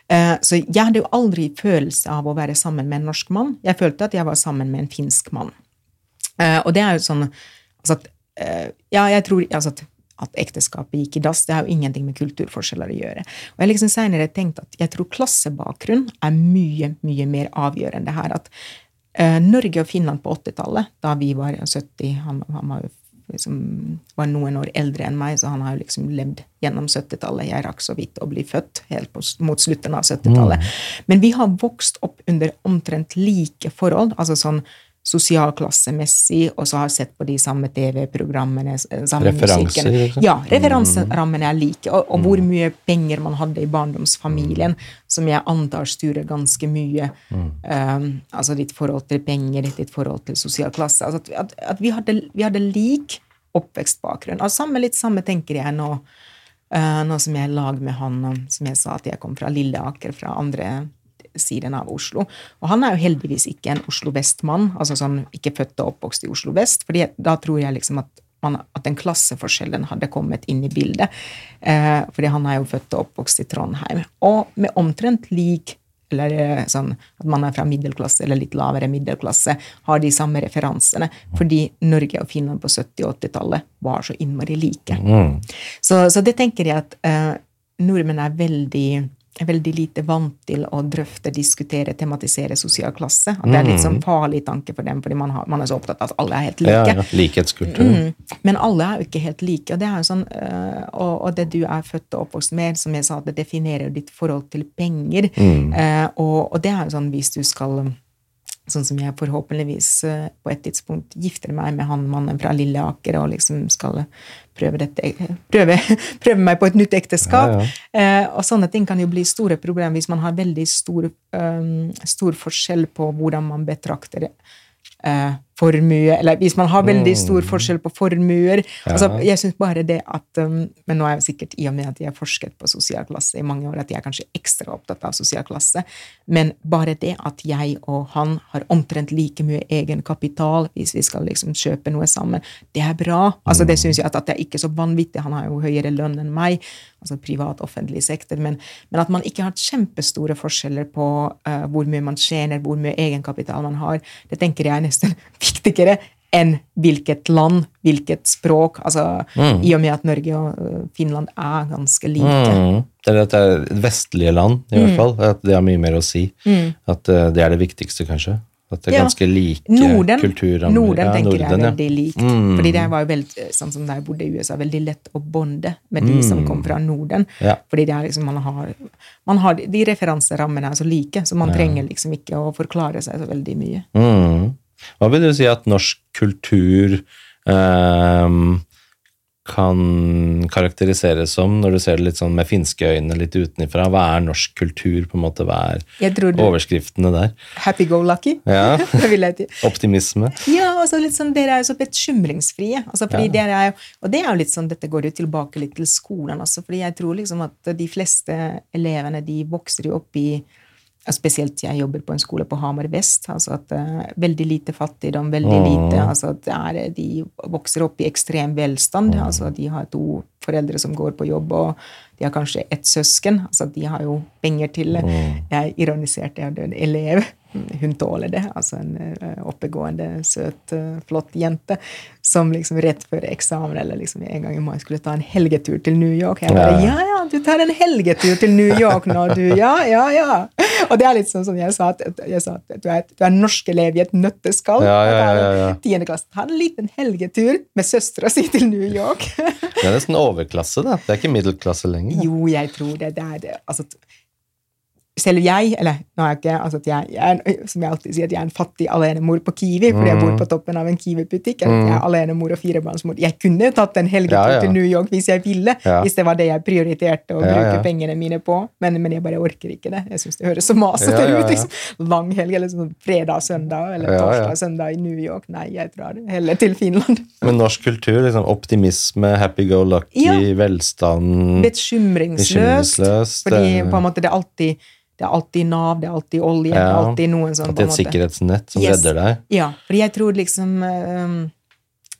Eh, Så jeg hadde jo aldri følelse av å være sammen med en norsk mann. Jeg følte at jeg var sammen med en finsk mann. Eh, og det er jo sånn altså at, eh, Ja, jeg tror altså at, ekteskapet gikk i dass. Det har jo ingenting med kulturforskjeller å gjøre. Og jeg liksom senere tenkt at jeg tror klassebakgrunn er mye, mye mer avgjørende her. At uh, Norge og Finland på 80-tallet, da vi var 70 Han, han var liksom, var noen år eldre enn meg, så han har jo liksom levd gjennom 70-tallet. Jeg rakk så vidt å bli født helt på, mot slutten av 70-tallet. Men vi har vokst opp under omtrent like forhold. altså sånn sosialklassemessig, og så har sett på de samme TV-programmene. samme Referanser, musikken. liksom? Ja, referanserammene er like. Og, og hvor mye penger man hadde i barndomsfamilien, som jeg antar styrer ganske mye. Um, altså ditt forhold til penger, ditt forhold til sosial klasse. Altså at, at, vi, hadde, vi hadde lik oppvekstbakgrunn. Altså samme, litt samme tenker jeg nå, uh, nå som jeg er i lag med han, som jeg sa at jeg kom fra Lilleaker, fra andre siden av Oslo. Og han er jo heldigvis ikke en Oslo Vest-mann, altså sånn ikke født og oppvokst i Oslo Vest, fordi da tror jeg liksom at man, at den klasseforskjellen hadde kommet inn i bildet. Eh, fordi han er jo født og oppvokst i Trondheim. Og med omtrent lik eller eh, sånn at man er fra middelklasse eller litt lavere middelklasse, har de samme referansene. Fordi Norge og Finland på 70- og 80-tallet var så innmari like. Så, så det tenker jeg at eh, nordmenn er veldig, er veldig lite vant til å drøfte, diskutere, tematisere sosial klasse. At det er litt sånn farlig tanke for dem, fordi man, har, man er så opptatt av at alle er helt like. ja. Likhetskultur. Mm. Men alle er jo ikke helt like. Og det, sånn, øh, og, og det du er født og oppvokst med, som jeg sa, det definerer ditt forhold til penger. Eh, og, og det er jo sånn hvis du skal Sånn som jeg forhåpentligvis øh, på et tidspunkt gifter meg med han mannen fra Lilleaker og liksom skal prøve, dette, prøve, prøve meg på et nytt ekteskap. Ja, Eh, og sånne ting kan jo bli store problemer hvis man har veldig stor, um, stor forskjell på hvordan man betrakter eh, formue, eller hvis man har veldig stor forskjell på formuer. Altså, jeg synes bare det at um, Men nå er jeg sikkert i og med at jeg har forsket på sosial klasse i mange år, at jeg er kanskje ekstra opptatt av sosial klasse, men bare det at jeg og han har omtrent like mye egenkapital hvis vi skal liksom kjøpe noe sammen, det er bra. Altså, det syns jeg at, at det er ikke så vanvittig. Han har jo høyere lønn enn meg, altså privat, offentlig sektor, men, men at man ikke har kjempestore forskjeller på uh, hvor mye man tjener, hvor mye egenkapital man har, det tenker jeg nesten, nesten viktigere enn hvilket land, hvilket språk. altså I og med at Norge og Finland er ganske like. Mm. Det er at det er vestlige land, i Mm. hvert fall. At det har mye mer å si. At eh, det er det viktigste, kanskje. At det er Ja. ganske like Norden, kulturrammer. Norden Ja, tenker jeg er Norden, veldig likt. Mm. Fordi det var jo veldig, sånn som da jeg bodde i USA, veldig lett å bonde med de som kom fra Norden. Mm. Ja. Fordi det er liksom, man har, man har, de referanserammene er så like, så man trenger liksom ikke å forklare seg så veldig mye. Mm. Hva vil du si at norsk kultur ehm, kan karakteriseres som, når du ser det litt sånn med finske øyne litt utenifra? Hva er norsk kultur, på en måte? Hva er overskriftene der? happy go lucky. Ja. Optimisme? Ja, altså litt sånn, dere er jo så bekymringsfrie. Altså, fordi Ja. dere er og det er jo litt sånn, dette går jo tilbake litt til skolen også, fordi jeg tror liksom at de fleste elevene de vokser jo opp i Spesielt jeg jobber på en skole på Hamar vest. altså at uh, Veldig lite fattigdom, veldig Mm. lite altså at er, De vokser opp i ekstrem velstand. altså De har to foreldre som går på jobb, og de har kanskje ett søsken. altså De har jo penger til Jeg ironiserte, jeg hadde en elev. Hun tåler det. altså En eh, oppegående, søt, eh, flott jente som liksom rett før eksamen eller liksom en gang i mai skulle ta en helgetur til New York. Jeg bare, Ja. ja, ja, du tar en helgetur til New York nå, du. Ja, ja, ja. Og det er litt sånn som jeg sa, at, jeg sa at du er, du er norsk elev i et nøtteskall. Ja, ja, ja, ja. Tiende klasse. Ta en liten helgetur med søstera si til New York. Det er nesten overklasse, da. Det er ikke middelklasse lenger. Jo, jeg tror det. det er det. Altså, selv jeg, eller nå er jeg ikke altså jeg, jeg Som jeg alltid sier, at jeg er en fattig alenemor på Kiwi, fordi jeg Mm. bor på toppen av en Kiwi-butikk. eller at Jeg er alenemor og firebarnsmor. Jeg kunne tatt en helgetur Ja, ja. til New York hvis jeg ville, Ja. hvis det var det jeg prioriterte å bruke pengene mine på, men, men jeg bare orker ikke det. Jeg syns det høres så masete ut. Liksom. Lang helg, eller sånn fredag-søndag, eller torsdag-søndag i New York. Nei, jeg drar heller til Finland. Men norsk kultur, liksom optimisme, happy-go-lucky, Ja. velstand Bekymringsløst. Bekymringsløst. Fordi eh, på en måte det er alltid det er alltid Nav, det er alltid olje, det er alltid noen sånn At det er et sikkerhetsnett som Yes. redder deg. Ja, For jeg tror liksom um,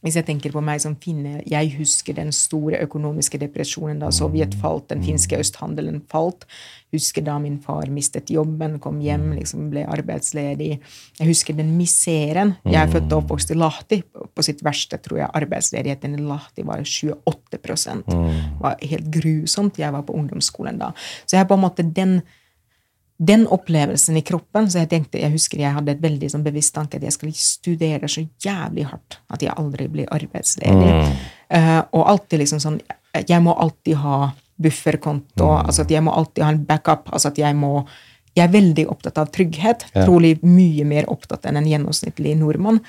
Hvis jeg tenker på meg som finne Jeg husker den store økonomiske depresjonen da Sovjet falt, den finske østhandelen falt. Husker da min far mistet jobben, kom hjem, liksom ble arbeidsledig. Jeg husker den miseren. Jeg er født og oppvokst i Lahti. På sitt verste tror jeg arbeidsledigheten i Lahti var 28 Det var helt grusomt. Jeg var på ungdomsskolen da. Så jeg har på en måte den den opplevelsen i kroppen, så jeg tenkte, jeg husker jeg hadde et veldig sånn bevisst tanke at jeg skal studere så jævlig hardt at jeg aldri blir arbeidsledig. Eh, og alltid liksom sånn Jeg må alltid ha bufferkonto. altså at Jeg må alltid ha en backup. altså at Jeg må jeg er veldig opptatt av trygghet. Ja. Trolig mye mer opptatt enn en gjennomsnittlig nordmann.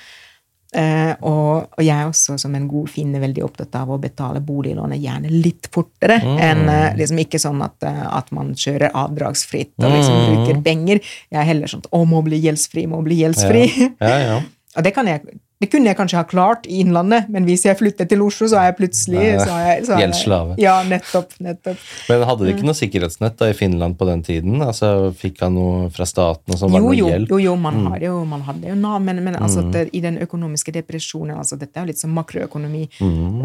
Eh, og, og jeg er også som en god finne veldig opptatt av å betale boliglånet gjerne litt fortere enn eh, liksom ikke sånn at, eh, at man kjører avdragsfritt og liksom Mm. bruker penger. Jeg er heller sånn å, må bli gjeldsfri, må bli gjeldsfri. Ja, ja. og det, kan jeg, det kunne jeg kanskje ha klart i Innlandet, men hvis jeg flytter til Oslo, så er jeg plutselig så så jeg, gjeldsslave. Ja, nettopp. nettopp. Men hadde de Mm. ikke noe sikkerhetsnett da i Finland på den tiden? Altså, Fikk han noe fra staten og sånn? Var det Jo, jo, jo, jo, man, har jo, man hadde jo Nav, men, men altså, at, i den økonomiske depresjonen altså, Dette er jo litt som makroøkonomi.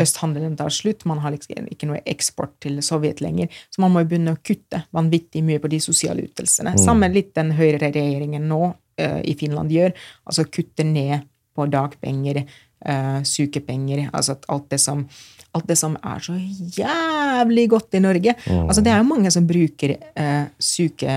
Østhandelen tar slutt, man har liksom ikke noe eksport til Sovjet lenger. Så man må jo begynne å kutte vanvittig mye på de sosiale ytelsene. Samme litt den høyreregjeringen nå uh, i Finland gjør. Altså kutte ned på dagpenger, uh, sykepenger, altså alt det som alt det som er så jævlig godt i Norge. Altså Det er jo mange som bruker uh, syke,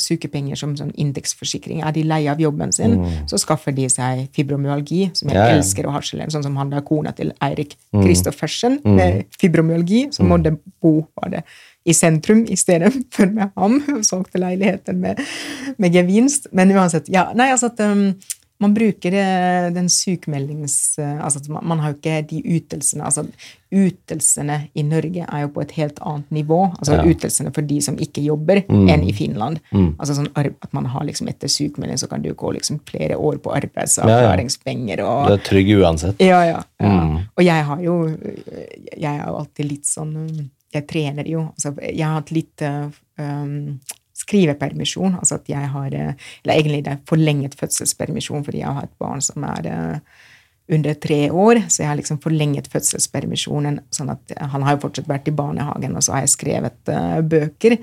sykepenger som sånn indeksforsikring. Er de lei av jobben sin, så skaffer de seg fibromyalgi, som jeg Ja, ja. elsker å harselere Sånn som han da kona til Eirik Kristoffersen med fibromyalgi, som måtte bo var det, i sentrum i stedet for med ham. Solgte leiligheten med, med gevinst. Men uansett, ja, nei, altså at um, man bruker eh, den sykemeldings... eh, altså man, har jo ikke de ytelsene altså Ytelsene i Norge er jo på et helt annet nivå. altså Ja. Ytelsene for de som ikke jobber, enn i Finland. altså sånn At man har liksom etter sykmelding så kan du gå liksom flere år på arbeidsavklaringspenger. og Du er trygg uansett. ja, ja. ja. Mm. Og jeg har jo Jeg er jo alltid litt sånn um, Jeg trener jo. Altså, jeg har hatt litt um, skrivepermisjon. Altså at jeg har uh, Eller egentlig det er forlenget fødselspermisjon fordi jeg har et barn som er uh, under tre år, så jeg har liksom forlenget fødselspermisjonen. sånn at Han har jo fortsatt vært i barnehagen, og så har jeg skrevet uh, bøker.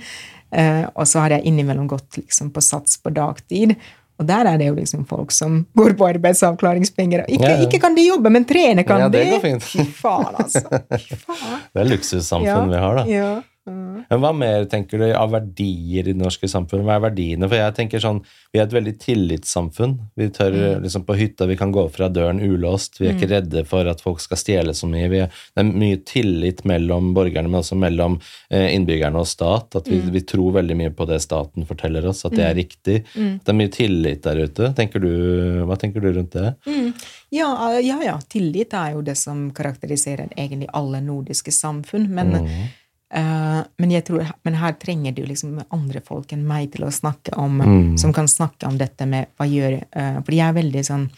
Uh, og så har jeg innimellom gått liksom på sats på dagtid. Og der er det jo liksom folk som går på arbeidsavklaringspenger. Ikke, Ja, ja. ikke kan de jobbe, men trene kan Ja, det de. Fy faen, altså. Fy faen. Det er luksussamfunn vi har, da. Ja. Men hva mer tenker du av verdier i det norske samfunnet? Hva er verdiene? For jeg tenker sånn, Vi er et veldig tillitssamfunn. Vi tør Mm. liksom på hytta, vi kan gå fra døren ulåst. Vi er ikke redde for at folk skal stjele så mye. Vi er, det er mye tillit mellom borgerne, men også mellom eh, innbyggerne og stat. At vi, Mm. vi tror veldig mye på det staten forteller oss, at det er riktig. Mm. Det er mye tillit der ute. Tenker du, hva tenker du rundt det? Mm. Ja, ja, ja. Tillit er jo det som karakteriserer egentlig alle nordiske samfunn. Men, Mm. Men jeg tror, men her trenger du liksom andre folk enn meg til å snakke om, Mm. som kan snakke om dette med hva gjør uh, For jeg er veldig sånn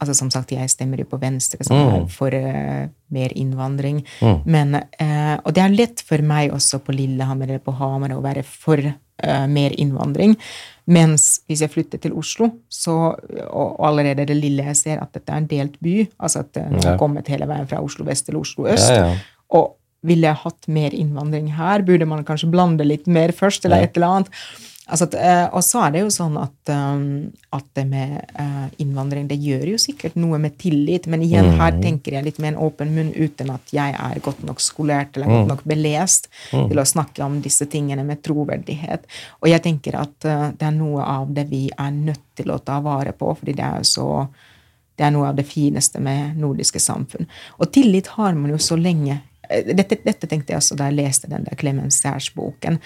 altså Som sagt, jeg stemmer jo på Venstre, Mm. for uh, mer innvandring. Mm. Men, uh, og det er lett for meg også på Lillehammer eller på Hamar å være for uh, mer innvandring. Mens hvis jeg flytter til Oslo, så, og, og allerede det lille jeg ser at dette er en delt by, altså at eh, jeg Ja. har kommet hele veien fra Oslo vest til Oslo øst, Ja, ja. og ville jeg hatt mer innvandring her, burde man kanskje blande litt mer først, eller et eller annet. Altså at, eh, og så er det jo sånn at, um, at det med eh, innvandring, det gjør jo sikkert noe med tillit, men igjen, her tenker jeg litt med en åpen munn uten at jeg er godt nok skolert eller godt nok belest til å snakke om disse tingene med troverdighet. Og jeg tenker at eh, det er noe av det vi er nødt til å ta vare på, fordi det er så det er noe av det fineste med nordiske samfunn. Og tillit har man jo så lenge eh, Dette, dette tenkte jeg også da jeg leste den der Clemens Særs-boken.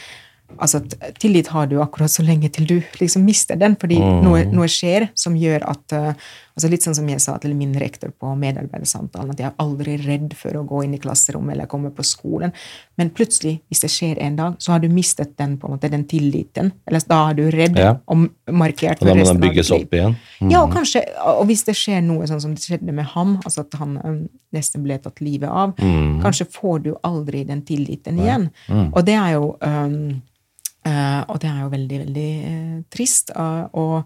Altså at Tillit har du akkurat så lenge til du liksom mister den, fordi noe, noe skjer som gjør at eh, altså Litt sånn som jeg sa til min rektor på medarbeidersamtalen, at jeg er aldri redd for å gå inn i klasserommet eller komme på skolen. Men plutselig, hvis det skjer en dag, så har du mistet den på en måte, den tilliten. Eller da er du redd Ja. og markert Og da må resten den av bygges opp igjen. Mm. Ja, og kanskje, og hvis det skjer noe sånn som det skjedde med ham, altså at han nesten ble tatt livet av, Mm. kanskje får du aldri den tilliten igjen. Og det er jo um, uh, og det er jo veldig, veldig uh, trist. uh, og,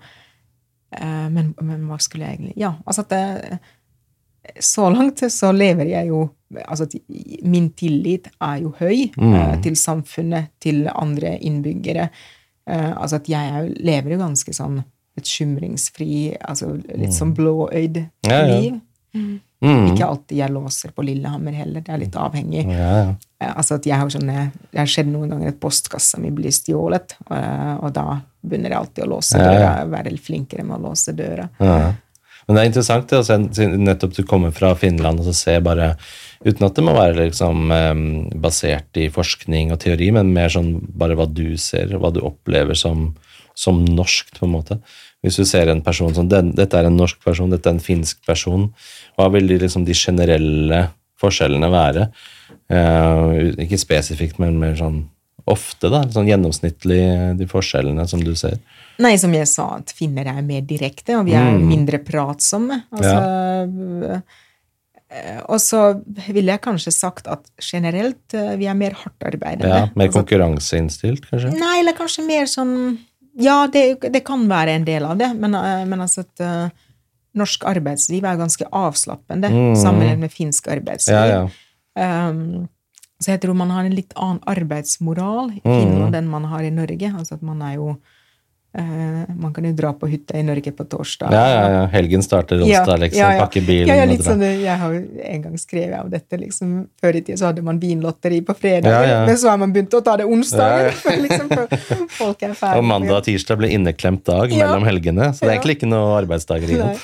men, men hva skulle jeg egentlig Ja, altså at det, så langt så lever jeg jo Altså at min tillit er jo høy eh, til samfunnet, til andre innbyggere. Eh, altså at jeg er lever jo ganske sånn bekymringsfri, altså litt sånn blåøyd Ja, ja. liv. Mm. Ikke alltid jeg låser på Lillehammer heller, det er litt avhengig. Ja, ja. Eh, Altså at jeg har sånne, Det har skjedd noen ganger at postkassa mi blir stjålet, og, og da begynner jeg alltid å låse Ja, døra, være flinkere med å låse døra. Ja. Men det er interessant det å se, nettopp du kommer fra Finland og så se bare Uten at det må være liksom basert i forskning og teori, men mer sånn bare hva du ser, hva du opplever som, som norskt, på en måte. Hvis du ser en person som den, dette er en norsk person, dette er en finsk person, hva vil de, liksom, de generelle forskjellene være? Uh, ikke spesifikt, men mer sånn ofte, da. Sånn gjennomsnittlig, de forskjellene som du ser. Nei, som jeg sa, at finner er mer direkte, og vi er Mm. mindre pratsomme. Altså, ja. Og så ville jeg kanskje sagt at generelt eh, vi er mer hardtarbeidende. Ja, mer altså, konkurranseinnstilt, kanskje? Nei, eller kanskje mer sånn Ja, det, det kan være en del av det, men, eh, men altså at uh, norsk arbeidsliv er ganske avslappende Mm. sammenlignet med finsk arbeidsliv. Ja, ja. Um, så jeg tror man har en litt annen arbeidsmoral i Mm. Enn man har i Norge. Altså at man er jo Man kan jo dra på hytta i Norge på torsdag. Ja, ja, ja. Helgen starter onsdag, liksom. Pakke bilen Ja, ja, sånn, jeg har jo en gang skrevet om dette. liksom, Før i tida så hadde man vinlotteri på fredag, Ja, ja. men så har man begynt å ta det. Ja, ja. for liksom, folk er ferdige. Og mandag og tirsdag blir inneklemt dag Ja. mellom helgene, så det er Ja. egentlig ikke noe arbeidsdager igjen.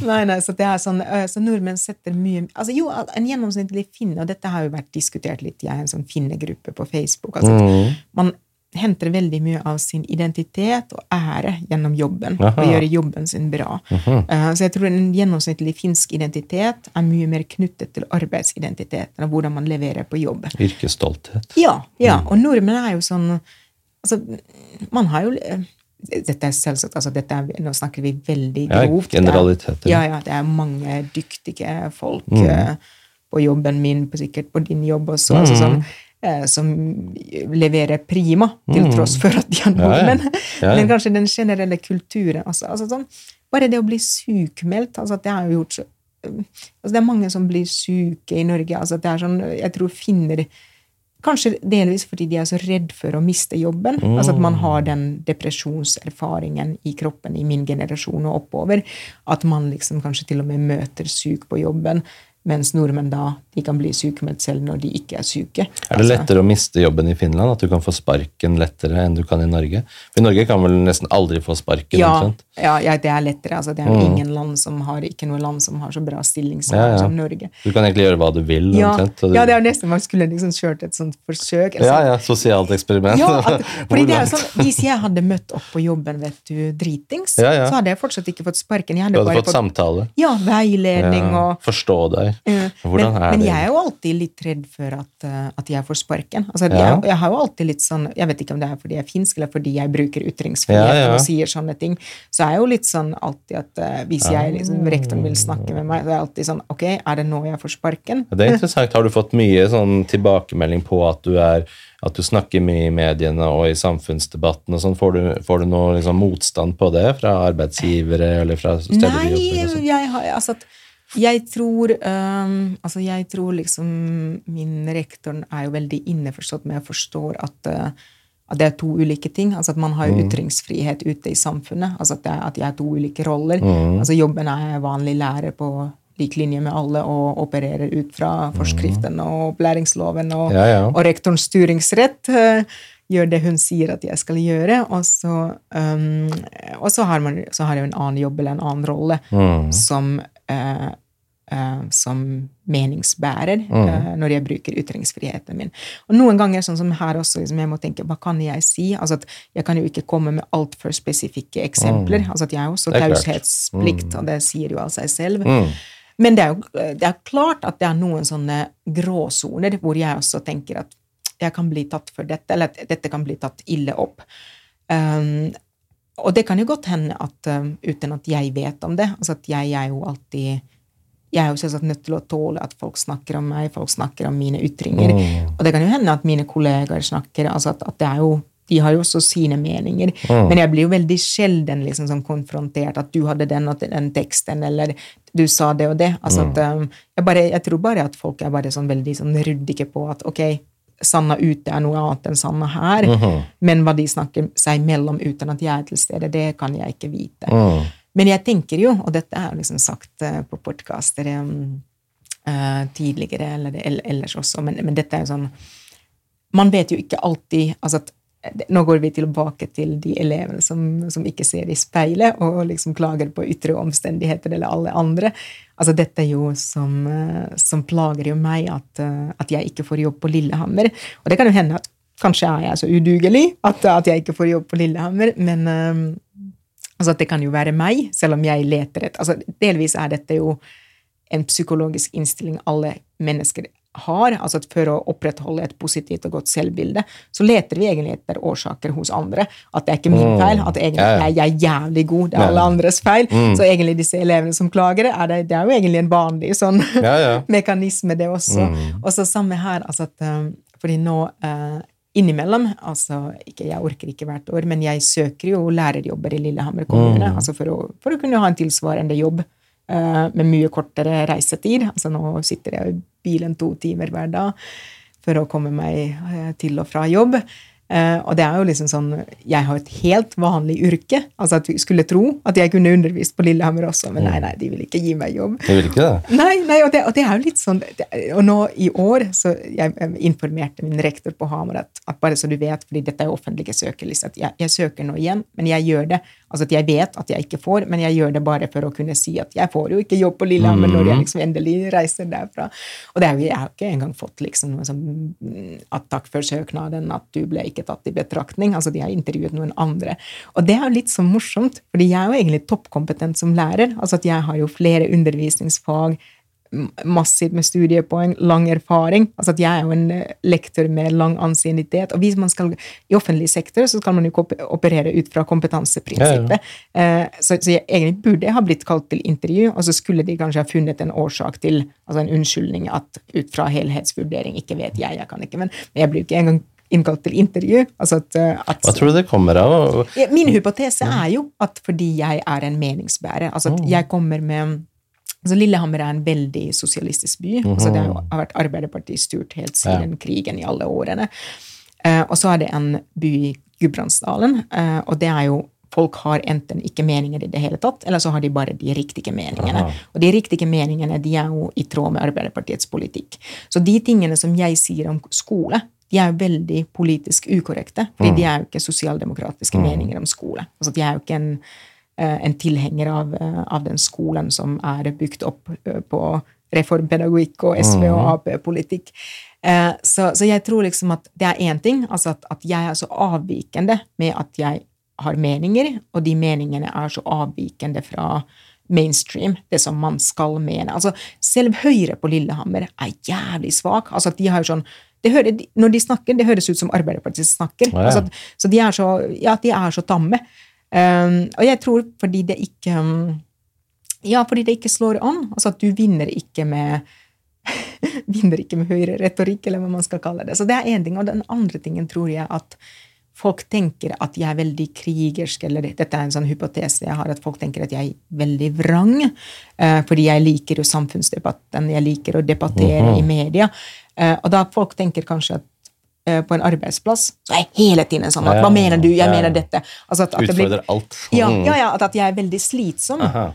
Nei. Nei, så det er sånn, øh, så nordmenn setter mye altså Jo, en gjennomsnittlig finne, og dette har jo vært diskutert litt, jeg er en sånn finnegruppe på Facebook, altså Mm. man henter veldig mye av sin identitet og ære gjennom jobben, Aha. og gjøre jobben sin bra. Eh, Så jeg tror en gjennomsnittlig finsk identitet er mye mer knyttet til arbeidsidentiteten og hvordan man leverer på jobb. Yrkesstolthet. Ja, ja. og nordmenn er jo sånn altså, Man har jo eh, dette er selvsagt, altså dette er, Nå snakker vi veldig grovt. Er- generaliteter. Ja, ja, det er mange dyktige folk Mm. uh, på jobben min, på, sikkert på din jobb også, altså Mm. sånn, eh, som leverer prima, til Mm. tross for at de er nordmenn. Ja, ja. Men kanskje den generelle kulturen altså, altså sånn, Bare det å bli sykmeldt altså det gjort så altså Det er mange som blir syke i Norge. altså det er sånn, Jeg tror finner Kanskje delvis fordi de er så redd for å miste jobben. Mm. Altså at man har den depresjonserfaringen i kroppen i min generasjon og oppover. At man liksom kanskje til og med møter syk på jobben. Mens nordmenn da de kan bli sykemeldt selv når de ikke er syke. Er det lettere å miste jobben i Finland? At du kan få sparken lettere enn du kan i Norge? For I Norge kan vel nesten aldri få sparken? Ja, omtrent? Ja, ja, det er lettere. Altså, det er jo Mm. ingen land som har, ikke noe land som har så bra stilling som, Ja, som Norge. Du kan egentlig gjøre hva du vil. Ja, omtrent. du- ja, det er nesten man skulle liksom kjørt et sånt forsøk. altså. ja, ja, sosialt eksperiment. Ja, at, fordi det er sånn, Hvis jeg hadde møtt opp på jobben vet du, dritings, så hadde jeg fortsatt ikke fått sparken. Jeg Du hadde hadde bare fått samtale. ja, veiledning og Forstå deg. Hvordan men, er men jeg er jo alltid litt redd for at, eh, at jeg får sparken. Altså, jeg, jeg har jo alltid litt sånn, jeg vet ikke om det er fordi jeg er finsk, eller fordi jeg bruker ytringsfrihet og sier sånne ting, så er jo litt sånn alltid at uh, hvis jeg liksom, rektoren vil snakke med meg, så er det alltid sånn, ok, er det nå jeg får sparken? Det er interessant. Har du fått mye sånn tilbakemelding på at du, er, at du snakker mye i mediene og i samfunnsdebatten? og sånn? Får du, får du noe liksom, motstand på det fra arbeidsgivere eller fra steder du Nei, jobber? og sånn? jeg har altså at jeg tror um, Altså, jeg tror liksom Min rektor er jo veldig innforstått med og forstår at, øh, at det er to ulike ting. Altså at man har mm. ytringsfrihet ute i samfunnet. Altså at, det er, at jeg har to ulike roller. Altså jobben er vanlig lærer på lik linje med alle og opererer ut fra forskriften og opplæringsloven og, Ja, ja. og rektorens styringsrett. øh, gjør det hun sier at jeg skal gjøre. Og så, um, og så, har, man, så har jeg en annen jobb eller en annen rolle Mm. som, eh, eh, som meningsbærer Mm. eh, når jeg bruker ytringsfriheten min. Og noen ganger, sånn som her også, liksom, jeg må tenke hva kan jeg si? Altså at Jeg kan jo ikke komme med altfor spesifikke eksempler. altså at Jeg har også Mm. Taushetsplikt, og det sier jo av seg selv. Mm. Men det er jo det er klart at det er noen sånne gråsoner hvor jeg også tenker at jeg kan bli tatt for dette, eller at dette kan bli tatt ille opp. Um, og det kan jo godt hende at um, uten at jeg vet om det altså at jeg er jo alltid jeg er jo selvsagt nødt til å tåle at folk snakker om meg, folk snakker om mine ytringer. Mm. Og det kan jo hende at mine kollegaer snakker altså at, at det jo de har jo også sine meninger. Mm. Men jeg blir jo veldig sjelden liksom sånn konfrontert at du hadde den og den teksten, eller du sa det og det. Altså Mm. at, um, jeg, bare, jeg tror bare at folk er bare sånn veldig sånn ryddige på at ok, Sanna ute er noe annet enn Sanna her, Mhm. men hva de snakker seg imellom uten at jeg er til stede, det kan jeg ikke vite. Men jeg tenker jo, og dette er liksom sagt eh, på podkaster um, eh, tidligere, eller ellers også, men, men dette er jo sånn Man vet jo ikke alltid altså at nå går vi tilbake til de elevene som, som ikke ser i speilet og liksom klager på ytre omstendigheter eller alle andre. Altså Dette er jo som, eh, som plager jo meg, at, eh, at jeg ikke får jobb på Lillehammer. Og det kan jo hende at kanskje er jeg så udugelig at, at jeg ikke får jobb på Lillehammer, men eh, altså at det kan jo være meg, selv om jeg leter etter altså Delvis er dette jo en psykologisk innstilling alle mennesker har. altså at For å opprettholde et positivt og godt selvbilde, så leter vi egentlig etter årsaker hos andre. At det er ikke min Mm. feil, at egentlig jeg, jeg er jævlig god, det er alle andres feil. Mm. Så egentlig disse elevene som klager, er det, det er jo egentlig en vanlig sånn Ja, ja. mekanisme, det også. Mm. Og så samme her, altså at um, Fordi nå uh, innimellom altså ikke, Jeg orker ikke hvert år, men jeg søker jo lærerjobber i Lillehammer kommune. Mm. altså for å, for å kunne ha en tilsvarende jobb uh, med mye kortere reisetid. altså Nå sitter jeg i bilen to timer hver dag for å komme meg uh, til og fra jobb. Eh, og det er jo liksom sånn Jeg har et helt vanlig yrke. altså at Vi skulle tro at jeg kunne undervist på Lillehammer også, men nei, nei, de vil ikke gi meg jobb. De vil ikke det? Nei, nei og, det, og det er jo litt sånn det, Og nå i år så jeg informerte min rektor på Hamar at, at bare så du vet, fordi dette er offentlige søkelister, at jeg, jeg søker nå igjen, men jeg gjør det Altså at jeg vet at jeg ikke får, men jeg gjør det bare for å kunne si at jeg får jo ikke jobb på Lillehammer når jeg liksom endelig reiser derfra. Og det er jo, jeg har ikke engang fått liksom noe sånn mm, at takk for søknaden, at du ble ikke tatt i betraktning. Altså de har intervjuet noen andre. Og det er jo litt så morsomt, fordi jeg er jo egentlig toppkompetent som lærer. Altså at jeg har jo flere undervisningsfag, massivt med studiepoeng, lang erfaring. Altså at jeg er jo en eh, lektor med lang ansiennitet. Og hvis man skal i offentlig sektor, så skal man jo operere ut fra kompetanseprinsippet. Eh, så, så jeg egentlig burde jeg ha blitt kalt til intervju, og så skulle de kanskje ha funnet en årsak til, altså en unnskyldning at ut fra helhetsvurdering, ikke vet jeg, jeg kan ikke, men, men jeg blir jo ikke engang innkalt til intervju. Altså at, eh, at Hva tror du det kommer av? ja, Min hypotese er jo at fordi jeg er en meningsbærer altså at jeg kommer med altså Lillehammer er en veldig sosialistisk by. altså Det har, jo, vært Arbeiderparti-styrt helt siden krigen i alle årene. Eh, og så er det en by i Gudbrandsdalen, eh, og det er jo folk har enten ikke meninger i det hele tatt, eller så har de bare de riktige meningene. Aha. Og de riktige meningene de er jo i tråd med Arbeiderpartiets politikk. Så de tingene som jeg sier om skole, de er jo veldig politisk ukorrekte. fordi de er jo ikke sosialdemokratiske meninger om skole. Altså, de er jo ikke en, en tilhenger av, eh, av den skolen som er bygd opp eh, på reformpedagogikk og SV og Ap-politikk. Eh, Så, så jeg tror liksom at det er én ting, altså at, at jeg er så avvikende med at jeg har meninger, og de meningene er så avvikende fra mainstream, det som man skal mene. Altså, selv Høyre på Lillehammer er jævlig svak. Altså, de har jo sånn det hører, Når de snakker, det høres ut som Arbeiderpartiet snakker. ja. Altså, at- så de så, ja, de er så tamme. Um, og jeg tror fordi det ikke um, Ja, fordi det ikke slår an. Altså at du vinner ikke med vinner ikke med høyere retorikk, eller hva man skal kalle det. Så det er én ting. Og den andre tingen tror jeg at folk tenker at jeg er veldig krigersk, eller dette er en sånn hypotese jeg har, at folk tenker at jeg er veldig vrang, uh, fordi jeg liker jo samfunnsdebatten, jeg liker å debattere i media. Uh, og da folk tenker kanskje at på en arbeidsplass så er jeg hele tiden sånn at hva mener du, jeg mener dette. Altså at, at det blir- Utfordrer alt. ja, Mm. ja, ja, at, at jeg er veldig slitsom. Aha.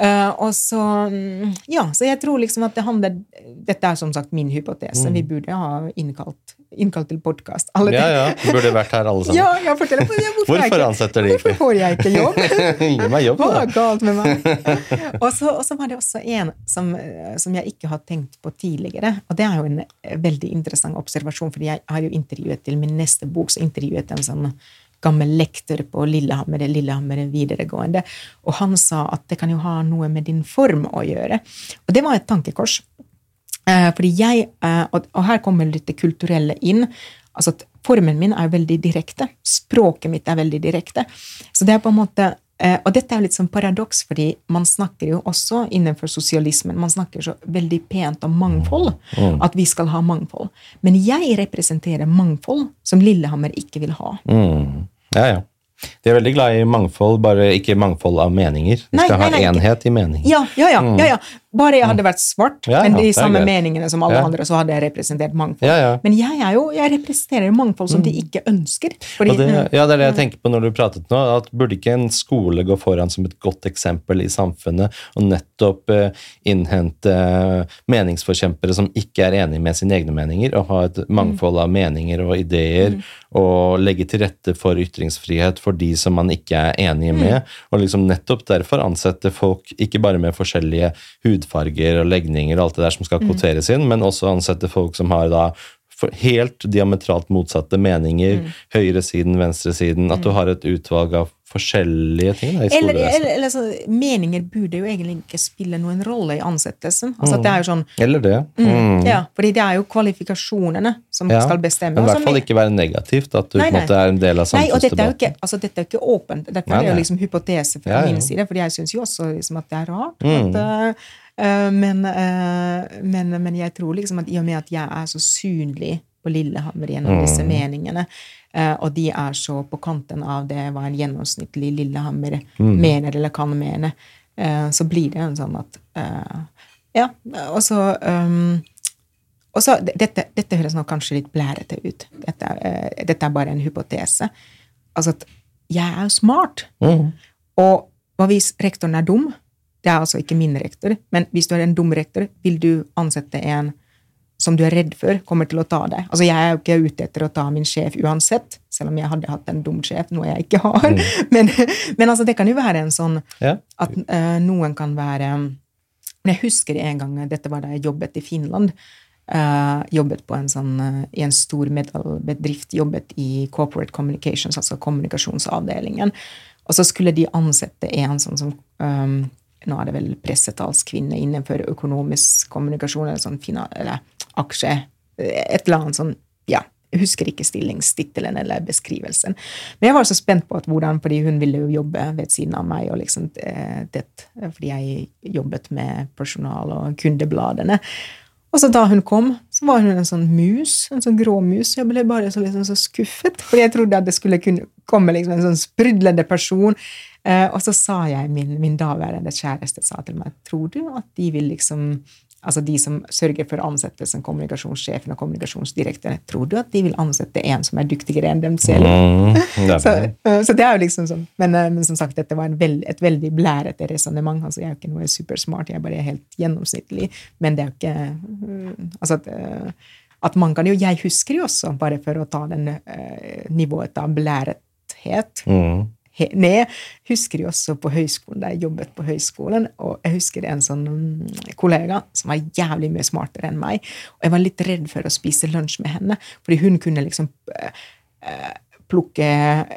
Eh, og så mm, Ja, så jeg tror liksom at det handler Dette er som sagt min hypotese. Vi burde ha innkalt, innkalt til podkast. Ja, Ja, ja. Burde vært her alle sammen. Ja, ja, fortell. Hvorfor, Hvorfor ikke- ansetter de Hvorfor får jeg ikke jobb? Gi meg jobb, Hva da. er galt med meg? Og så, og så var det også en som, eh, som jeg ikke har tenkt på tidligere. Og det er jo en eh, veldig interessant observasjon, fordi jeg har jo intervjuet til min neste bok, så intervjuet en sånn gammel lektor på Lillehammer, Lillehammer videregående, og han sa at det kan jo ha noe med din form å gjøre. Og det var et tankekors. Eh, fordi jeg, eh, og, her kommer litt det kulturelle inn, altså at formen min er veldig direkte. Språket mitt er veldig direkte. Så det er på en måte eh, Og dette er litt sånn paradoks, fordi man snakker jo også innenfor sosialismen man snakker så veldig pent om mangfold. At vi skal ha mangfold. Men jeg representerer mangfold som Lillehammer ikke vil ha. Mm. Ja, ja. De er veldig glad i mangfold, bare ikke mangfold av meninger. De Nei, skal nei, ha nei, ikke- enhet i mening. Ja, ja, ja. ja, ja. Bare jeg hadde vært svart, Ja, men de samme meningene som alle andre, så hadde jeg representert mangfold. Men jeg er jo, jeg representerer mangfold som de ikke ønsker. Fordi, det, ja, det er det jeg tenker på når du pratet nå, at burde ikke en skole gå foran som et godt eksempel i samfunnet og nettopp eh, innhente meningsforkjempere som ikke er enig med sine egne meninger, og ha et mangfold av meninger og ideer, og legge til rette for ytringsfrihet for de som man ikke er enig med, og liksom nettopp derfor ansette folk ikke bare med forskjellige hudfarger og legninger og alt det der som skal kvoteres inn, men også ansette folk som har da helt diametralt motsatte meninger. Mm. Høyresiden, venstresiden. At du har et utvalg av forskjellige ting da, i eller, eller, eller så, meninger burde jo egentlig ikke spille noen rolle i ansettelsen. Altså, mm. det er jo sånn, Eller det. Mm. ja, fordi det er jo kvalifikasjonene som Ja, skal bestemme. Men i hvert fall ikke være negativt, at du Nei, nei. er en del av Nei, og dette er jo ikke, altså, dette er ikke åpent. Dette Nei, er jo liksom hypotese fra Ja, min side, fordi jeg syns jo også liksom, at det er rart. Mm. At, eh, men, eh, men, men jeg tror liksom at i og med at jeg er så synlig på Lillehammer gjennom Mm. disse meningene, eh, og de er så på kanten av det hva en gjennomsnittlig Lillehammer Mm. mener eller kan mene, eh, så blir det en sånn at eh, Ja, og så og så, dette, dette høres nok kanskje litt blærete ut. Dette, eh, dette er bare en hypotese. Altså at jeg er jo smart. Mm. Og hva hvis rektoren er dum? Det er altså ikke min rektor, men hvis du er en dum rektor, vil du ansette en som du er redd for kommer til å ta deg. Altså Jeg er jo ikke ute etter å ta min sjef uansett, selv om jeg hadde hatt en dum sjef, noe jeg ikke har. Men, men altså det kan jo være en sånn Ja. at uh, noen kan være jeg husker en gang, dette var da jeg jobbet i Finland. Uh, jobbet på en sånn, uh, i en stor bedrift, jobbet i Corporate Communications, altså kommunikasjonsavdelingen. Og så skulle de ansette en sånn som um, Nå er det vel pressetalskvinne innenfor økonomisk kommunikasjon, eller sånn fina, eller aksje Et eller annet sånn Ja, jeg husker ikke stillingstittelen eller beskrivelsen. Men jeg var så spent på at hvordan, fordi hun ville jo jobbe ved siden av meg, og liksom eh, det, fordi jeg jobbet med personal og kundebladene. Og så da hun kom, så var hun en sånn mus, en sånn grå mus. Jeg ble bare så, liksom, så skuffet, fordi jeg trodde at det skulle kunne komme liksom, en sånn sprudlende person. Eh, og så sa jeg, min, min daværende kjæreste sa til meg, tror du at de vil liksom altså de som sørger for ansettelsen, kommunikasjonssjefen og kommunikasjonsdirektøren, tror du at de vil ansette en som er dyktigere enn dem selv? Mm, det Så, eh, så det er jo liksom sånn. Men, eh, men som sagt, dette var en veld, et veldig blærete resonnement. Altså, jeg er jo ikke noe supersmart, jeg er bare helt gjennomsnittlig. Men det er jo ikke eh, Altså at, eh, at man kan jo Jeg husker jo også, bare for å ta den uh, nivået av blærethet Mm. ned, husker jeg også på høyskolen, da jeg jobbet på høyskolen, og jeg husker en sånn mm, kollega som var jævlig mye smartere enn meg, og jeg var litt redd for å spise lunsj med henne, fordi hun kunne liksom eh, plukke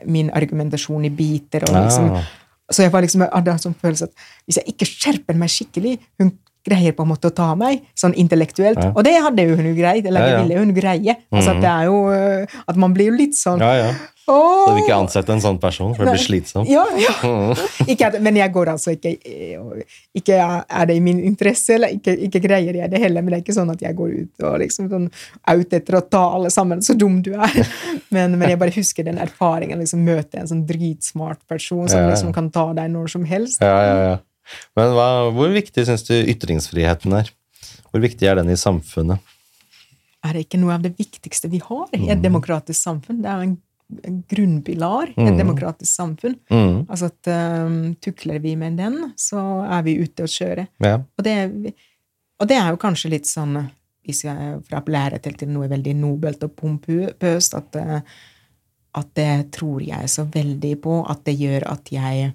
min argumentasjon i biter, og liksom, Ah. så jeg var liksom, jeg hadde en sånn følelse at hvis jeg ikke skjerper meg skikkelig, hun greier på en måte å ta meg, sånn intellektuelt, Ja. og det hadde jo hun jo greit, eller det ville hun greie, altså at det er jo, eh, at man blir jo litt sånn, Ja, ja. åh, Så du vil ikke ansette en sånn person, for det blir slitsomt. ja, ja. Ikke at, men jeg går altså ikke Ikke er det i min interesse, eller ikke, ikke greier jeg det heller. Men det er ikke sånn at jeg går ut og liksom sånn, er ute etter å ta alle sammen, så dum du er. Men, men jeg bare husker den erfaringen, liksom møte en sånn dritsmart person som ja. liksom kan ta deg når som helst. Ja, ja, ja. Men hva, hvor viktig syns du ytringsfriheten er? Hvor viktig er den i samfunnet? Er det ikke noe av det viktigste vi har i et demokratisk samfunn? Det er en, grunnpilar i et demokratisk samfunn. Mm. Altså at um, tukler vi med den, så er vi ute å kjøre. Ja. Og det, og det er jo kanskje litt sånn hvis jeg fra lære til til noe veldig nobelt og pompøst, at, eh, at det tror jeg så veldig på at det gjør at jeg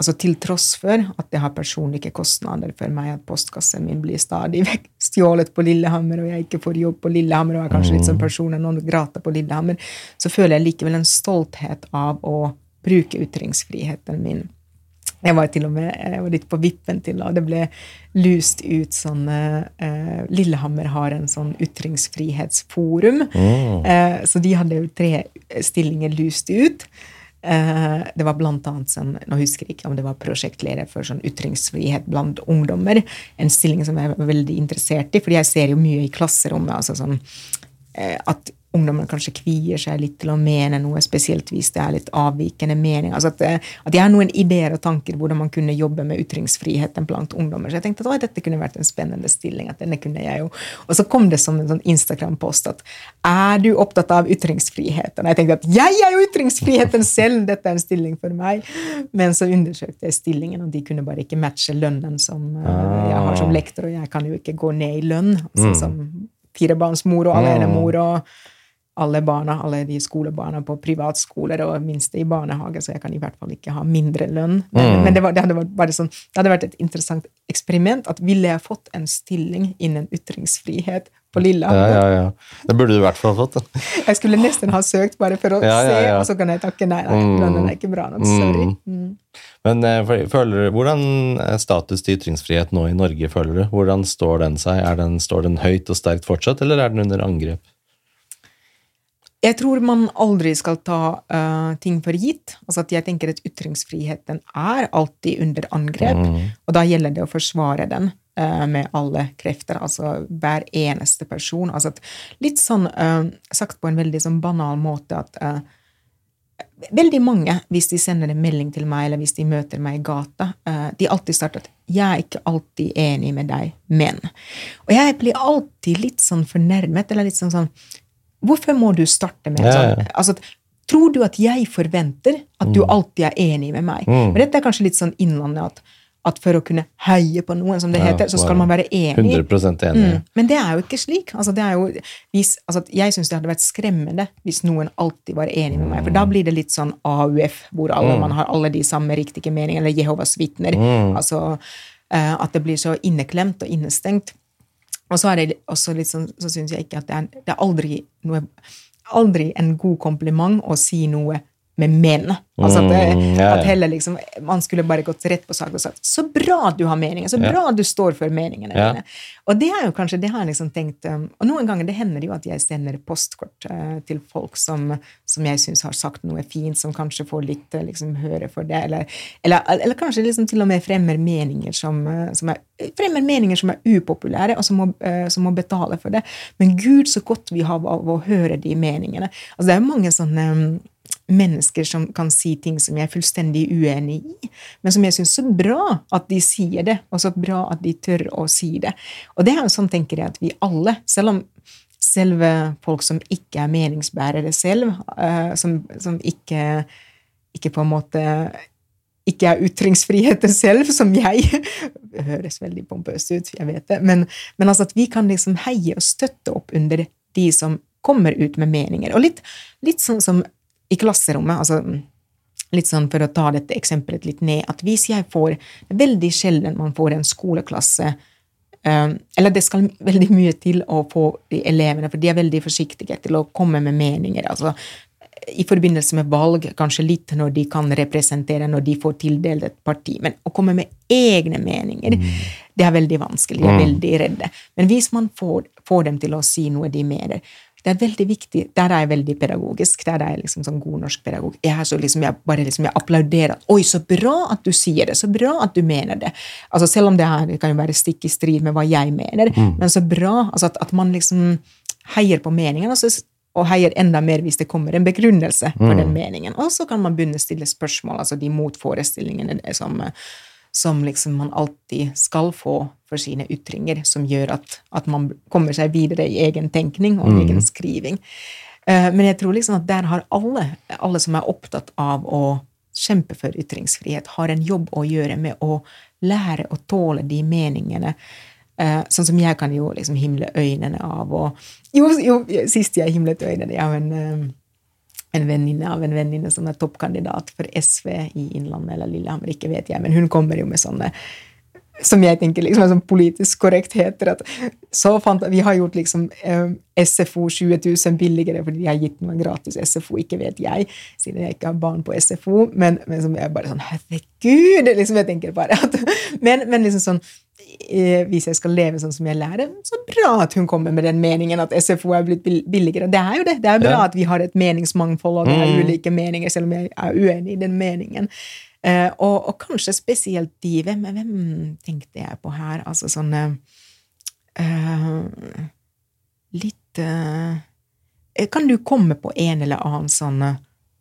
Altså til tross for at det har personlige kostnader for meg at postkassen min blir stadig vekk stjålet på Lillehammer, og jeg ikke får jobb på Lillehammer, og er kanskje litt som personen noen grater på Lillehammer, så føler jeg likevel en stolthet av å bruke ytringsfriheten min. Jeg var til og med jeg var litt på vippen til, og det ble lust ut sånn eh, Lillehammer har en sånn ytringsfrihetsforum. Eh, så de hadde jo tre stillinger lyst ut. Eh, det var blant annet sånn, nå husker jeg ikke om det var prosjektleder for sånn ytringsfrihet blant ungdommer. En stilling som jeg var veldig interessert i, fordi jeg ser jo mye i klasserommet. altså sånn at ungdommen kanskje kvier seg litt til å mene noe, spesielt hvis det er litt avvikende mening. Altså at, eh, at jeg har noen ideer og tanker hvordan man kunne jobbe med ytringsfriheten blant ungdommer. Så jeg tenkte at dette kunne vært en spennende stilling. at denne kunne jeg jo. Og så kom det som en sånn Instagram-post at er du opptatt av ytringsfriheten? Og jeg tenkte at jeg er jo ytringsfriheten selv! Dette er en stilling for meg. Men så undersøkte jeg stillingen, og de kunne bare ikke matche lønnen som eh, jeg har som lektor, og jeg kan jo ikke gå ned i lønn altså, som firebarnsmor og alenemor og alle barna, alle de skolebarna på privatskoler og minste i barnehage, så jeg kan i hvert fall ikke ha mindre lønn. Men, men det, var, det, hadde vært sånn, det hadde vært et interessant eksperiment at ville jeg fått en stilling innen ytringsfrihet på Ja, ja, ja. Det burde du i hvert fall fått. da. Jeg skulle nesten ha søkt bare for å se, og så kan jeg takke nei. nei Mm. Den er ikke bra nok. Sorry. Mm. Men eh, føler hvordan er status til ytringsfrihet nå i Norge, føler du? Hvordan står den seg? Den, står den høyt og sterkt fortsatt, eller er den under angrep? Jeg tror man aldri skal ta uh, ting for gitt. Altså at jeg tenker at Ytringsfriheten er alltid under angrep, og da gjelder det å forsvare den eh, med alle krefter. Altså hver eneste person. Altså litt sånn eh, sagt på en veldig sånn banal måte at eh, Veldig mange, hvis de sender en melding til meg, eller hvis de møter meg i gata, eh, de alltid starter at 'jeg er ikke alltid enig med deg, men' Og jeg blir alltid litt sånn fornærmet, eller litt sånn sånn Hvorfor må du starte med Ja, sånn? ja. Altså, tror du at jeg forventer at du alltid er enig med meg? Mm. Men dette er kanskje litt sånn innlandet at, at for å kunne heie på noen, som det heter, så skal man være enig. 100% enig. Mm. Men det er jo ikke slik. Altså, det jo, hvis, altså, jeg syns det hadde vært skremmende hvis noen alltid var enig med meg. For da blir det litt sånn AUF, hvor alle, man har alle de samme riktige meningene, eller Jehovas vitner. Altså, uh, at det blir så inneklemt og innestengt. Og så er det også litt sånn, så syns jeg ikke at det er, det er aldri, noe, aldri en god kompliment å si noe med menn. Altså at, det, Mm, ja, at heller liksom, Man skulle bare gått rett på sak og sagt 'Så bra du har meninger! Så Ja. bra du står for meningene Ja. dine!' Og det er jo kanskje, det har jeg liksom tenkt um, Og noen ganger det hender jo at jeg sender postkort uh, til folk som, som jeg syns har sagt noe fint, som kanskje får litt eh, liksom, høre for det, eller, eller, eller kanskje liksom til og med fremmer meninger som, eh, som er fremmer meninger som er upopulære, og som må, eh, som må betale for det. Men gud, så godt vi har av å høre de meningene. Altså, det er jo mange sånne um, mennesker som kan si ting som jeg er fullstendig uenig i, men som jeg syns så bra at de sier det, og så bra at de tør å si det. Og det er jo sånn, tenker jeg, at vi alle, selv om selve folk som ikke er meningsbærere selv, uh, som, som ikke, ikke på en måte ikke er ytringsfriheten selv, som jeg Det høres veldig pompøst ut, jeg vet det, men, men altså at vi kan liksom heie og støtte opp under de som kommer ut med meninger. Og litt, litt sånn som i klasserommet. altså litt sånn For å ta dette eksempelet litt ned, at hvis jeg får Veldig sjelden man får en skoleklasse um, Eller det skal veldig mye til å få de elevene, for de er veldig forsiktige til å komme med meninger. altså i forbindelse med valg, kanskje litt når de kan representere, når de får tildelt et parti. Men å komme med egne meninger, mm. det er veldig vanskelig. De er mm. veldig redde. Men hvis man får, får, dem til å si noe de mener, det er veldig viktig. Der er jeg veldig pedagogisk. Der er jeg liksom sånn god norsk pedagog. Jeg, liksom, jeg bare liksom, jeg applauderer. 'Oi, så bra at du sier det! Så bra at du mener det!' Altså, selv om det, her, det kan jo være stikk i strid med hva jeg mener, mm. men så bra altså, at, at, man liksom heier på meningen, altså, og heier enda mer hvis det kommer en begrunnelse for mm. den meningen. Og så kan man begynne å stille spørsmål, altså de motforestillingene som som liksom man alltid skal få for sine ytringer, som gjør at, at man kommer seg videre i egen tenkning og mm. egen skriving. Uh, men jeg tror liksom at der har alle, alle som er opptatt av å kjempe for ytringsfrihet, har en jobb å gjøre med å lære å tåle de meningene. Uh, sånn som jeg kan jo liksom himle øynene av og Jo, jo sist jeg himlet øynene har en uh, en venninne av en venninne som er toppkandidat for SV i Innlandet eller Lillehammer, ikke vet jeg, men hun kommer jo med sånne som jeg tenker liksom er sånn politisk korrektheter. at så fant, Vi har gjort liksom eh, SFO 20 000 billigere fordi de har gitt meg gratis SFO, ikke vet jeg, siden jeg ikke har barn på SFO. Men, men som jeg bare sånn Herregud! liksom jeg tenker bare at, men, men liksom sånn Eh, hvis jeg skal leve sånn som jeg lærer, så bra at hun kommer med den meningen at SFO er blitt billigere. Det er jo det. Det er bra ja. at vi har et meningsmangfold, og det er mm. ulike meninger, selv om jeg er uenig i den meningen. Uh, og, og, kanskje spesielt de hvem, hvem tenkte jeg på her? Altså sånne uh, Litt uh, Kan du komme på en eller annen sånn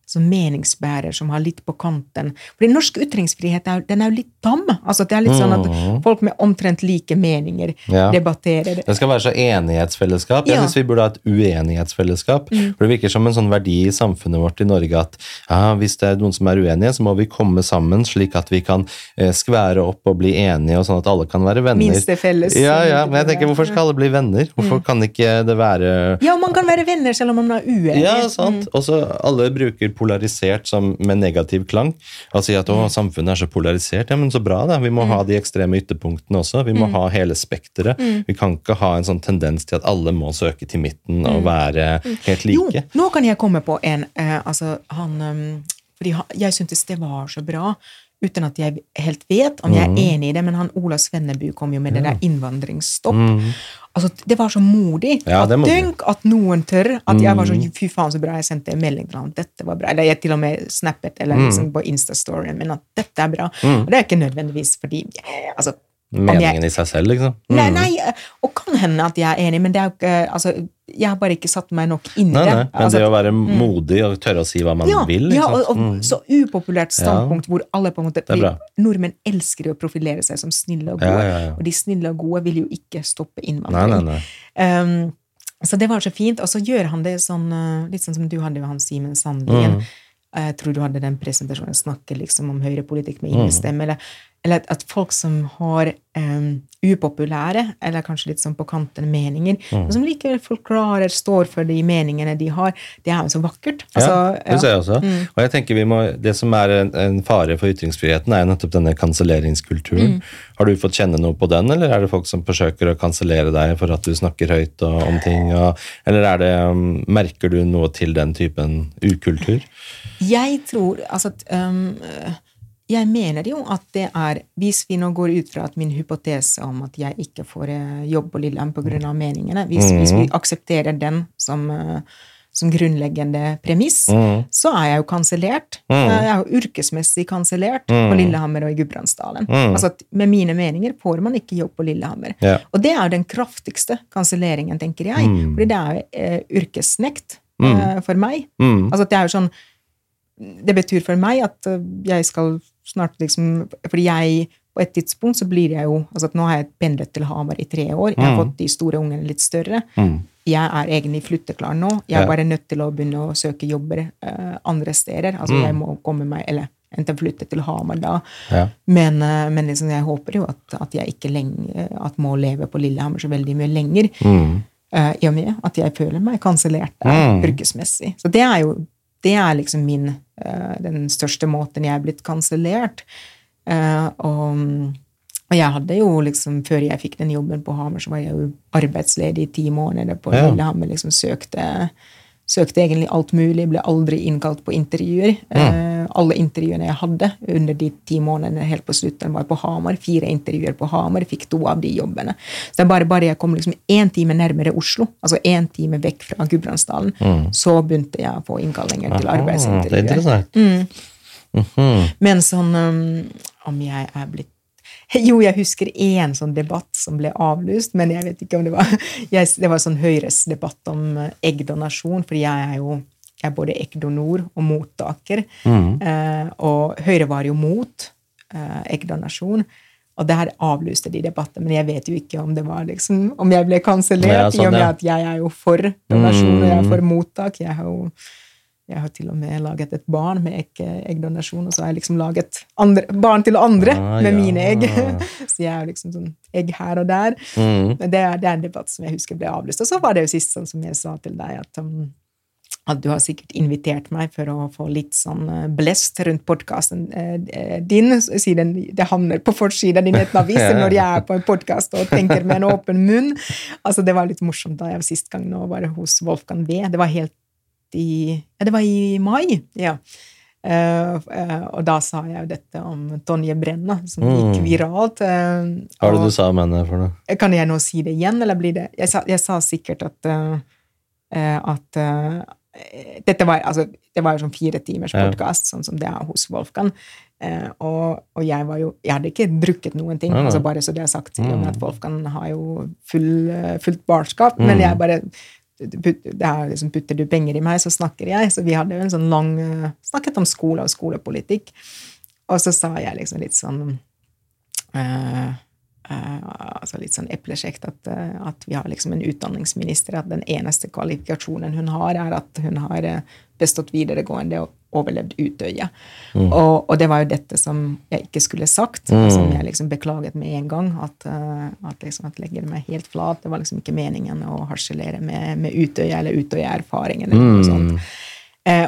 som meningsbærer, som har litt på kanten. Fordi norsk ytringsfrihet er, den er jo litt tam. Altså, det er litt sånn at mm. folk med omtrent like meninger ja. debatterer. Det skal være så enighetsfellesskap. Jeg ja. syns vi burde ha et uenighetsfellesskap. Mm. For Det virker som en sånn verdi i samfunnet vårt i Norge at ja, hvis det er noen som er uenige, så må vi komme sammen slik at vi kan eh, skvære opp og bli enige, og sånn at alle kan være venner. Minste felles. Ja, ja, men jeg tenker, Hvorfor skal alle bli venner? Hvorfor mm. kan ikke det være Ja, man kan være venner selv om man er uenig. Ja, sant. Mm. Også alle bruker polarisert som, med negativ klang. Og si at å, mm. samfunnet er så polarisert. Ja, men så bra, da. Vi må mm. ha de ekstreme ytterpunktene også. Vi må mm. ha hele spekteret. Mm. Vi kan ikke ha en sånn tendens til at alle må søke til midten og mm. være helt like. Jo, nå kan jeg komme på en eh, altså han um, fordi jeg syntes det var så bra uten at jeg helt vet om jeg er enig i det, men han Ola Svennebu kom jo med det der innvandringsstopp. Mm. Altså, det var så modig. Ja, at Tenk at noen tør. At jeg var så mm. Fy faen, så bra. Jeg sendte en melding til ham. Dette var bra. Eller jeg til og med snappet eller mm. liksom på Instastoryen min at dette er bra. Mm. Og det er ikke nødvendigvis fordi altså, Meningen jeg, i seg selv, liksom? Mm. Nei, nei, og kan hende at jeg er enig, men det er jo ikke altså, Jeg har bare ikke satt meg nok inn i det. Men altså, det å være mm. modig og tørre å si hva man ja, vil. Ja, og, og mm. så upopulært standpunkt ja. hvor alle på en måte vil, Nordmenn elsker å profilere seg som snille og gode, ja, og de snille og gode vil jo ikke stoppe innvandring. Um, så det var så fint. Og så gjør han det sånn eh, litt sånn som du hadde med han Simen Sandlien. Mm. Jeg tror du hadde den presentasjonen, snakke liksom om høyrepolitikk med innestemme. Mm. Eller eller at folk som har um, upopulære, eller kanskje litt sånn på kanten meninger, mm. men som likevel forklarer, står for de meningene de har, det er jo så vakkert. Altså, ja, det ser jeg også. Mm. Og jeg tenker vi må, Det som er en, en fare for ytringsfriheten, er nettopp denne kanselleringskulturen. Mm. Har du fått kjenne noe på den, eller er det folk som forsøker å kansellere deg for at du snakker høyt og, om ting? Og, eller er det, um, merker du noe til den typen ukultur? Jeg tror altså at um, jeg mener jo at det er Hvis vi nå går ut fra at min hypotese om at jeg ikke får eh, jobb på Lillehammer pga. meningene hvis, mm. hvis, vi aksepterer den som, eh, som grunnleggende premiss, mm. så er jeg jo kansellert. Mm. Jeg er jo yrkesmessig kansellert på mm. Lillehammer og i Gudbrandsdalen. Mm. Altså at med mine meninger får man ikke jobb på Lillehammer. Yeah. Og det er jo den kraftigste kanselleringen, tenker jeg. Mm. Fordi det er eh, yrkesnekt eh, for meg. Altså at det er jo sånn det betyr for meg at eh, jeg skal snart liksom Fordi jeg på et tidspunkt så blir jeg jo altså at Nå har jeg pendlet til Hamar i tre år. Jeg har Mm. fått de store ungene litt større. Mm. Jeg er egentlig flytteklar nå. Jeg er bare nødt til å begynne å søke jobber uh, andre steder. Altså Mm. jeg må komme meg Eller enten flytte til Hamar da. Ja. Men, eh, men liksom jeg håper jo at, at jeg ikke lenge, at må leve på Lillehammer så veldig mye lenger. Mm. Uh, I og med at jeg føler meg kansellert Mm. yrkesmessig. Så det er jo det er liksom min eh, Den største måten jeg er blitt kansellert. Eh, og, og jeg hadde jo liksom Før jeg fikk den jobben på Hamar, så var jeg jo arbeidsledig i ti måneder på Ja. Lillehammer. liksom søkte Søkte egentlig alt mulig, ble aldri innkalt på intervjuer. Eh, alle intervjuene jeg hadde under de ti månedene helt på slutten, var på Hamar. Fire intervjuer på Hamar, fikk to av de jobbene. Så det er bare, bare jeg kom liksom én time nærmere Oslo, altså én time vekk fra Gudbrandsdalen, så begynte jeg å få innkallinger til arbeidsintervjuer. det er interessant. Mhm. Men sånn um, Om jeg er blitt Jo, jeg husker én sånn debatt som ble avlyst, men jeg vet ikke om det var jeg, Det var sånn Høyres debatt om eh, eggdonasjon, fordi jeg er jo jeg er både eggdonor og mottaker. Mm. Eh, og Høyre var jo mot eh, eggdonasjon. Og der avlyste de debatten, men jeg vet jo ikke om det var liksom, om jeg ble kansellert, Ja, sånn, i og med at jeg er jo for donasjon, og jeg er Mm. for mottak. Jeg har jo jeg har til og med laget et barn med egg, eggdonasjon, og så har jeg liksom laget andre, barn til andre Ah, med ja. mine egg. så jeg er liksom sånn egg her og der. Mm. Men det det er en debatt som jeg husker ble avlyst. Og så var det jo sist, sånn som jeg sa til deg, at, um, at du har sikkert invitert meg for å få litt sånn uh, blest rundt podkasten din. Siden det havner på forsida di i nettaviser Ja. når jeg er på en podkast og tenker med en åpen munn. Altså, det var litt morsomt da jeg var sist gang nå var hos Wolfgang V. Det var helt i Ja, det var i mai. ja. Uh, uh, og da sa jeg jo dette om Tonje Brenna, som gikk Mm. viralt. Uh, Hva var det du sa om henne for noe? kan jeg nå si det igjen, eller blir det Jeg sa, jeg sa sikkert at at dette var, altså, det var jo sånn fire timers Ja. podkast, sånn som det er hos Wolfgang. Og, og jeg var jo Jeg hadde ikke drukket noen ting, Nei, nei. altså bare så det er sagt, mm. at. Wolfgang har jo full, fullt barskap, men Mm. jeg bare det er liksom, Putter du penger i meg, så snakker jeg. Så vi hadde jo en sånn lang eh, Snakket om skole og skolepolitikk. Og så sa jeg liksom litt sånn eh, altså litt sånn eplekjekt at, eh, at vi har liksom en utdanningsminister, at den eneste kvalifikasjonen hun har, er at hun har eh, bestått videregående og overlevd Utøya. Og, og det var jo dette som jeg ikke skulle sagt, Mm. som jeg liksom beklaget med en gang. At, eh, at liksom at legger meg helt flat. Det var liksom ikke meningen å harselere med, med Utøya eller Utøya-erfaring eller noe sånt. Mm. Eh,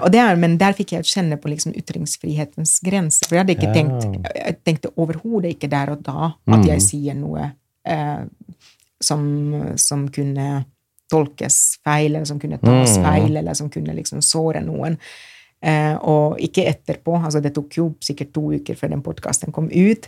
og det er, men der fikk jeg kjenne på liksom ytringsfrihetens grense. For jeg hadde ikke Ja. tenkt Jeg tenkte overhodet ikke der og da at jeg Mm. sier noe eh, som, som kunne tolkes feil, eller som kunne tas Mm. feil, eller som kunne liksom såre noen. Eh, og ikke etterpå. altså Det tok jo sikkert to uker før den podkasten kom ut.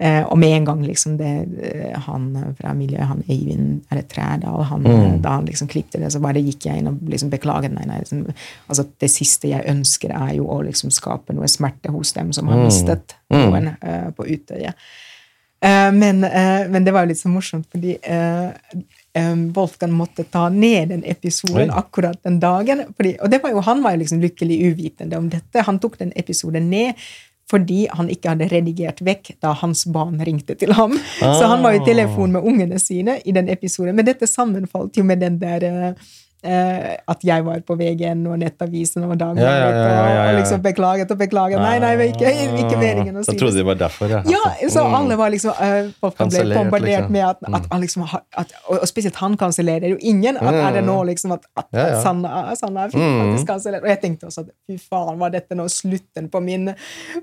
Eh, og med en gang liksom det, eh, han fra miljøet, han Eivind eller Trædal, han, Mm. da han liksom klippte det, så bare gikk jeg inn og liksom beklaget. Nei, nei, liksom, altså Det siste jeg ønsker, er jo å liksom skape noe smerte hos dem som har Mm. mistet Mm. noen uh, på Utøya. Uh, men, uh, men det var jo litt så morsomt, fordi eh, eh, Wolfgang måtte ta ned den episoden Oi. akkurat den dagen. Fordi, og det var jo, han var jo liksom lykkelig uvitende om dette. Han tok den episoden ned fordi han ikke hadde redigert vekk da hans barn ringte til ham. Så han var i telefon med ungene sine i den episoden. Men dette sammenfalt jo med den der eh, eh, at jeg var på VG1 og Nettavisen og Dagbladet Ja, ja, ja, ja, ja, og liksom beklaget og beklaget. Nei, nei, ikke, ikke meningen å si det. Jeg trodde det. var derfor, ja. Ja, så Mm. alle var liksom uh, ble bombardert liksom. med at, at han liksom at, og, spesielt han kansellerer jo ingen. At er det nå liksom at, at, Ja, ja. Sanna, Sanna Mm. faktisk kansellert. Og jeg tenkte også at fy faen, var dette nå slutten på min,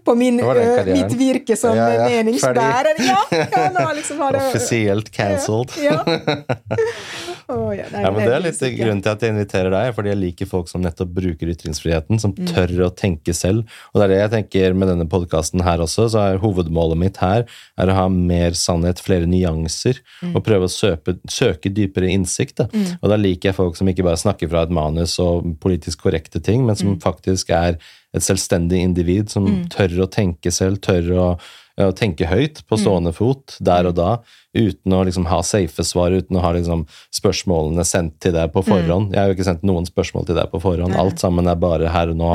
på min var karrieren. mitt virke som Ja, ja, meningsbærer? Ja, ja, nå liksom har det Offisielt cancelled. Ja. Å, ja, nei, Ja, men Det er litt grunnen til at jeg inviterer deg, fordi jeg liker folk som nettopp bruker ytringsfriheten, som Mm. tør å tenke selv. Og det er det jeg tenker med denne podkasten her også, så er hovedmålet mitt her er å ha mer sannhet, flere nyanser, Mm. og prøve å søpe, søke dypere innsikt. Da. Og da liker jeg folk som ikke bare snakker fra et manus og politisk korrekte ting, men Mm. som faktisk er et selvstendig individ som tør å tenke selv, tør å, å tenke høyt på Mm. stående fot der og da, uten å liksom ha safe svar, uten å ha liksom spørsmålene sendt til deg på forhånd. Jeg har jo ikke sendt noen spørsmål til deg på forhånd. Alt sammen er bare her og nå.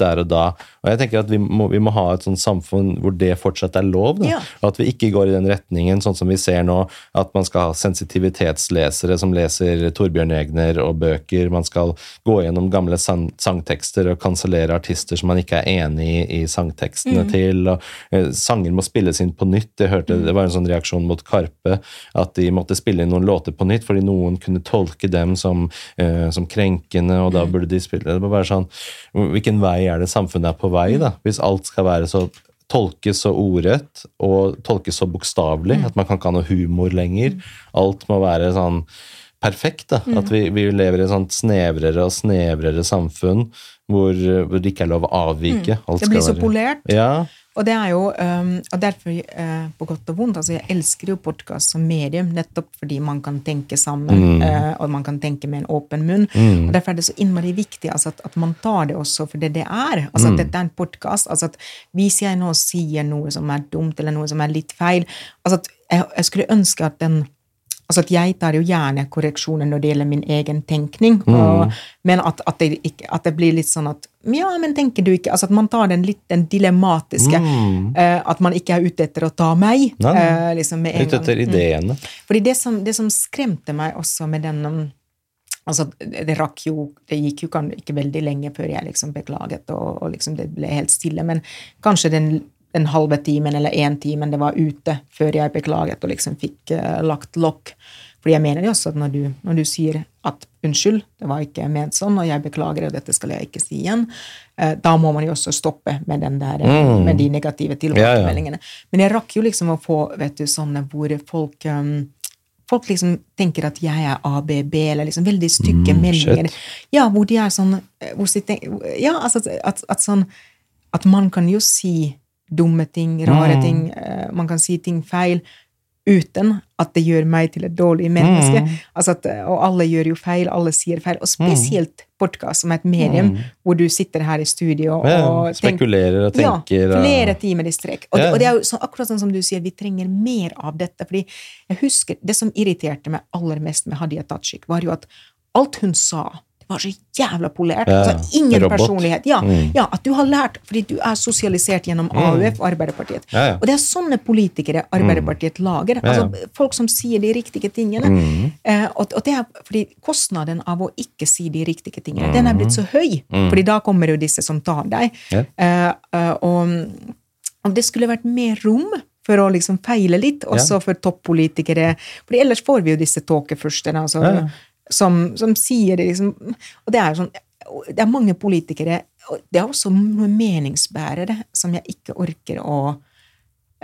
Der og da. Og jeg tenker at vi må, vi må ha et sånt samfunn hvor det fortsatt er lov. Ja. Og at vi ikke går i den retningen, sånn som vi ser nå, at man skal ha sensitivitetslesere som leser Torbjørn Egner og bøker. Man skal gå gjennom gamle sang sangtekster og kansellere artister som man ikke er enig i, i sangtekstene til. og eh, Sanger må spilles inn på nytt. Jeg hørte, Det var en sånn reaksjon mot Karpe, at de måtte spille inn noen låter på nytt fordi noen kunne tolke dem som, eh, som krenkende, og da burde de spille Det må være sånn, Hvilken vei er det samfunnet er på vei, da? Hvis alt skal være så tolkes så ordrett og tolkes så bokstavelig at man kan ikke ha noe humor lenger. Alt må være sånn perfekt. da, At vi, vi lever i et sånt snevrere og snevrere samfunn hvor, hvor det ikke er lov å avvike. Alt Det blir så polert. Ja. Og det er jo, um, og derfor, uh, på godt og vondt, altså jeg elsker jo podkast som medium, nettopp fordi man kan tenke sammen, eh, og man kan tenke med en åpen munn. Og derfor er det så innmari viktig altså at, at man tar det også for det det er. Altså at dette er en podkast. Altså at hvis jeg nå sier noe som er dumt, eller noe som er litt feil altså at jeg, jeg skulle ønske at den Altså at Jeg tar jo gjerne korreksjoner når det gjelder min egen tenkning, og, men at, at, det ikke, at det blir litt sånn at Ja, men tenker du ikke Altså at man tar den litt den dilematiske eh, At man ikke er ute etter å ta meg. Nei, eh, liksom med en Ute etter gang. Mm. ideene. Fordi det som, det som skremte meg også med den um, Altså, det rakk jo Det gikk jo ikke veldig lenge før jeg liksom beklaget, og, og liksom det ble helt stille, men kanskje den, den halve timen eller én timen det var ute før jeg beklaget og liksom fikk uh, lagt lokk. Fordi jeg mener jo også at når du, når du sier at 'unnskyld, det var ikke ment sånn', og 'jeg beklager, og dette skal jeg ikke si igjen', uh, da må man jo også stoppe med, den der, mm. med de negative tilbakemeldingene. Men jeg rakk jo liksom å få vet du, sånne hvor folk um, Folk liksom tenker at jeg er ABB, eller liksom veldig stygge meldinger. Ja, hvor de er sånn eh, hvor de tenker, Ja, altså at, at sånn At man kan jo si dumme ting, rare ting, eh, man kan si ting feil uten at det gjør meg til et dårlig menneske. Altså at, og alle gjør jo feil, alle sier feil. Og spesielt podkast, som er et medium hvor du sitter her i studio og ja, spekulerer og tenker. ja, flere timer i strekk. Og, Ja. det, og det er jo så, akkurat sånn som du sier, vi trenger mer av dette. fordi jeg husker, Det som irriterte meg aller mest med Hadia Tajik, var jo at alt hun sa det var så jævla polert. Ja, altså Ingen robot. personlighet. Ja, Mm. ja, At du har lært fordi du er sosialisert gjennom AUF og Arbeiderpartiet. Ja. Og det er sånne politikere Arbeiderpartiet lager. Mm. ja. Altså Folk som sier de riktige tingene. Eh, og, og det er fordi Kostnaden av å ikke si de riktige tingene, den er blitt så høy. Fordi da kommer jo disse som tar deg. Eh, eh, og om det skulle vært mer rom for å liksom feile litt, også for toppolitikere. for ellers får vi jo disse tåkefyrstene altså. Som, som sier det liksom Og det er sånn Det er mange politikere og Det er også noen meningsbærere som jeg ikke orker å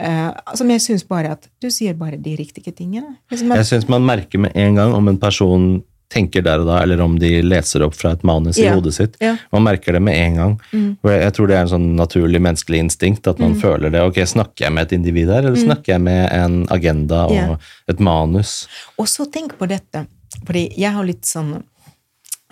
Uh, Som jeg syns bare at Du sier bare de riktige tingene. Liksom, Jeg syns man merker med en gang om en person tenker der og da, eller om de leser opp fra et manus i Ja. hodet sitt. Ja. Man merker det med en gang. Og jeg, tror det er en sånn naturlig menneskelig instinkt, at man føler det. Ok, snakker jeg med et individ her, eller snakker jeg med en agenda og yeah. et manus? Og så tenk på dette, fordi jeg har litt sånn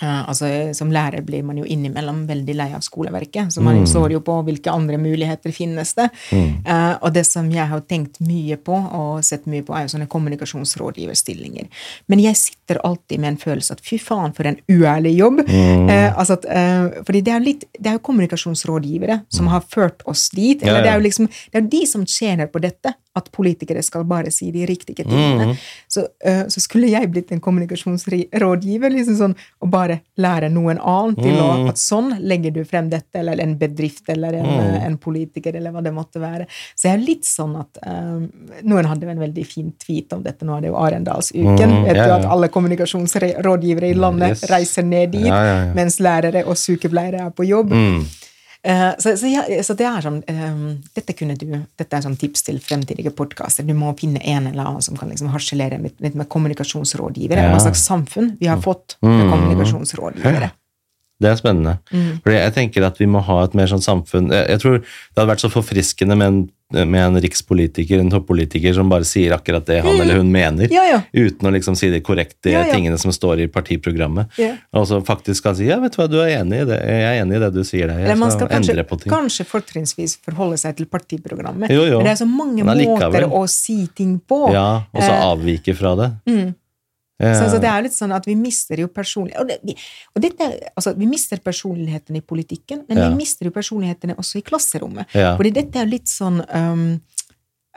altså Som lærer blir man jo innimellom veldig lei av skoleverket, så man står jo på hvilke andre muligheter finnes det. Eh, og det som jeg har tenkt mye på, og sett mye på, er jo sånne kommunikasjonsrådgiverstillinger. Men jeg sitter alltid med en følelse at fy faen, for en uærlig jobb. Eh, altså at, uh, fordi det er, litt, det er jo kommunikasjonsrådgivere som har ført oss dit. Ja, eller det er jo liksom, det er jo de som tjener på dette, at politikere skal bare si de riktige tingene. Så, uh, så skulle jeg blitt en kommunikasjonsrådgiver, liksom sånn, og bare lære noen annen til å At sånn legger du frem dette, eller en bedrift, eller en, mm. en politiker, eller hva det måtte være. Så jeg er litt sånn at um, Noen hadde en veldig fin tweet om dette, nå er det jo Arendalsuken. Mm, Vet ja, du at alle kommunikasjonsrådgivere i landet Yes. reiser ned dit, Ja, ja, ja. mens lærere og sykepleiere er på jobb. Mm. Eh, så, så, ja, så det er sånn eh, dette, du, dette er sånn tips til fremtidige podkaster. Du må finne en eller annen som kan liksom harselere litt, med, med kommunikasjonsrådgivere. Ja. Hva slags samfunn vi har fått med kommunikasjonsrådgivere. Det er spennende. Mm. Fordi jeg tenker at vi må ha et mer sånn samfunn Jeg, jeg tror det hadde vært så forfriskende med en, med en rikspolitiker, en toppolitiker, som bare sier akkurat det han eller hun mener, Mm. Ja, ja. uten å liksom si de korrekte Ja, tingene som står i partiprogrammet. Og så faktisk kan si ja, vet du hva, du er enig i det, jeg er enig i det du sier der, jeg man skal kanskje, endre på ting. kanskje fortrinnsvis forholde seg til partiprogrammet. Jo, jo. Men det er så mange måter å si ting på. Ja, og så Eh, avvike fra det. mm. Så, så det er litt sånn at vi mister jo personlighet og, det, vi, og dette, altså, Vi mister personligheten i politikken, men Ja. vi mister jo personlighetene også i klasserommet. Ja. Fordi dette er jo litt sånn um,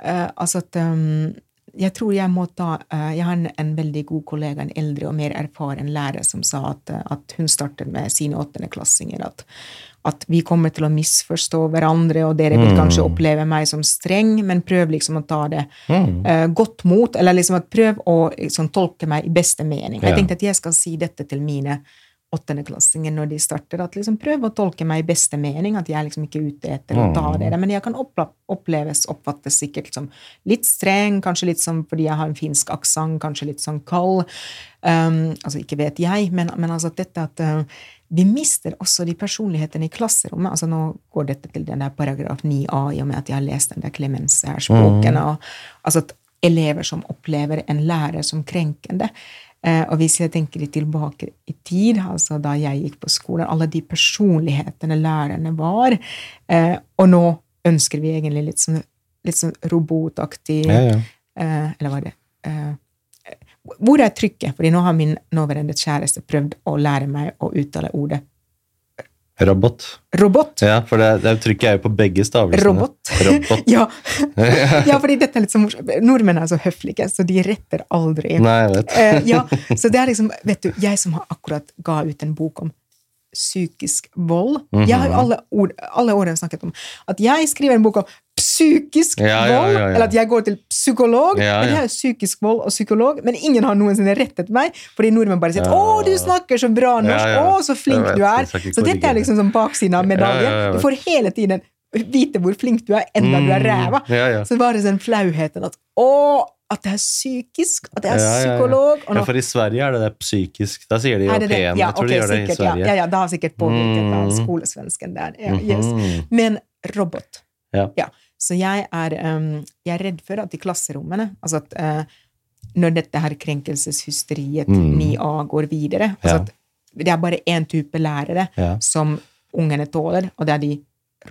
uh, Altså at um, Jeg tror jeg må ta uh, Jeg har en, en veldig god kollega, en eldre og mer erfaren lærer, som sa at, eh, at hun startet med sine åttendeklassinger at, at vi kommer til å misforstå hverandre, og dere vil kanskje oppleve meg som streng, men prøv liksom å ta det uh, godt mot, eller liksom at prøv å liksom, tolke meg i beste mening. Jeg tenkte at jeg skal si dette til mine åttendeklassinger når de starter, at liksom prøv å tolke meg i beste mening, at jeg liksom ikke er ute etter å ta dere, men jeg kan oppleves, oppfattes sikkert som litt streng, kanskje litt som fordi jeg har en finsk aksent, kanskje litt sånn kald, um, altså ikke vet jeg, men, men altså dette at uh, vi mister også de personlighetene i klasserommet, altså nå går dette til den der paragraf 9a i og med at jeg har lest den der Clemens-språken, og altså at elever som opplever en lærer som krenkende, Eh, og hvis jeg tenker tilbake i tid, altså da jeg gikk på skolen, alle de personlighetene lærerne var, eh, og nå ønsker vi egentlig litt sånn, litt sånn robotaktig Ja, ja. eh, Eller hva er det? Eh, Hvor er trykket? Fordi nå har min nåværende kjæreste prøvd å lære meg å uttale ordet Robot. robot. Ja, for det, det trykket er jo på begge stavelsene. Robot. Robot. ja. ja, fordi dette er litt så morsomt. Nordmenn er så høflige, så de retter aldri. Nei, jeg vet. Eh, ja, så det er liksom, vet du, jeg som har akkurat ga ut en bok om psykisk vold. Jeg har jo alle, ord, alle årene snakket om at jeg skriver en bok om psykisk Ja, ja, vold, ja, ja. eller at jeg går til psykolog. Ja, Men jeg er psykisk vold og psykolog, men ingen har noensinne rettet meg, fordi nordmenn bare sier Ja. 'Å, du snakker så bra norsk! Ja, ja. Å, så flink vet, du er!' Så dette er liksom som baksiden av medaljen. Ja, ja, du får hele tiden vite hvor flink du er, enda du er Mm, ræva. ja, ja. Så bare den flauheten at 'Å, at det er psykisk, at det er Ja, ja, ja. psykolog' og Ja, for i Sverige er det det psykisk. Da sier de jo det det? pen. Ja, Jeg tror okay, de gjør det i sikkert, ja. Sverige. Ja, ja, det har sikkert påvirket Mm. skolesvensken der. Ja, yes. Mhm. Men robot. Ja. Så jeg er, um, jeg er redd for at i klasserommene altså at uh, Når dette her krenkelseshysteriet Mm. 9A går videre altså Ja. at Det er bare én type lærere Ja. som ungene tåler, og det er de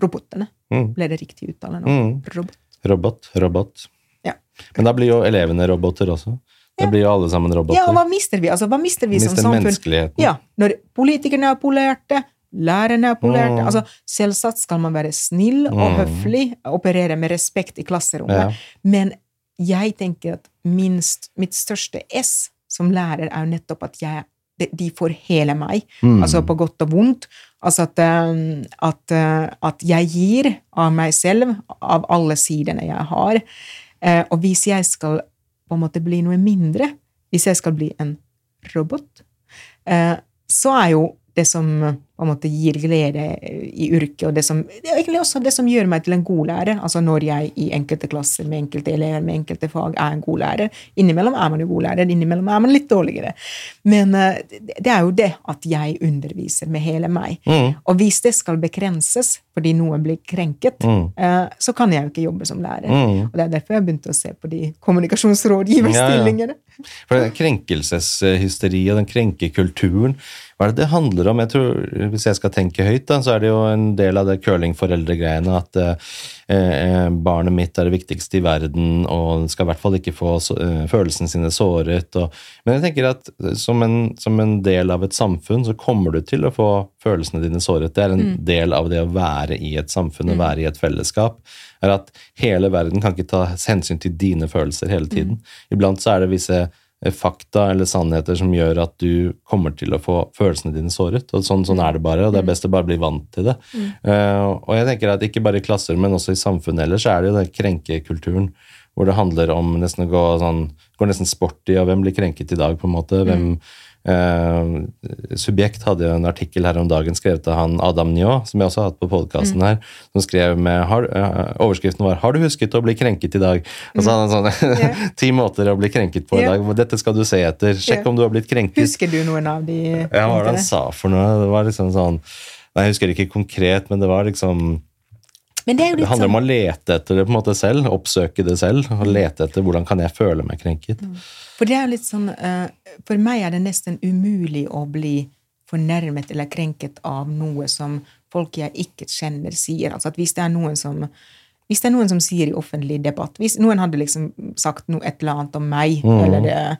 robotene. Mm. Ble det riktig uttale nå? Mm. Robot. Robot, robot. Ja. Men da blir jo elevene roboter også. Da blir jo alle sammen roboter. Ja, og hva mister vi? Altså, hva mister vi som Mister samfunn? menneskeligheten. Ja, når politikerne er polerte, lærerne er polert. Mm. altså Selvsagt skal man være snill og høflig, operere med respekt i klasserommet, Ja. men jeg tenker at minst, mitt største S som lærer er jo nettopp at jeg, de, får hele meg, Mm. altså på godt og vondt. Altså at, eh, at, eh, at jeg gir av meg selv, av alle sidene jeg har. Eh, Og hvis jeg skal på en måte bli noe mindre, hvis jeg skal bli en robot, så er jo det som på en måte gir glede i yrket, og det som det er egentlig også det som gjør meg til en god lærer. Altså når jeg i enkelte klasser med enkelte elever med enkelte fag er en god lærer. Innimellom er man jo god lærer, innimellom er man litt dårligere. Men eh, det er jo det at jeg underviser med hele meg. Mm. Og hvis det skal begrenses fordi noen blir krenket, Mm. eh, så kan jeg jo ikke jobbe som lærer. Mm. Og det er derfor jeg begynte å se på de kommunikasjonsrådgiverstillingene. For det krenkelseshysteri og den krenkekulturen, hva er det det handler om? Jeg tror, Hvis jeg skal tenke høyt, da, så er det jo en del av det curlingforeldregreiene at eh, eh, barnet mitt er det viktigste i verden, og skal i hvert fall ikke få så, eh, følelsene sine såret. Og, men jeg tenker at som en, som en del av et samfunn så kommer du til å få følelsene dine såret. Det er en del av det å være i et samfunn og være i et fellesskap. er at Hele verden kan ikke ta hensyn til dine følelser hele tiden. Iblant så er det visse fakta eller sannheter som gjør at du kommer til å få følelsene dine såret. og Sånn, sånn er det bare, og det er best å bare bli vant til det. Eh, og jeg tenker at ikke bare i klasser, men også i samfunnet ellers, så er det jo den krenkekulturen hvor det handler om nesten å gå sånn går nesten sport i, og hvem blir krenket i dag, på en måte. Hvem, eh, Subjekt hadde jo en artikkel her om dagen skrevet av han Adam Njå, som jeg også har hatt på podkasten her, som skrev med har, eh, Overskriften var 'Har du husket å bli krenket i dag?' Og så hadde han sånn ti måter å bli krenket på i dag. Dette skal du se etter. Sjekk yeah. om du har blitt krenket. Husker du noen av de Ja, hva var det han sa for noe? Det var liksom sånn Nei, jeg husker ikke konkret, men det var liksom det Det handler sånn om å lete etter det på en måte selv. Oppsøke det selv. Og lete etter hvordan kan jeg føle meg krenket. For det er jo litt sånn eh, For meg er det nesten umulig å bli fornærmet eller krenket av noe som folk jeg ikke kjenner, sier. Altså at hvis det er noen som hvis det er noen som sier i offentlig debatt Hvis noen hadde liksom sagt noe, et eller annet om meg, Mm. eller det,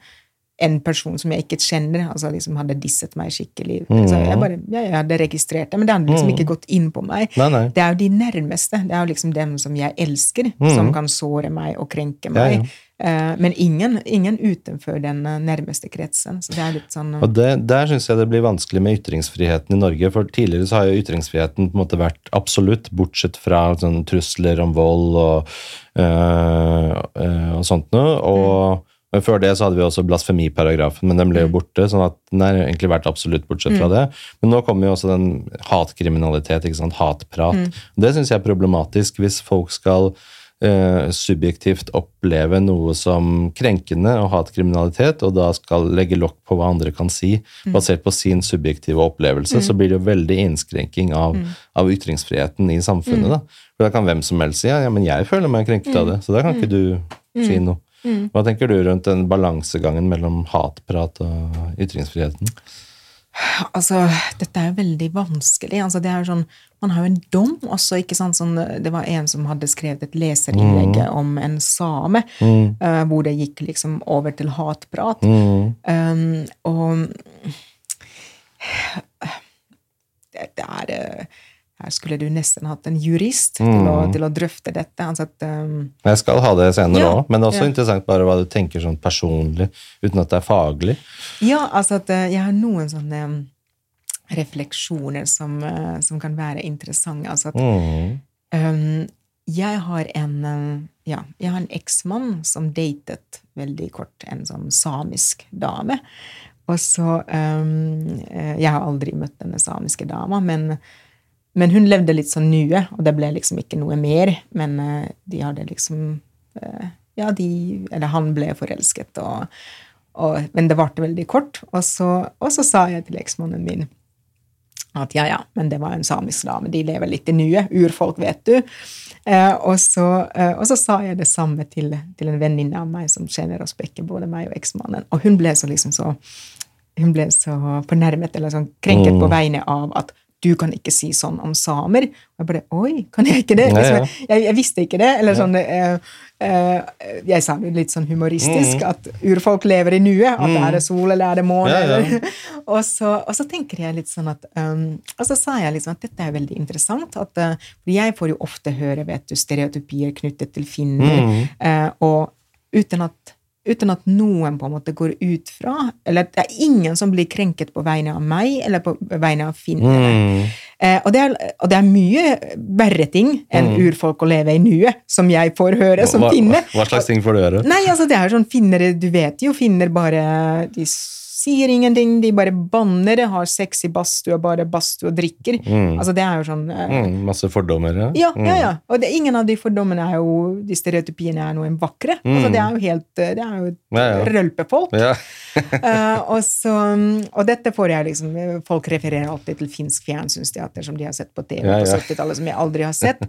en person som jeg ikke kjenner, altså liksom hadde disset meg skikkelig. Så jeg, bare, ja, jeg hadde registrert det, men det hadde liksom ikke gått inn på meg. Nei, nei. Det er jo de nærmeste. Det er jo liksom dem som jeg elsker, som kan såre meg og krenke meg. Ja, ja. Eh, Men ingen, ingen utenfor den eh, nærmeste kretsen. Så det er litt sånn eh, Og det, Der syns jeg det blir vanskelig med ytringsfriheten i Norge. For tidligere så har jo ytringsfriheten på en måte vært absolutt, bortsett fra sånn trusler om vold og, øh, øh, og sånt noe. Og men før det så hadde vi også blasfemiparagrafen, men den ble jo borte. sånn at den har egentlig vært absolutt bortsett fra det. Men nå kommer jo også den hatkriminalitet, ikke sant, hatprat. Det syns jeg er problematisk hvis folk skal eh, subjektivt oppleve noe som krenkende og hatkriminalitet, og da skal legge lokk på hva andre kan si, basert på sin subjektive opplevelse, så blir det jo veldig innskrenking av, av ytringsfriheten i samfunnet. Da. For da kan hvem som helst si ja, ja, men jeg føler meg krenket av det, så da kan ikke du si noe. Hva tenker du rundt den balansegangen mellom hatprat og ytringsfriheten? Altså, dette er jo veldig vanskelig. Altså, det er jo sånn, man har jo en dom også, ikke sant? Sånn, det var en som hadde skrevet et leserinnlegg om en same, eh, hvor det gikk liksom over til hatprat. Um, og det, det er eh, Her skulle du nesten hatt en jurist til, å, til å drøfte dette. Altså at, um, Jeg skal ha det senere Ja, men det er også ja. interessant bare hva du tenker sånn personlig, uten at det er faglig. Ja, altså at eh, jeg har noen sånne um, refleksjoner som, eh, som kan være interessante. Altså at Mm. um, jeg har en ja, jeg har en eksmann som datet veldig kort en sånn samisk dame. Og så um, Jeg har aldri møtt denne samiske dama, men, men hun levde litt sånn nue, og det ble liksom ikke noe mer. Men eh, de hadde liksom eh, Ja, de Eller han ble forelsket, og, og, men det varte veldig kort. Og så, og så sa jeg til eksmannen min at ja, ja, men det var en samisk dame, de lever litt i nuet, urfolk, vet du. Eh, og, så, eh, og så sa jeg det samme til, til en venninne av meg som kjenner oss begge, både meg og eksmannen, og hun ble så liksom så hun ble så fornærmet eller sånn krenket på vegne av at du kan ikke si sånn om samer. Og jeg bare Oi, kan jeg ikke det? Liksom, jeg, jeg visste ikke det. Eller sånn eh, eh, Jeg sa det litt sånn humoristisk, at urfolk lever i nuet. At er det sol, eller er det måne? Ja, ja. og, så, og så tenker jeg litt sånn at um, Og så sa jeg liksom at dette er veldig interessant. at uh, Jeg får jo ofte høre vet du, stereotypier knyttet til finner, eh, og uten at Uten at noen på en måte går ut fra Eller det er ingen som blir krenket på vegne av meg eller på vegne av finnene. Eh, og, det er, og det er mye verre ting enn urfolk å leve i nuet, som jeg får høre som hva, finne. hva slags ting får du høre? Nei, altså det er sånn finnere, du vet jo, finner bare De sier ingenting, de bare banner, har sex i badstue og bare badstue og drikker. Altså det er jo sånn eh, Mm, masse fordommer, ja. ja, ja, ja. Og det, ingen av de fordommene er jo De stereotypiene er noe vakre. Altså det er jo helt eh, Det er jo Ja, ja. rølpefolk. Ja. uh, og, så, og dette får jeg liksom Folk refererer alltid til finsk fjernsynsteater som de har sett på TV på 70-tallet, som jeg aldri har sett.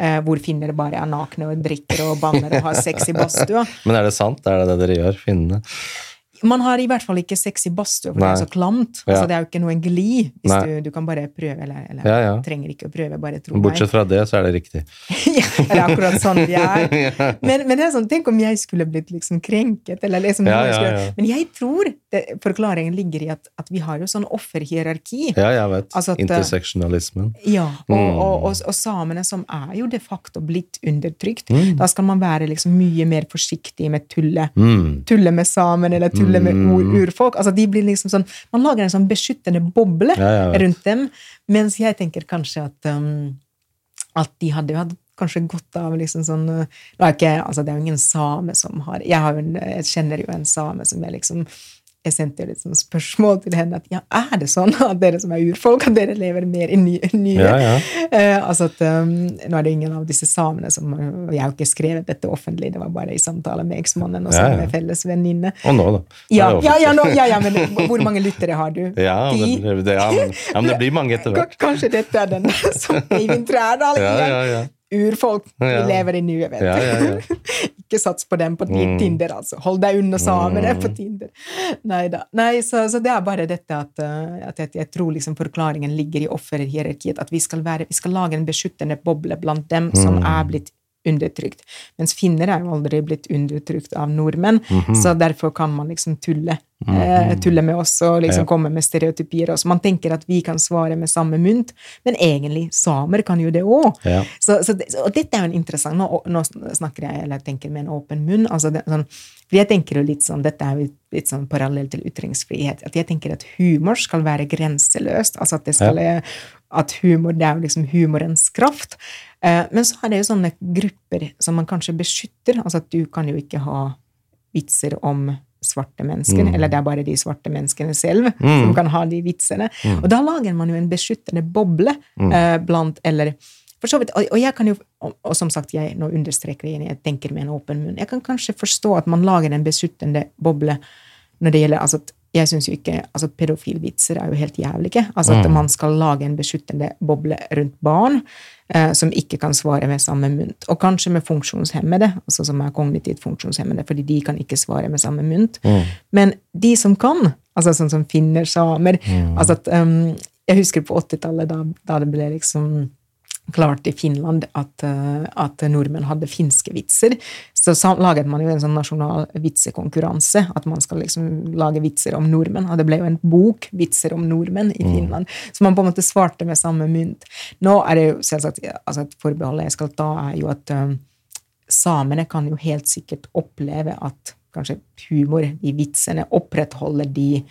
eh, hvor finnere bare er nakne og drikker og banner og har sex i badstua. Men er det sant? Er det det dere gjør, finnene? Man har i hvert fall ikke sex i badstue, for det er så klamt. Ja. Altså, det er jo ikke noen glid. Hvis du, du kan bare prøve, eller, eller Ja, ja. trenger ikke å prøve, bare tro meg. Bortsett fra det, så er det riktig. ja, det er akkurat sånn vi er. Men, men det er sånn, tenk om jeg skulle blitt liksom krenket, eller liksom ja, skulle. Men jeg tror forklaringen ligger i at, at vi har jo sånn offerhierarki. Ja, jeg vet. Altså at, Interseksjonalismen. Ja, og, Mm. og, og, og samene som er jo de facto blitt undertrykt, Mm. da skal man være liksom mye mer forsiktig med tulle. Mm. Tulle med samene eller tulle med ur- urfolk. Altså de blir liksom sånn, Man lager en sånn beskyttende boble Ja, rundt dem, mens jeg tenker kanskje at, um, at de hadde jo hatt kanskje godt av liksom sånn uh, er ikke, altså Det er jo ingen same som har Jeg, har en, jeg kjenner jo en same som jeg liksom jeg sendte sånn spørsmål til henne at ja, er det sånn at dere som er urfolk, at dere lever mer i nye, nye Ja, ja. Eh, altså at um, Nå er det ingen av disse samene som Jeg har ikke skrevet dette offentlig, det var bare i samtale med eksmannen og ja. med felles venninne. Og nå, da. Ja, ja, ja, nå, ja, ja, men hvor mange lyttere har du? Ja, det, det, ja, men, men det blir mange etter hvert. Kanskje dette er den som Eivind Trædal Ja, ja, ja. Urfolk, vi Ja. lever i nuet, vet du. Ja, ja, ja. ikke sats på dem på Mm. Tinder, altså. Hold deg unna samene på Tinder. Nei da. Nei, så, så det er bare dette at, uh, at jeg, jeg tror liksom forklaringen ligger i offerhierarkiet. At vi skal, være, vi skal lage en beskyttende boble blant dem som Mm. er blitt undertrykt. Mens finner er jo aldri blitt undertrykt av nordmenn, Mhm. så derfor kan man liksom tulle. Eh, tulle med oss og liksom Ja. komme med stereotypier. også. Man tenker at vi kan svare med samme mynt, men egentlig samer kan jo det òg. Ja. Så, så, og dette er jo en interessant Nå, nå snakker jeg eller tenker med en åpen munn. altså det, sånn, for jeg tenker jo litt sånn, Dette er jo litt sånn parallell til ytringsfrihet. at Jeg tenker at humor skal være grenseløst. altså At det skal, at humor, det er jo liksom humorens kraft. Eh, men så er det jo sånne grupper som man kanskje beskytter. altså at Du kan jo ikke ha vitser om svarte mennesker, Mm. eller det er bare de svarte menneskene selv som kan ha de vitsene. Mm. Og da lager man jo en beskyttende boble eh, blant eller for så vidt, og, og jeg kan jo, og, og som sagt, jeg nå understreker igjen, jeg tenker med en åpen munn. Jeg kan kanskje forstå at man lager en beskyttende boble når det gjelder altså at jeg synes jo ikke, altså Pedofilvitser er jo helt jævlige. Altså At man skal lage en beskyttende boble rundt barn eh, som ikke kan svare med samme mynt. Og kanskje med funksjonshemmede, altså som er kognitivt funksjonshemmede, fordi de kan ikke svare med samme mynt. Men de som kan, altså sånn som finner, samer altså at, um, Jeg husker på 80-tallet, da, da det ble liksom klart i Finland at, eh, at nordmenn hadde finske vitser. Så laget man jo en sånn nasjonal vitsekonkurranse, at man skal liksom lage vitser om nordmenn. Og det ble jo en bok, 'Vitser om nordmenn', i Finland. Så man på en måte svarte med samme mynt. Nå er det jo selvsagt altså Et forbehold jeg skal ta, er jo at um, samene kan jo helt sikkert oppleve at kanskje humor i vitsene opprettholder de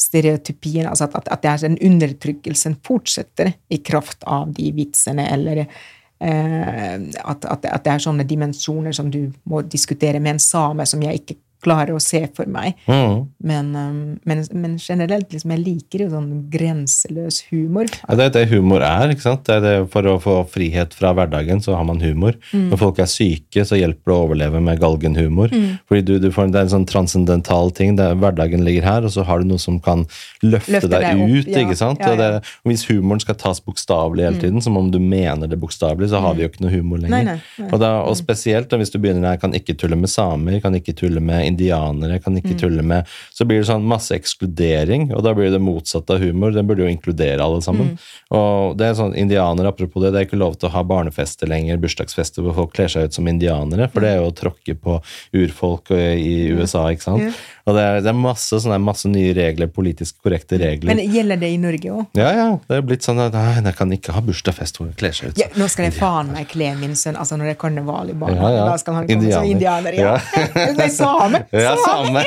stereotypiene, altså at, at, at det er den undertrykkelsen fortsetter i kraft av de vitsene, eller eh, at, at det er sånne dimensjoner som du må diskutere med en same, som jeg ikke klarer å se for meg. Mm. Men, um, men, men generelt, liksom, jeg liker jo sånn grenseløs humor. Ja, det er det humor er. ikke sant? Det det, for å få frihet fra hverdagen, så har man humor. Mm. Når folk er syke, så hjelper det å overleve med galgenhumor. Mm. Fordi du, du får, Det er en sånn transcendental ting. Det er, hverdagen ligger her, og så har du noe som kan løfte, Løfte deg, deg ut. ja. ikke sant? Ja, det. Mm. hvis humoren skal tas bokstavelig hele tiden, som om du mener det bokstavelig, så har vi jo ikke noe humor lenger. Nei, nei, nei. Og, da, og spesielt da, hvis du begynner der, kan ikke tulle med samer, kan ikke tulle med indianere, kan Mm. ikke tulle med Så blir det sånn masse ekskludering, og da blir det motsatt av humor. Den burde jo inkludere alle sammen. Mm. Og det er sånn, indianere, apropos det, det er ikke lov til å ha barnefester lenger, bursdagsfester hvor folk kler seg ut som indianere, for det er jo å tråkke på urfolk i USA, ikke sant. Og det er, det er masse, sånne, masse nye regler, politisk korrekte regler. Men gjelder det i Norge òg? ja, ja, det er blitt sånn at nei, jeg kan ikke ha bursdagsfest hvor jeg kler seg ut Ja, nå skal jeg faen meg kle min sønn altså når det er karneval i barna. Ja, ja. Da skal han komme som Indianer. Ja. Nei, same! Ja, Same!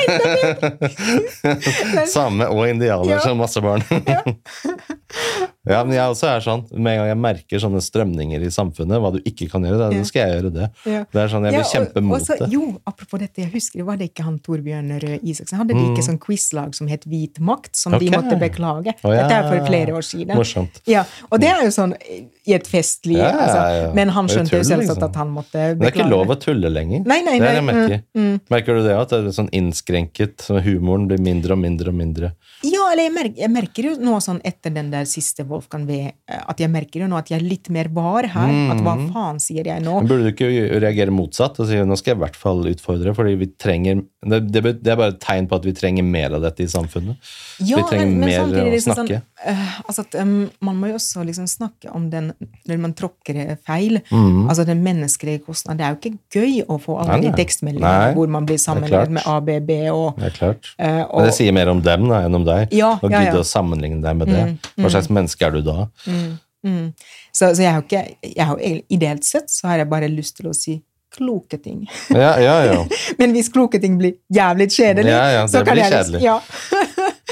same. Og indianer som masse barn. Ja, men jeg også er sånn. Med en gang jeg merker sånne strømninger i samfunnet, hva du ikke kan gjøre, da skal jeg gjøre det. Ja. Det er sånn, Jeg vil Ja, kjempe mot det. Jo, apropos dette, jeg husker, var det ikke han Torbjørn Røe Isaksen? Hadde de ikke sånn quizlag som het Hvit makt, som okay. de måtte beklage? Oh, ja. Dette er for flere år siden. Morsomt. Ja, og det er jo sånn i et festlig Ja, ja, altså. Men han skjønte jo selvsagt liksom. at han måtte Men det er ikke lov å tulle lenger. Nei, nei, nei, merker. mm, Merker du det at det er sånn innskrenket, så humoren blir mindre og mindre og mindre? Ja, eller jeg merker, jeg merker jo nå sånn etter den der siste Wolfgang V, at jeg merker jo nå at jeg er litt mer var her. At hva Mm. faen sier jeg nå? Men burde du ikke reagere motsatt og si nå skal jeg i hvert fall utfordre, fordi vi trenger det, det, det er bare et tegn på at vi trenger mer av dette i samfunnet. Ja, vi trenger men, men mer å liksom snakke. Sånn, uh, altså at, um, man må jo også liksom snakke om den når man tråkker feil. Mm. Altså den menneskelige kostnaden. Det er jo ikke gøy å få alle Nei, de tekstmeldingene hvor man blir sammenlignet med ABB og, Det er klart. Uh, og Men det sier mer om dem da, enn om deg. Ja, og ja, gidde å sammenligne deg med det. Hva slags menneske er du da? mm. Så, så jeg har ikke jeg har, Ideelt sett så har jeg bare lyst til å si kloke ting. Ja, ja, ja. Men hvis kloke ting blir jævlig kjedelig, Ja, ja, det så kan blir jeg kjedelig. Ja.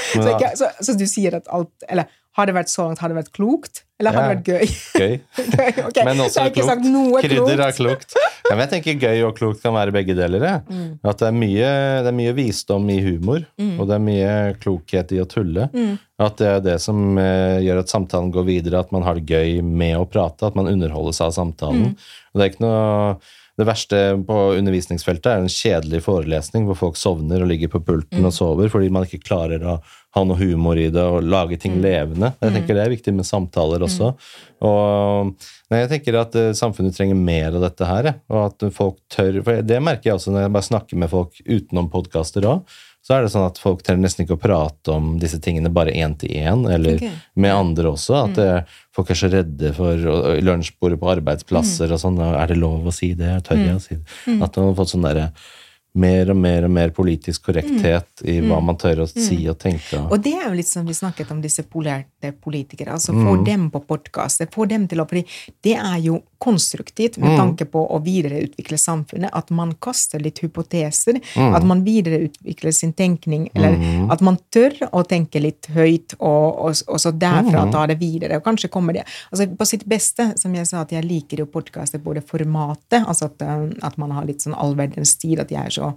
Så, ikke, så, så du sier at alt Eller har det vært så langt, har det vært klokt? Eller har Ja. det vært gøy? Gøy. okay. Men så også jeg klokt. Krydder er klokt. Ja, men jeg tenker gøy og klokt kan være begge deler. Mm. At det er, mye, det er mye visdom i humor, og det er mye klokhet i å tulle. Mm. At det er det som eh, gjør at samtalen går videre, at man har det gøy med å prate, at man underholdes av samtalen. Mm. Og det er ikke noe... Det verste på undervisningsfeltet er en kjedelig forelesning hvor folk sovner og ligger på pulten Mm. og sover fordi man ikke klarer å ha noe humor i det og lage Mm. ting levende. Jeg tenker Det er viktig med samtaler også. Og nei, jeg tenker at uh, samfunnet trenger mer av dette her. Og at folk tør For det merker jeg også når jeg bare snakker med folk utenom podkaster òg. så er det sånn at folk trenger nesten ikke å prate om disse tingene bare én til én, eller okay. med andre også. At mm. folk er så redde for lunsjbordet på arbeidsplasser og sånn. Er det lov å si det? Tør jeg å si det? At man har fått sånn derre mer og mer og mer politisk korrekthet i hva man tør å si og tenke. Og det er jo litt som vi snakket om disse polerte politikere. altså Få dem på podkast. Få dem til å fordi det er jo konstruktivt med tanke på å videreutvikle samfunnet. At man kaster litt hypoteser. At man videreutvikler sin tenkning. Eller at man tør å tenke litt høyt, og, og, og så derfra ta det videre. Og kanskje kommer det altså På sitt beste, som jeg sa, at jeg liker jo podkaster, både formatet, altså at, eh, at man har litt sånn all verdens tid, at jeg er så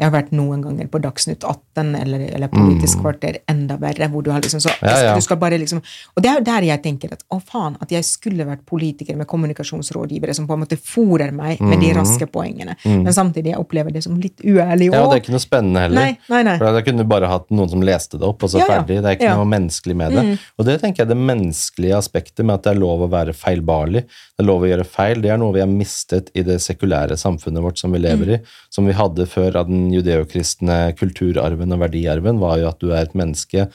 jeg har vært noen ganger på Dagsnytt 18 eller, eller Politisk kvarter, enda verre, hvor du har liksom så Ja, ja. Du skal bare liksom Og det er jo der jeg tenker at å faen, at jeg skulle vært politiker med kommunikasjonsrådgivere som på en måte fòrer meg med de raske poengene, men samtidig jeg opplever det som litt uærlig òg. Ja, og det er ikke noe spennende heller. Nei, nei, nei. For Da kunne du bare hatt noen som leste det opp, og så Ja, ferdig. Det er ikke. Mm. noe menneskelig med det. Og det tenker jeg er det menneskelige aspektet med at det er lov å være feilbarlig. Det er lov å gjøre feil. Det er noe vi har mistet i det sekulære samfunnet vårt som vi lever Mm. i. Som vi hadde før av den judeokristne kulturarven og verdiarven, var jo at du er et menneske,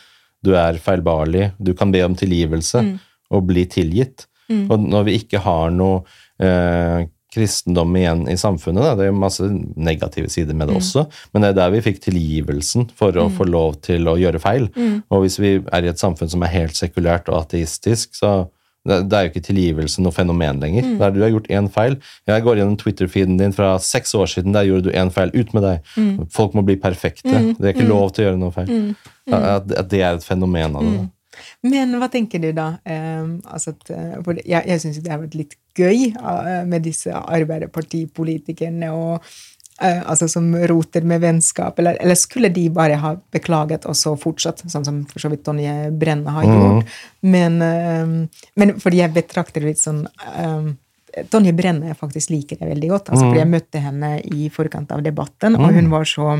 du er feilbarlig, du kan be om tilgivelse Mm. og bli tilgitt. Og når vi ikke har noe eh, kristendom igjen i samfunnet. Da. Det er masse negative sider med det også, men det er der vi fikk tilgivelsen for å få lov til å gjøre feil. Og hvis vi er i et samfunn som er helt sekulært og ateistisk, så det, er jo ikke tilgivelse noe fenomen lenger. Der du har gjort én feil. Jeg går gjennom Twitter-feeden din fra seks år siden. Der gjorde du én feil. Ut med deg. Folk må bli perfekte. Det er ikke lov til å gjøre noe feil. At, at det er et fenomen av det. da. Men hva tenker du da? Um, altså at, eh, for jeg jeg syns det har vært litt gøy eh, med disse Arbeiderpartipolitikerne og altså som roter med vennskap, eller, eller skulle de bare ha beklaget og så fortsatt, sånn som for så vidt Tonje Brenne har gjort? Men, eh, men fordi jeg betrakter det litt sånn eh, Tonje Brenne jeg faktisk liker jeg veldig godt, altså fordi jeg møtte henne i forkant av debatten, og hun var så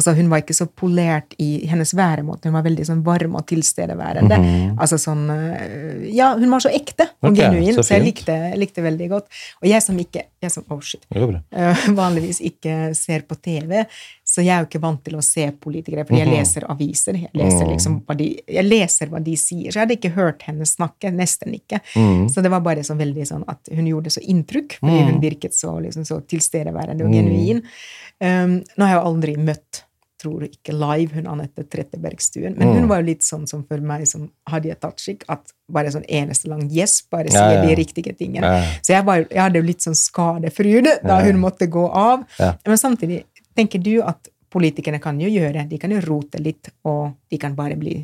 Altså, hun var ikke så polert i hennes væremåte. Hun var veldig sånn varm og tilstedeværende. Altså sånn øh, Ja, hun var så ekte og okay, genuin, så så, jeg likte, likte veldig godt. Og jeg som ikke jeg som, oh shit, øh, vanligvis ikke ser på TV, så jeg er jo ikke vant til å se politikere, fordi jeg leser aviser. Jeg leser, liksom hva de, jeg leser hva de sier. Så jeg hadde ikke hørt henne snakke. Nesten ikke. Så det var bare så veldig sånn at hun gjorde så inntrykk, fordi hun virket så, liksom, så tilstedeværende og genuin. Um, nå har jeg jo aldri møtt tror ikke live hun Anette Trettebergstuen, men hun var jo litt sånn som for meg som Hadia Tajik, at bare sånn eneste lang yes, bare sier ja. de riktige tingene. Ja, ja. Så jeg, var, jeg hadde jo litt sånn skadefryd da hun måtte gå av. Ja. Men samtidig, tenker du at politikerne kan jo gjøre, de kan jo rote litt, og de kan bare bli.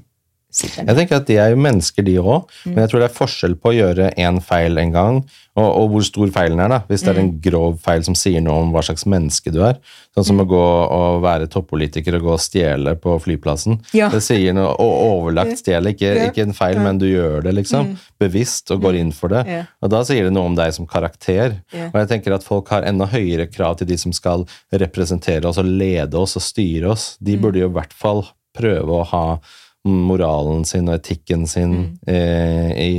Jeg tenker at De er jo mennesker, de òg, men jeg tror det er forskjell på å gjøre én feil en gang, og, og hvor stor feilen er. da. Hvis det er en grov feil som sier noe om hva slags menneske du er, sånn som å gå og være toppolitiker og gå og stjele på flyplassen. Ja. Det sier noe, og overlagt stjele, ikke, ikke en feil, men du gjør det liksom, bevisst og går inn for det. Og da sier det noe om deg som karakter. Og jeg tenker at folk har enda høyere krav til de som skal representere oss og lede oss og styre oss. De burde jo i hvert fall prøve å ha moralen sin og etikken sin eh, i,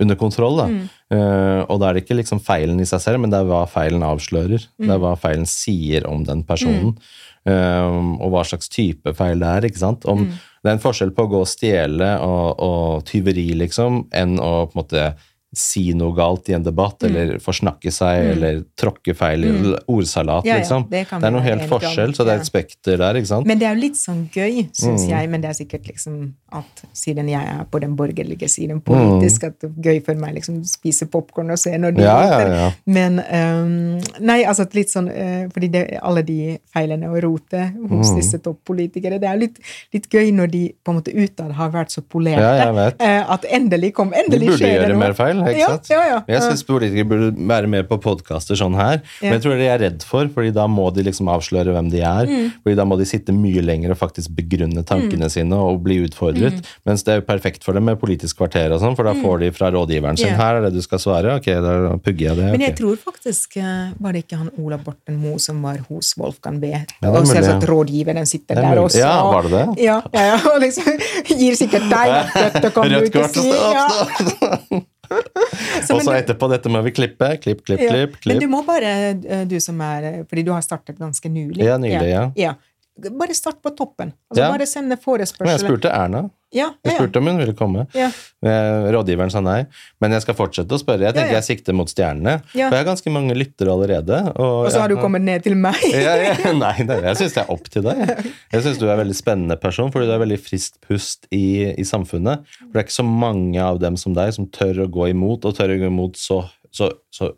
under kontroll. Da. Eh, og da er det ikke liksom feilen i seg selv, men det er hva feilen avslører. Det er hva feilen sier om den personen. Eh, og hva slags type feil det er. ikke sant? Om, Det er en forskjell på å gå og stjele og, og tyveri, liksom, enn å på en måte si noe galt i en debatt, eller forsnakke seg, eller tråkke feil i ordsalat, Ja, ja, liksom. det det er noe helt forskjell, om, så det er et spekter der, ikke sant? Men det er jo litt sånn gøy, syns Mm. jeg, men det er sikkert liksom at siden jeg er på den borgerlige siden politisk, at det er gøy for meg liksom spise popkorn og se når de Mm. Ja, roter. Men um, Nei, altså litt sånn uh, Fordi det, alle de feilene og rotet hos Mm. disse toppolitikere, det er jo litt, litt gøy når de på en måte utad har vært så polerte. Eh, at endelig kom Endelig skjer det gjøre noe. mer feil, ikke ja, sant? Ja, ja. Jeg syns politikere burde være med på podkaster sånn her, men jeg tror det er jeg redd for, fordi da må de liksom avsløre hvem de er. Mm. fordi da må de sitte mye lenger og faktisk begrunne tankene sine og bli utfordret. Mm. Mens det er jo perfekt for dem med Politisk kvarter og sånn, for da får de fra rådgiveren sin Ja. her er det du skal svare, ok, da pugger jeg det. Men jeg tror faktisk eh, Var det ikke han Ola Borten Moe som var hos Wolfgang B? Ja, er og selvsagt rådgiveren sitter er der også. Ja, var det det? Ja, ja, ja, og liksom gir sikkert deg dette kan du Rødt ikke si. Ja. Så, og så etterpå, dette må vi klippe. Klipp, klipp, ja. klipp. men du må bare, eh, du som er Fordi du har startet ganske nylig. Ja, nylig, ja. ja. Bare start på toppen. Altså Ja. Bare sende Men jeg spurte Erna. Ja, Jeg ja, spurte om hun ville komme. ja. Eh, Rådgiveren sa nei. Men jeg skal fortsette å spørre. Jeg tenker jeg sikter mot stjernene. For jeg har ganske mange lyttere allerede. Og, Og så har du kommet ned til meg. ja, ja, Nei, det, jeg syns det er opp til deg. Jeg, jeg syns du er en veldig spennende person, fordi du er veldig friskt pust i, i samfunnet. For det er ikke så mange av dem som deg som tør å gå imot, og tør å gå imot så, så, så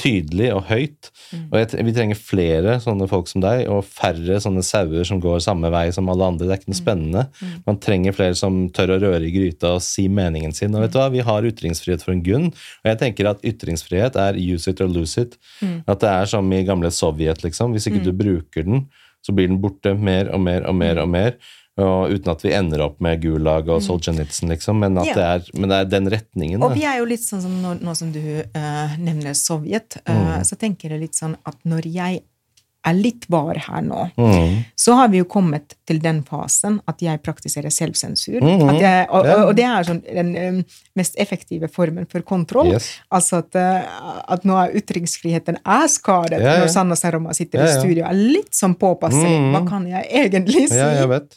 tydelig og høyt. Og jeg, vi trenger flere sånne folk som deg, og færre sånne sauer som går samme vei som alle andre. Det er ikke noe spennende. Man trenger flere som tør å røre i gryta og si meningen sin. Og vet du hva, vi har ytringsfrihet for en grunn. Og jeg tenker at ytringsfrihet er use it or lose it. At det er som i gamle Sovjet, liksom. Hvis ikke du bruker den, så blir den borte mer og mer og mer og mer. Og uten at vi ender opp med Gulag og Solzjenitsyn, liksom. Men, Ja. det er, men det er den retningen. Og vi er jo litt sånn som nå, nå som du uh, nevner Sovjet, uh, Mm. så tenker jeg litt sånn at når jeg er litt var her nå, Mm. så har vi jo kommet til den fasen at jeg praktiserer selvsensur. At jeg, og, og, det er sånn den eh, mest effektive formen for kontroll. Yes. Altså at, eh, at nå er ytringsfriheten er skadet Ja, ja. når Sanna Saroma sitter Ja, i studio og er litt sånn påpasselig. Mhm. Hva kan jeg egentlig si? Ja, jeg vet.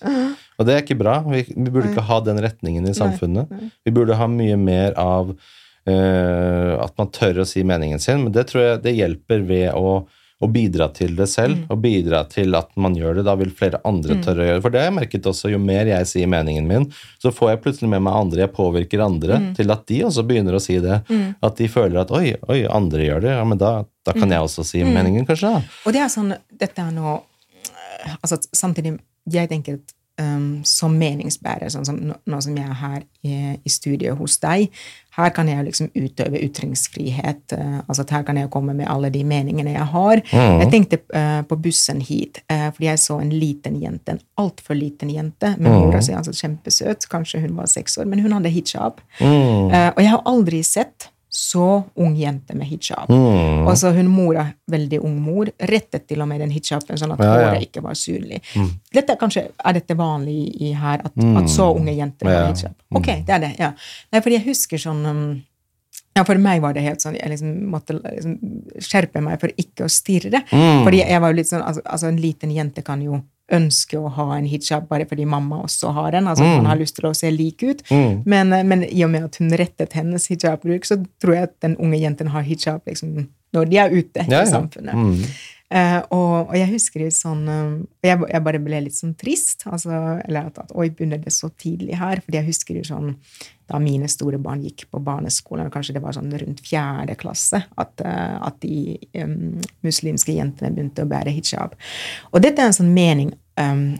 Og det er ikke bra. Vi, vi burde ikke ha den retningen i samfunnet. Vi burde ha mye mer av uh, at man tør å si meningen sin, men det tror jeg det hjelper ved å, å bidra til det selv, og bidra til at man gjør det. Da vil flere andre tørre å gjøre det. For det har jeg merket også, jo mer jeg sier meningen min, så får jeg plutselig med meg andre, jeg påvirker andre til at de også begynner å si det. At de føler at oi, oi, andre gjør det, ja, men da, da kan jeg også si meningen, kanskje. da. Og det er sånn, dette er nå eh, altså samtidig, Jeg tenker at um, som meningsbærer, sånn som nå, som jeg er her i, i studio hos deg, her kan jeg liksom utøve ytringsfrihet. Uh, altså at Her kan jeg komme med alle de meningene jeg har. Jeg tenkte uh, på bussen hit, uh, fordi jeg så en liten jente, en altfor liten jente, med mora si, altså kjempesøt, kanskje hun var seks år, men hun hadde hijab. Eh, og jeg har aldri sett så ung jente med hijab. Mm. Og så hun mora, veldig ung mor, rettet til og med den hijaben sånn at Ja, ja. håret ikke var synlig. Dette er kanskje, er dette vanlig i, i her, at, at så unge jenter Ja. har hijab? Ok, det er det, ja. Nei, fordi jeg husker sånn um, ja, For meg var det helt sånn Jeg liksom måtte liksom skjerpe meg for ikke å stirre. Fordi jeg var jo litt sånn altså, altså, en liten jente kan jo ønske å ha en hijab bare fordi mamma også har en. altså Man har lyst til å se lik ut. Men, eh, men i og med at hun rettet hennes hijabbruk, så tror jeg at den unge jenten har hijab liksom, når de er ute Ja, ja. i samfunnet. Eh, og, og jeg husker jo sånn eh, jeg, jeg bare ble litt sånn trist. Altså, eller at, at oi, begynner det så tidlig her? Fordi jeg husker jo sånn da mine store barn gikk på barneskolen, og kanskje det var sånn rundt fjerde klasse, at, eh, at de um, muslimske jentene begynte å bære hijab. Og dette er en sånn mening um,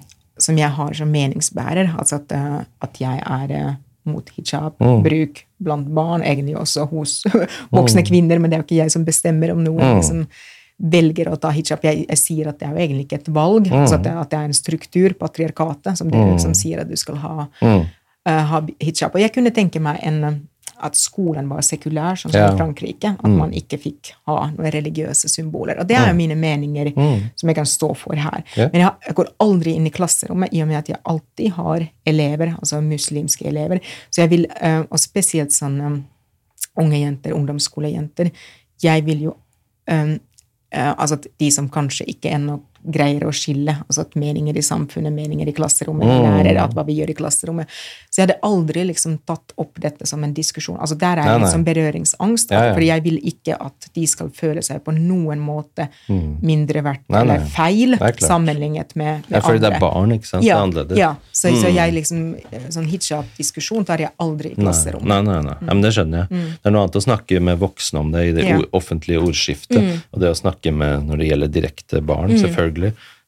som jeg har som meningsbærer, altså at, eh, at jeg er mot hijab-bruk blant barn, egentlig også hos voksne kvinner, men det er jo ikke jeg som bestemmer om noen liksom, velger å ta hijab. Jeg, jeg sier at det er jo egentlig ikke et valg, altså at, det, at det er en struktur, patriarkatet, som, det, som sier at du skal ha, eh, ha hijab. Og jeg kunne tenke meg en, at skolen var sekulær, sånn som Ja. i Frankrike. At man ikke fikk ha noen religiøse symboler. Og det er jo mine meninger som jeg kan stå for her. Ja. Men jeg, jeg går aldri inn i klasserommet i og med at jeg alltid har elever, altså muslimske elever. Så jeg vil, uh, og spesielt sånn eh, unge jenter, ungdomsskolejenter, jeg vil jo um, altså at de som kanskje ikke ennå greier å skille, altså at meninger i samfunnet, meninger i klasserommet, Mm. lærere, at hva vi gjør i klasserommet. Så jeg hadde aldri liksom tatt opp dette som en diskusjon. Altså der er Nei, jeg nei. liksom berøringsangst, Ja, ja. For jeg vil ikke at de skal føle seg på noen måte mindre verdt Nei, nei. eller feil sammenlignet med, med Ja, fordi det er barn, ikke sant? Ja, det er annerledes. ja. Så, så jeg liksom, sånn hijab-diskusjon tar jeg aldri i klasserommet. Nei, nei, nei. Ja, men det skjønner jeg. Det er noe annet å snakke med voksne om det i det offentlige ordskiftet, og det å snakke med når det gjelder direkte barn, selvfølgelig.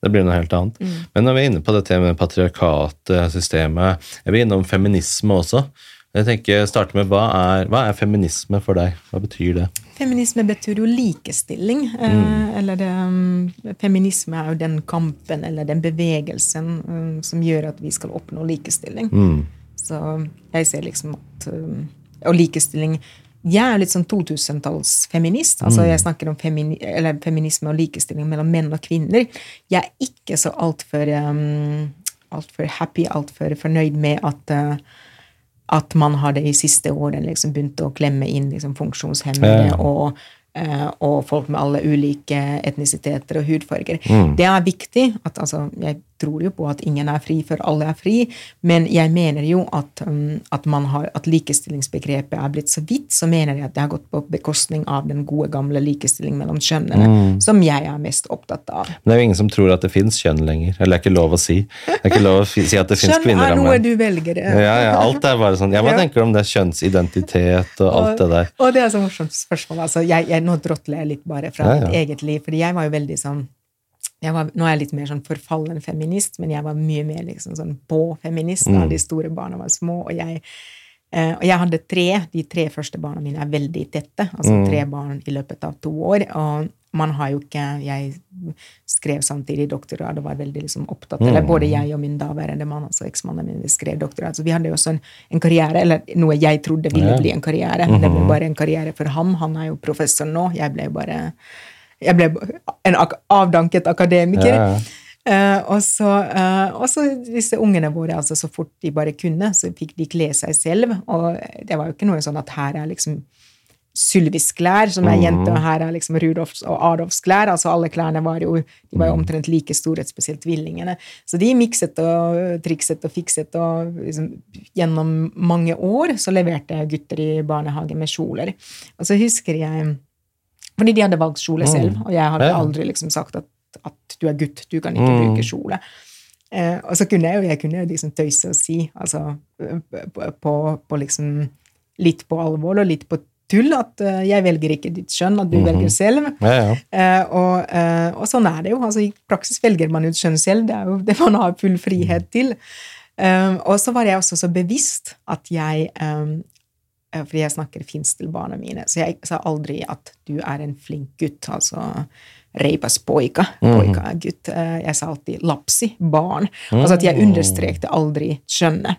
Det blir noe helt annet. Men når vi er inne på dette med patriarkatet, systemet Jeg vil innom feminisme også. Jeg tenker starte med hva er, hva er feminisme for deg? Hva betyr det? Feminisme betyr jo likestilling. Mm. eller det, um, feminisme er jo den kampen eller den bevegelsen um, som gjør at vi skal oppnå likestilling. Så jeg ser liksom at um, Og likestilling Jeg er litt sånn 2000-tallsfeminist. Altså jeg snakker om femini eller feminisme og likestilling mellom menn og kvinner. Jeg er ikke så altfor um, altfor happy, altfor fornøyd med at uh, at man har det i siste årene liksom begynt å klemme inn liksom, funksjonshemmede Ja. og, eh, og folk med alle ulike etnisiteter og hudfarger. Mm. Det er viktig. at altså, Jeg tror jo på at ingen er fri før alle er fri, men jeg mener jo at, um, at, man har, at likestillingsbegrepet er blitt så vidt, så mener jeg at det har gått på bekostning av den gode, gamle likestilling mellom kjønnene, Mm. som jeg er mest opptatt av. Men det er jo ingen som tror at det fins kjønn lenger. Eller det er ikke lov å si. Det er ikke lov å si at det fins Kjønn er noe du velger. Ja, ja, alt er bare sånn. Ja, Hva tenker du om det? Kjønnsidentitet og alt det der. Og, og det er så morsomt spørsmål. Altså, jeg, jeg, nå drotler jeg litt bare fra Ja, ja. mitt eget liv, fordi jeg var jo veldig sånn jeg var, nå er jeg litt mer sånn forfallen feminist, men jeg var mye mer liksom sånn på-feminist da Mm. de store barna var små. Og jeg, eh, og jeg hadde tre. De tre første barna mine er veldig tette. Altså Mm. tre barn i løpet av to år. Og man har jo ikke Jeg skrev samtidig doktorgrad og var veldig liksom opptatt Eller Mm. både jeg og min daværende mann, altså eksmannen min, skrev doktorgrad. Så vi hadde jo også en, en karriere, eller noe jeg trodde ville bli en karriere. Det ble bare en karriere for ham. Han er jo professor nå. Jeg ble jo bare jeg ble en avdanket akademiker. Ja, ja. Eh, og, så, uh, og så disse ungene våre, altså så fort de bare kunne, så fikk de kle seg selv. Og det var jo ikke noe sånn at her er liksom Sylvis klær, som er jente, og her er liksom Rudolfs og Adolfs klær. Altså alle klærne var jo, de var jo omtrent like store, spesielt tvillingene. Så de mikset og trikset og fikset, og liksom, gjennom mange år så leverte gutter i barnehage med kjoler. Og så husker jeg Fordi de hadde valgt kjole selv, og jeg hadde aldri liksom sagt at, at du er gutt, du kan ikke Mm. bruke kjole. Eh, og så kunne jeg jo jeg kunne liksom tøyse og si, altså på, på, liksom Litt på alvor og litt på tull, at uh, jeg velger ikke ditt skjønn, at du velger selv. Ja, ja. Eh, og, eh, og sånn er det jo. altså I praksis velger man ut skjønn selv. Det er jo det man har full frihet til. Um, og så var jeg også så bevisst at jeg eh, Fordi jeg snakker finsk til barna mine, så jeg sa aldri at du er en flink gutt. altså Reipas poika. Poika er gutt. Eh, Jeg sa alltid lapsi, barn. Altså at jeg understrekte aldri kjønnet.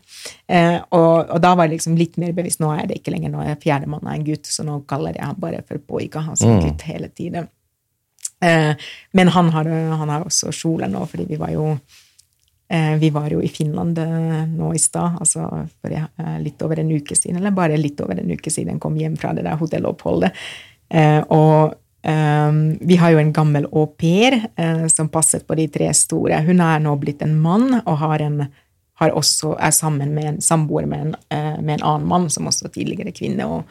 Eh, og, og da var jeg liksom litt mer bevisst. Nå er det ikke lenger, nå er fjerdemann en gutt, så nå kaller jeg ham bare for poika, altså gutt hele tiden. Eh, men han har, han har også kjole nå, fordi vi var jo eh, vi var jo i Finland eh, nå i stad, altså for eh, litt over en uke siden, eller bare litt over en uke siden kom hjem fra det der hotelloppholdet. Eh, og eh, vi har jo en gammel au pair eh, som passet på de tre store. Hun er nå blitt en mann og har en har også, er sammen med en samboer med, en, eh, med en annen mann, som også tidligere kvinne og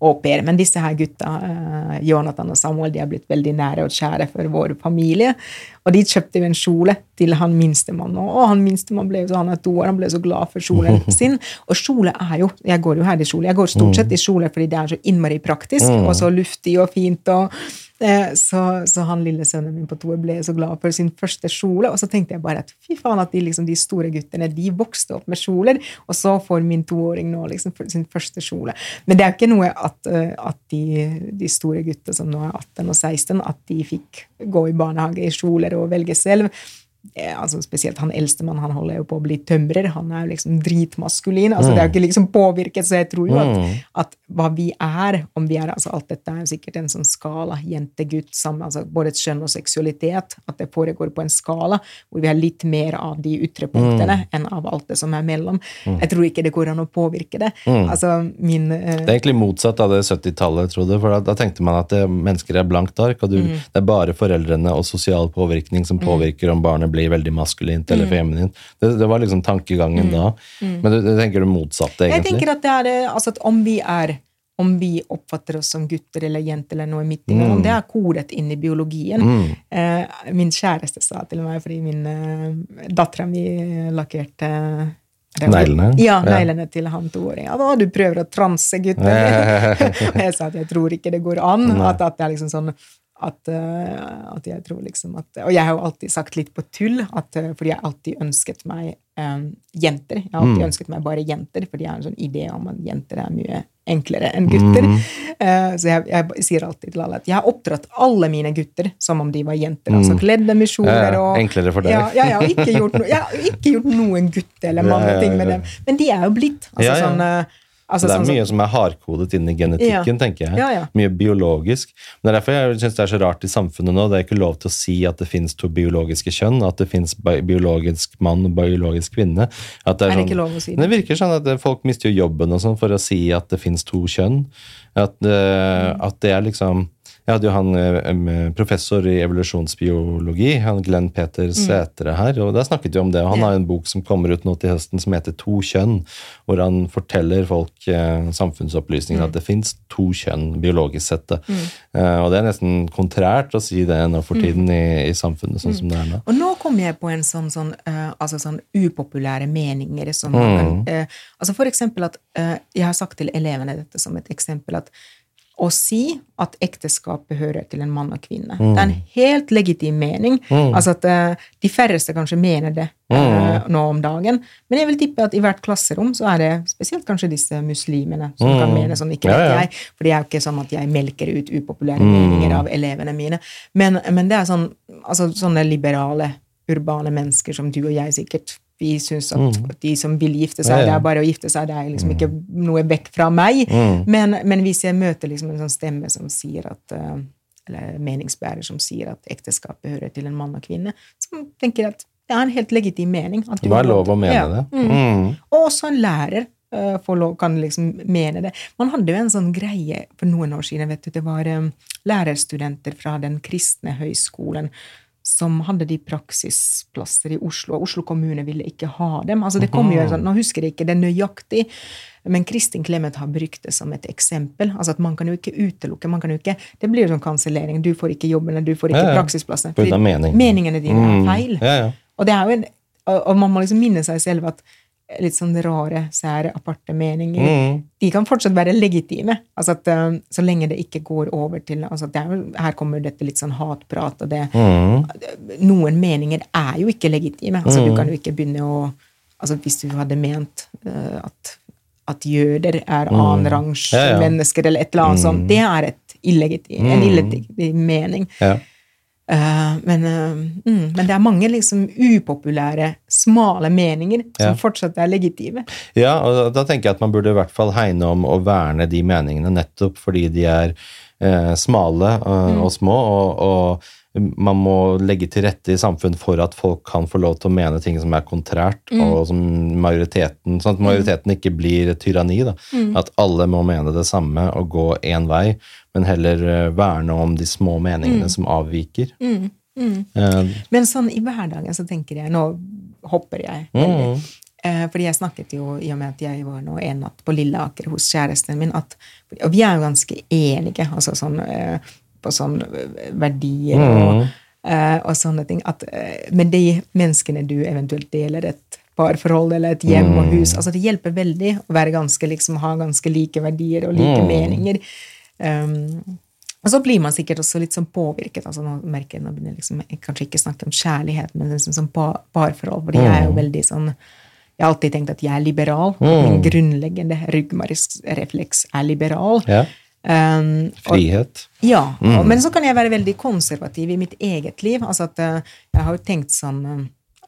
au. Men disse her gutta, eh, Jonathan og Samuel, de er blitt veldig nære og kjære for vår familie. Og de kjøpte jo en kjole til han minstemann. Og han minstemann ble jo så, han er to år, han ble så glad for kjolen sin. Og kjole er jo Jeg går jo her i kjole. Jeg går stort sett i kjole fordi det er så innmari praktisk og så luftig og fint. og Eh, Så, så han lille sønnen min på to ble så glad for sin første kjole. Og så tenkte jeg bare at fy faen at de, liksom, de store guttene de vokste opp med kjoler, og så får min toåring nå liksom sin første kjole. Men det er jo ikke noe at, eh, at de, de store guttene som nå er 18 og 16, at de fikk gå i barnehage i kjoler og velge selv. Eh, altså Spesielt han eldstemann, han holder jo på å bli tømrer. Han er jo liksom dritmaskulin. altså Det er jo ikke liksom påvirket, så jeg tror jo at, at hva vi er, om vi er altså Alt dette er jo sikkert en sånn skala, jente, gutt, sammen, altså både kjønn og seksualitet. At det foregår på en skala hvor vi har litt mer av de ytre punktene enn av alt det som er mellom. Jeg tror ikke det går an å påvirke det. Altså min uh... Det er egentlig motsatt av det 70-tallet trodde, for da, da tenkte man at det, mennesker er blankt ark, og du, Mm. det er bare foreldrene og sosial påvirkning som påvirker om barnet blir veldig maskulint Mm. eller feminint. Det, det var liksom tankegangen da. Men du, du tenker det motsatte, egentlig? Jeg tenker at det er altså at om vi er om vi oppfatter oss som gutter eller jenter eller noe midt imellom, det er kodet inn i biologien. Eh, min kjæreste sa til meg, fordi min eh, dattera mi lakkerte Neglene? Ja, Ja. til han toåringen. Ja, du prøver å transe gutten. og jeg sa at jeg tror ikke det går an. At, at det er liksom sånn at, eh, at jeg tror liksom at Og jeg har jo alltid sagt litt på tull, at, eh, fordi jeg alltid ønsket meg eh, jenter. Jeg har alltid ønsket meg bare jenter, fordi jeg har en sånn idé om at jenter er mye enklere enn gutter. Eh, så jeg, jeg sier alltid til alle at jeg har oppdratt alle mine gutter som om de var jenter. Altså kledd dem i kjoler Ja, og enklere for deg. Ja, ja, jeg, har ikke gjort no, jeg har ikke gjort noen gutte- eller manneting med dem. Men de er jo blitt. Altså, sånn eh, altså, det er sånn mye som er hardkodet inn i genetikken, Ja. tenker jeg. Ja, ja. Mye biologisk. Men det er derfor jeg syns det er så rart i samfunnet nå. Det er ikke lov til å si at det finnes to biologiske kjønn, at det finnes biologisk mann og biologisk kvinne. Det Er det sånn- ikke lov å si det? Det virker sånn at eh, folk mister jo jobben og sånn for å si at det finnes to kjønn. At, eh, at det er liksom Jeg hadde jo han eh, professor i evolusjonsbiologi, han Glenn Peter Sætre her, og der snakket vi om det. og Han har en bok som kommer ut nå til høsten som heter To kjønn, hvor han forteller folk samfunnsopplysningen samfunnsopplysninger at det fins to kjønn biologisk sett. Mm. Eh, og det er nesten kontrært å si det nå for tiden i, i samfunnet sånn som det er nå. Og nå kom jeg på en sånn, sånn, eh, altså sånn upopulære meninger som mm. eh, Altså for eksempel at eh, Jeg har sagt til elevene dette som et eksempel at å si at ekteskapet hører til en mann og kvinne. Det er en helt legitim mening. Altså at uh, De færreste kanskje mener det eh, nå om dagen. Men jeg vil tippe at i hvert klasserom så er det spesielt kanskje disse muslimene som kan mene sånn. Ikke Ja, vet ja. jeg, for det er jo ikke sånn at jeg melker ut upopulære meninger av elevene mine. Men, men det er sånn, altså, sånne liberale, urbane mennesker som du og jeg sikkert vi syns at de som vil gifte seg, det er bare å gifte seg, det er liksom ikke noe vekk fra meg. Men, men hvis jeg møter liksom en sånn stemme som sier at eh, eller meningsbærer som sier at ekteskapet hører til en mann og kvinne, så tenker at det er en helt legitim mening. At du Det er lov å mene Ja. det. Mm. Mm. Og også en lærer uh, får lov, kan liksom mene det. Man hadde jo en sånn greie for noen år siden. vet du, Det var um, lærerstudenter fra Den kristne høyskolen som hadde de praksisplasser i Oslo, og Oslo kommune ville ikke ha dem. Altså det kom jo sånn, Nå husker jeg ikke det nøyaktig, men Kristin Clemet har brukt det som et eksempel. altså at Man kan jo ikke utelukke. man kan jo ikke, Det blir jo sånn kansellering. Du får ikke jobben, eller du får ikke Ja, ja. praksisplassen. På mening. Meningene dine Mm. er feil. Ja, ja. Og, det er jo en, og man må liksom minne seg selv at litt sånn rare, sære, aparte meninger, Mm. de kan fortsatt være legitime. Altså at um, Så lenge det ikke går over til altså at er, Her kommer dette litt sånn hatprat, og det Mm. Noen meninger er jo ikke legitime. Altså Du kan jo ikke begynne å altså Hvis du hadde ment uh, at, at jøder er annenrangs Mm. Ja, ja. mennesker, eller et eller annet sånt, det er et illegitim, en illegitim mening. ja. Eh, men, eh, mm, men det er mange liksom upopulære, smale meninger som Ja. fortsatt er legitime. Ja, og da tenker jeg at man burde i hvert fall hegne om å verne de meningene nettopp fordi de er eh, smale og, Mm. og små, og, og man må legge til rette i samfunn for at folk kan få lov til å mene ting som er kontrært, Mm. og som majoriteten, sånn at majoriteten ikke blir et tyranni. Da. Mm. At alle må mene det samme og gå én vei, men heller eh, verne om de små meningene Mm. som avviker. Eh, Men sånn i hverdagen så tenker jeg Nå hopper jeg veldig. mm, Eh, fordi jeg snakket jo, i og med at jeg var nå en natt på Lilleaker hos kjæresten min, at Og vi er jo ganske enige altså sånn, på sånn verdier og, uh, og sånne ting. At, uh, men de menneskene du eventuelt deler et parforhold eller et hjem og hus altså Det hjelper veldig å være ganske, liksom, ha ganske like verdier og like meninger. Um, og så blir man sikkert også litt sånn påvirket. altså Nå merker jeg nå liksom, jeg kanskje ikke snakke om kjærlighet, men liksom sånn parforhold. fordi jeg er jo veldig sånn Jeg har alltid tenkt at jeg er liberal. Mm. Min grunnleggende ryggmargsrefleks er liberal. ja. Um, og, Frihet. ja, og, men så kan jeg være veldig konservativ i mitt eget liv. altså at uh, Jeg har jo tenkt sånn uh,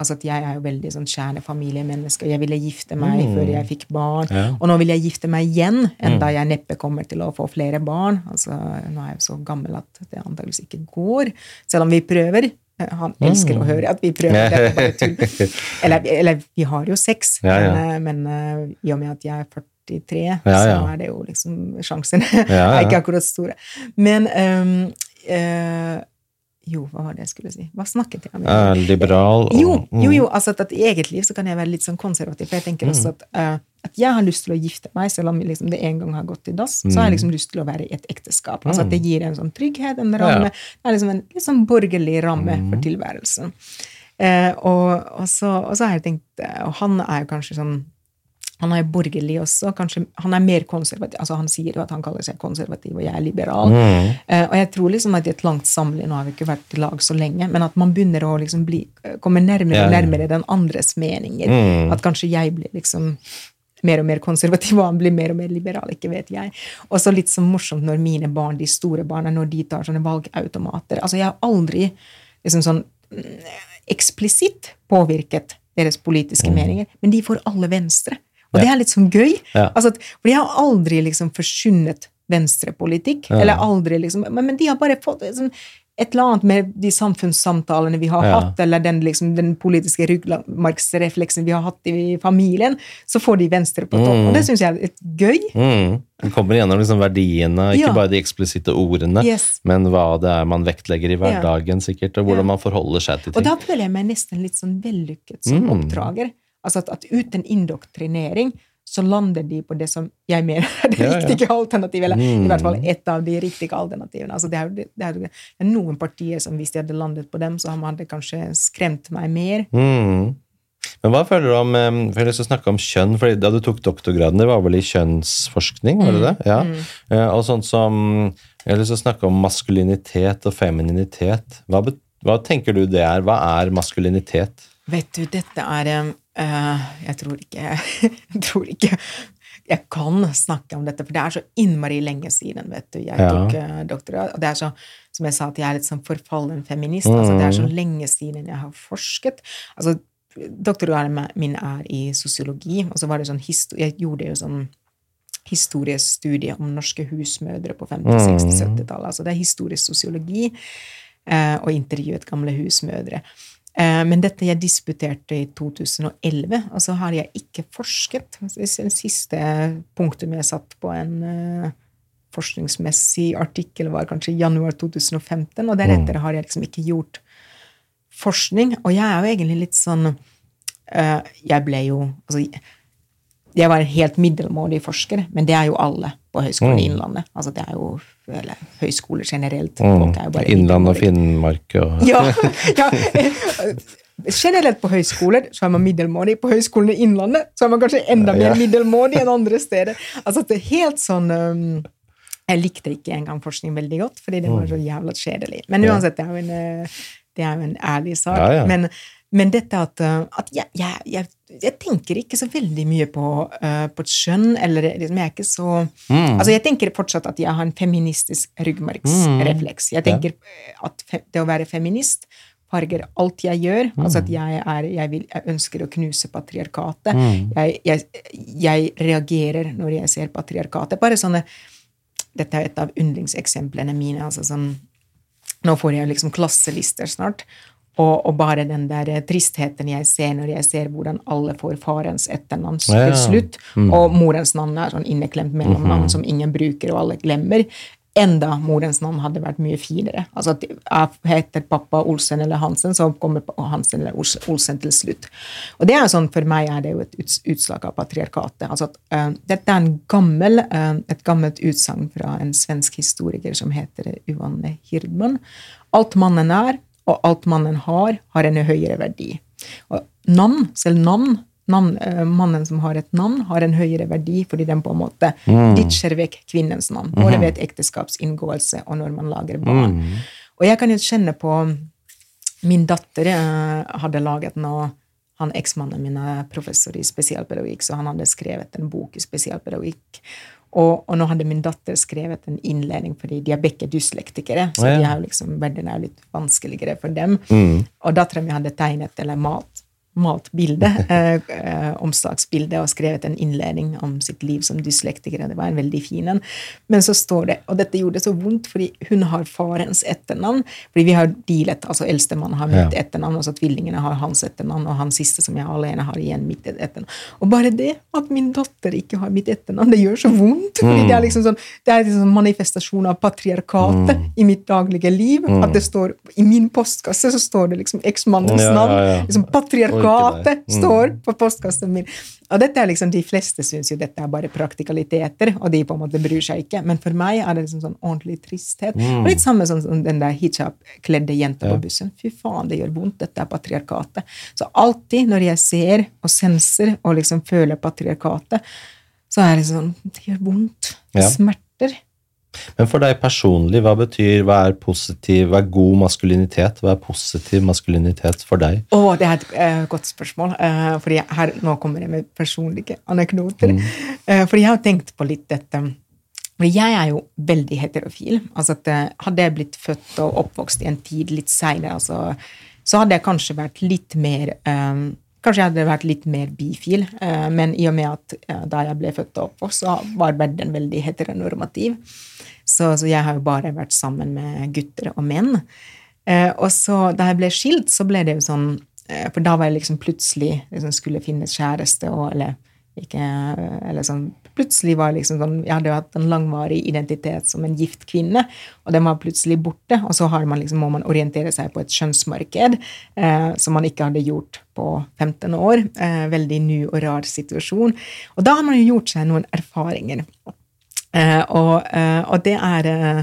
altså at Jeg er jo veldig sånn kjernefamiliemenneske, jeg ville gifte meg før jeg fikk barn. Ja. Og nå vil jeg gifte meg igjen, enda jeg neppe kommer til å få flere barn. altså Nå er jeg jo så gammel at det antakeligvis ikke går, selv om vi prøver. Eh, Han elsker å høre at vi prøver. Dette bare tull. Eller, eller vi har jo sex, Ja, ja. men, men i og med at jeg er 43, Ja, ja. så er det jo liksom sjansen Ja, er ikke akkurat store. Men um, uh, Jo, hva var det jeg skulle si? Hva snakket jeg om? Eh, liberal. og- Jo, jo, mm. jo, altså at, at i eget liv så kan jeg være litt sånn konservativ. For jeg tenker også at, uh, at jeg har lyst til å gifte meg, selv om liksom det en gang har gått i dass. Så har jeg liksom lyst til å være i et ekteskap. Altså at det gir en sånn trygghet, en ramme. Det er liksom en litt sånn borgerlig ramme for tilværelsen. Uh, og, og, så, og så har jeg tenkt Og han er jo kanskje sånn han er borgerlig også. kanskje, Han er mer konservativ. altså Han sier jo at han kaller seg konservativ, og jeg er liberal. Mm. Uh, og jeg tror liksom at i et langt samliv Nå har vi ikke vært i lag så lenge, men at man begynner å liksom bli, komme nærmere og nærmere den andres meninger. Mm. At kanskje jeg blir liksom mer og mer konservativ, og han blir mer og mer liberal. ikke vet jeg. Og så litt så morsomt når mine barn, de store barna, når de tar sånne valgautomater. altså Jeg har aldri liksom sånn mm, eksplisitt påvirket deres politiske meninger, men de får alle venstre. Og det er litt sånn gøy. Altså, for de har aldri liksom forsynet venstrepolitikk. Eller aldri liksom, men, de har bare fått liksom, et eller annet med de samfunnssamtalene vi har Ja. hatt, eller den, liksom, den politiske ryggmargsrefleksen vi har hatt i familien, så får de venstre på topp. Mm. Og det syns jeg er litt gøy. Mm. Det kommer gjennom liksom verdiene, ikke Ja. bare de eksplisitte ordene, Yes. men hva det er man vektlegger i hverdagen, sikkert, og hvordan Ja. man forholder seg til ting. Og da føler jeg meg nesten litt sånn vellykket som Mm. oppdrager. Altså at, at uten indoktrinering så lander de på det som jeg mener er det Ja, ja. riktige alternativet, eller Mm. i hvert fall et av de riktige alternativene. Altså det, er, det, er, det er noen partier som hvis de hadde landet på dem, så hadde kanskje skremt meg mer. Mm. Men hva føler du om eh, for Jeg har lyst til å snakke om kjønn. fordi Da du tok doktorgraden, det var vel i kjønnsforskning? var det det? Ja. Mm. Og sånn som Jeg har lyst til å snakke om maskulinitet og femininitet. Hva, hva tenker du det er? Hva er maskulinitet? Vet du, dette er eh, Jeg tror ikke Jeg tror ikke jeg kan snakke om dette, for det er så innmari lenge siden. vet du. Jeg Ja. tok uh, doktorgrad, og det er så, som jeg sa, at jeg er litt sånn forfallen feminist. altså Det er så Mm. lenge siden jeg har forsket. altså Doktorgraden min er i sosiologi, og så var det sånn historie Jeg gjorde jo sånn historiestudie om norske husmødre på 50-, 60-, 70-tallet. Altså det er historisk sosiologi, eh, og intervjuet gamle husmødre. Eh, Men dette jeg disputerte i 2011, og så har jeg ikke forsket. Det siste punktet jeg satt på en eh, forskningsmessig artikkel, var kanskje januar 2015, og deretter har jeg liksom ikke gjort forskning. Og jeg er jo egentlig litt sånn eh, Jeg ble jo altså, jeg var en helt middelmådig forsker, men det er jo alle på Høgskolen i Innlandet. Altså det er jo eller, høyskoler generelt. Er Mm. Innland og. Finnmark og Ja, ja. Generelt på høyskoler så er man middelmådig. På Høgskolen i Innlandet så er man kanskje enda mer Ja. middelmådig enn andre steder. Altså det er helt sånn um, Jeg likte ikke engang forskning veldig godt, fordi det var så jævla kjedelig. Men uansett, det er jo en, det er jo en ærlig sak. Ja. Men, men dette at, uh, at jeg, jeg, jeg, jeg tenker ikke så veldig mye på, uh, på skjønn, eller liksom jeg er ikke så Mm. Altså, jeg tenker fortsatt at jeg har en feministisk ryggmargsrefleks. Jeg tenker eh, at fe det å være feminist farger alt jeg gjør. Altså at jeg, er, jeg, vil, jeg ønsker å knuse patriarkatet. Jeg, jeg, jeg reagerer når jeg ser patriarkatet. Bare sånne Dette er et av yndlingseksemplene mine. altså sånn nå får jeg liksom klasselister snart. Og, og bare den der tristheten jeg ser når jeg ser hvordan alle får farens etternavn Ja. til slutt, og morens navn er sånn inneklemt mellomnavn som ingen bruker, og alle glemmer. Enda morens navn hadde vært mye finere. Altså at jeg heter pappa Olsen eller Hansen, så kommer Hansen eller Olsen til slutt. Og det er sånn, For meg er det jo et utslag av patriarkatet. Altså at uh, Dette er en gammel, uh, et gammelt utsagn fra en svensk historiker som heter Uvanne Hirdman. Alt mannen er, og alt mannen har, har en høyere verdi. Og navn, selv navn, navn eh, Mannen som har et navn, har en høyere verdi fordi den på en måte ditcher vekk kvinnens navn. Både ved ekteskapsinngåelse og når man lager barn. Og jeg kan jo kjenne på Min datter eh, hadde laget nå han Eksmannen min er professor i spesialpedagogikk, så han hadde skrevet en bok i spesialpedagogikk. Og, og nå hadde min datter skrevet en innledning, fordi de er begge dyslektikere. Så Ja. de er jo liksom, verden er jo litt vanskeligere for dem. Mm. Og dattera mi hadde tegnet eller malt, malt bilde, eh, eh, omslagsbilde, og skrevet en innledning om sitt liv som dyslektiker. Det var en veldig fin en. Men så står det, og dette gjorde det så vondt, fordi hun har farens etternavn. Fordi vi har dealet, altså eldstemann har mitt Ja. etternavn, og så tvillingene har hans etternavn, og han siste som jeg alene har igjen mitt etternavn. Og bare det at min datter ikke har mitt etternavn, det gjør så vondt. fordi det er liksom sånn, det er liksom manifestasjon av patriarkatet Mm. i mitt daglige liv. At det står, I min postkasse så står det liksom eksmannens Ja, navn. ja. Liksom patriarkatet Det. Mm. står på postkassen min. Og dette er liksom, De fleste syns jo dette er bare praktikaliteter, og de på en måte bryr seg ikke. Men for meg er det liksom sånn ordentlig tristhet. Og litt samme sånn som den der hijab-kledde jenta på bussen. Fy faen, det gjør vondt. Dette er patriarkatet. Så alltid når jeg ser og senser og liksom føler patriarkatet, så er det sånn Det gjør vondt. Det Ja. smerter. Men for deg personlig, hva betyr, hva er positiv, hva er god maskulinitet? Hva er positiv maskulinitet for deg? Oh, det er et uh, godt spørsmål. Uh, fordi her, Nå kommer jeg med personlige anekdoter. Eh, fordi jeg har tenkt på litt dette fordi jeg er jo veldig heterofil. altså at Hadde jeg blitt født og oppvokst i en tid litt seinere, altså, så hadde jeg kanskje vært litt mer Kanskje jeg hadde vært litt mer bifil, eh, men i og med at da jeg ble født og opp, så var verden veldig heteronormativ. Så, så, jeg har jo bare vært sammen med gutter og menn. Eh, og så da jeg ble skilt, så ble det jo sånn eh, For da var jeg liksom plutselig liksom skulle finne kjæreste og eller ikke, eller sånn, plutselig var liksom sånn, Jeg hadde jo hatt en langvarig identitet som en gift kvinne, og den var plutselig borte. Og så man liksom, må man orientere seg på et kjønnsmarked eh, som man ikke hadde gjort på 15 år. Eh, veldig ny og rar situasjon. Og da har man jo gjort seg noen erfaringer. Eh, og, eh, og, det er eh,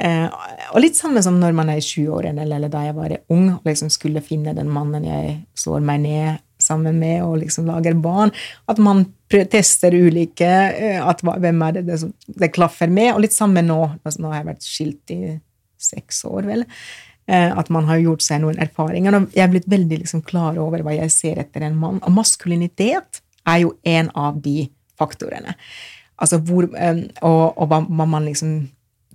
eh, og litt samme som når man er i 20-årene, eller, eller, da jeg var ung og liksom skulle finne den mannen jeg slår meg ned sammen med og liksom lager barn. At man tester ulike eh, at Hvem er det som, det klaffer med? Og litt sammen nå. Nå har jeg vært skilt i seks år, vel. Eh, at man har gjort seg noen erfaringer. Og jeg er blitt veldig liksom klar over hva jeg ser etter en mann. Og maskulinitet er jo en av de faktorene. Altså hvor, eh, og, og hva man liksom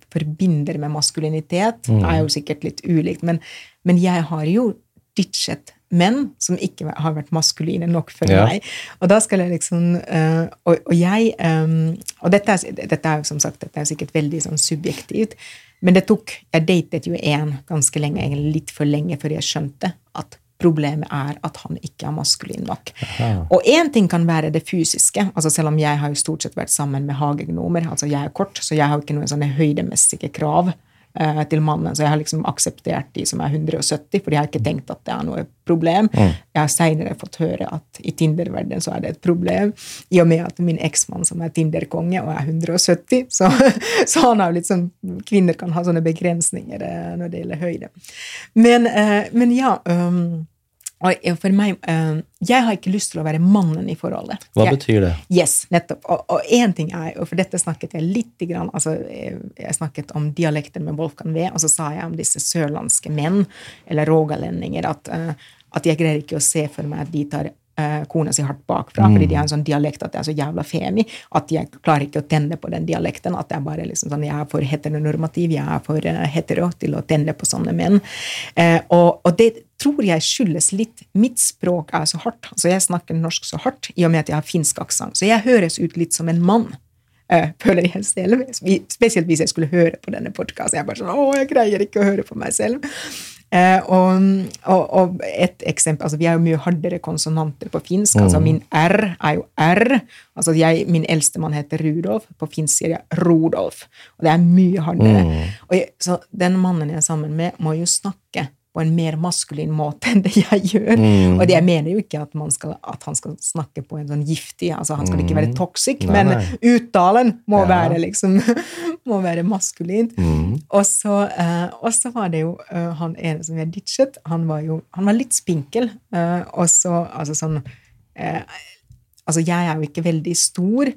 forbinder med maskulinitet, mm. er jo sikkert litt ulikt. Men, men jeg har jo ditchet menn som ikke har vært maskuline nok for ja. meg. Og da skal jeg liksom uh, og, og, jeg um, Og dette er, dette er, som sagt dette er sikkert veldig sånn subjektivt, men det tok Jeg datet jo én ganske lenge, egentlig litt for lenge, før jeg skjønte at problemet er at han ikke er maskulin nok. Aha. Og én ting kan være det fysiske. altså Selv om jeg har jo stort sett vært sammen med hagegnomer. altså Jeg er kort, så jeg har ikke noen sånne høydemessige krav eh, til mannen. Så jeg har liksom akseptert de som er 170, for jeg har ikke tenkt at det er noe problem. Mm. Jeg har seinere fått høre at i Tinder-verdenen så er det et problem, i og med at min eksmann som er Tinder-konge og er 170, så, så, han har litt sånn Kvinner kan ha sånne begrensninger eh, når det gjelder høyde. Men, eh, men ja um, og for meg, uh, Jeg har ikke lyst til å være mannen i forholdet. Hva jeg, betyr det? Yes, nettopp. Og én ting er, og for dette snakket jeg litt grann, altså, Jeg snakket om dialekter med Wolfgang V, og så sa jeg om disse sørlandske menn, eller rogalendinger, at, uh, at jeg greier ikke å se for meg at de tar uh, kona si hardt bakfra, mm. fordi de har en sånn dialekt at det er så jævla femi at jeg klarer ikke å tenne på den dialekten. At det er bare liksom sånn, jeg er for heteronormativ, jeg er for uh, hetero til å tenne på sånne menn. Uh, og, og, det tror jeg skyldes litt Mitt språk er så hardt. altså Jeg snakker norsk så hardt i og med at jeg har finsk aksent. Så jeg høres ut litt som en mann. Uh, føler jeg selv. Spesielt hvis jeg skulle høre på denne podkasten. Jeg bare sånn, å, jeg greier ikke å høre på meg selv. Eh, og, og, og, et eksempel, altså Vi er jo mye hardere konsonanter på finsk. Mm. altså Min R er jo R. altså jeg, Min eldstemann heter Rudolf. På finsk sier jeg Rodolf. Og det er mye hardere. Mm. Jeg, så den mannen jeg er sammen med, må jo snakke på en mer maskulin måte enn det jeg gjør. Mm. Og det, jeg mener jo ikke at, skal, at, han skal snakke på en sånn giftig altså Han skal ikke være mm. toxic, nei, men nei. uttalen må ja. være liksom må være maskulint. Mm. Og, så, uh, var det jo uh, han ene som jeg ditchet, han var jo han var litt spinkel. Uh, og så altså sånn Altså, jeg er jo ikke veldig stor,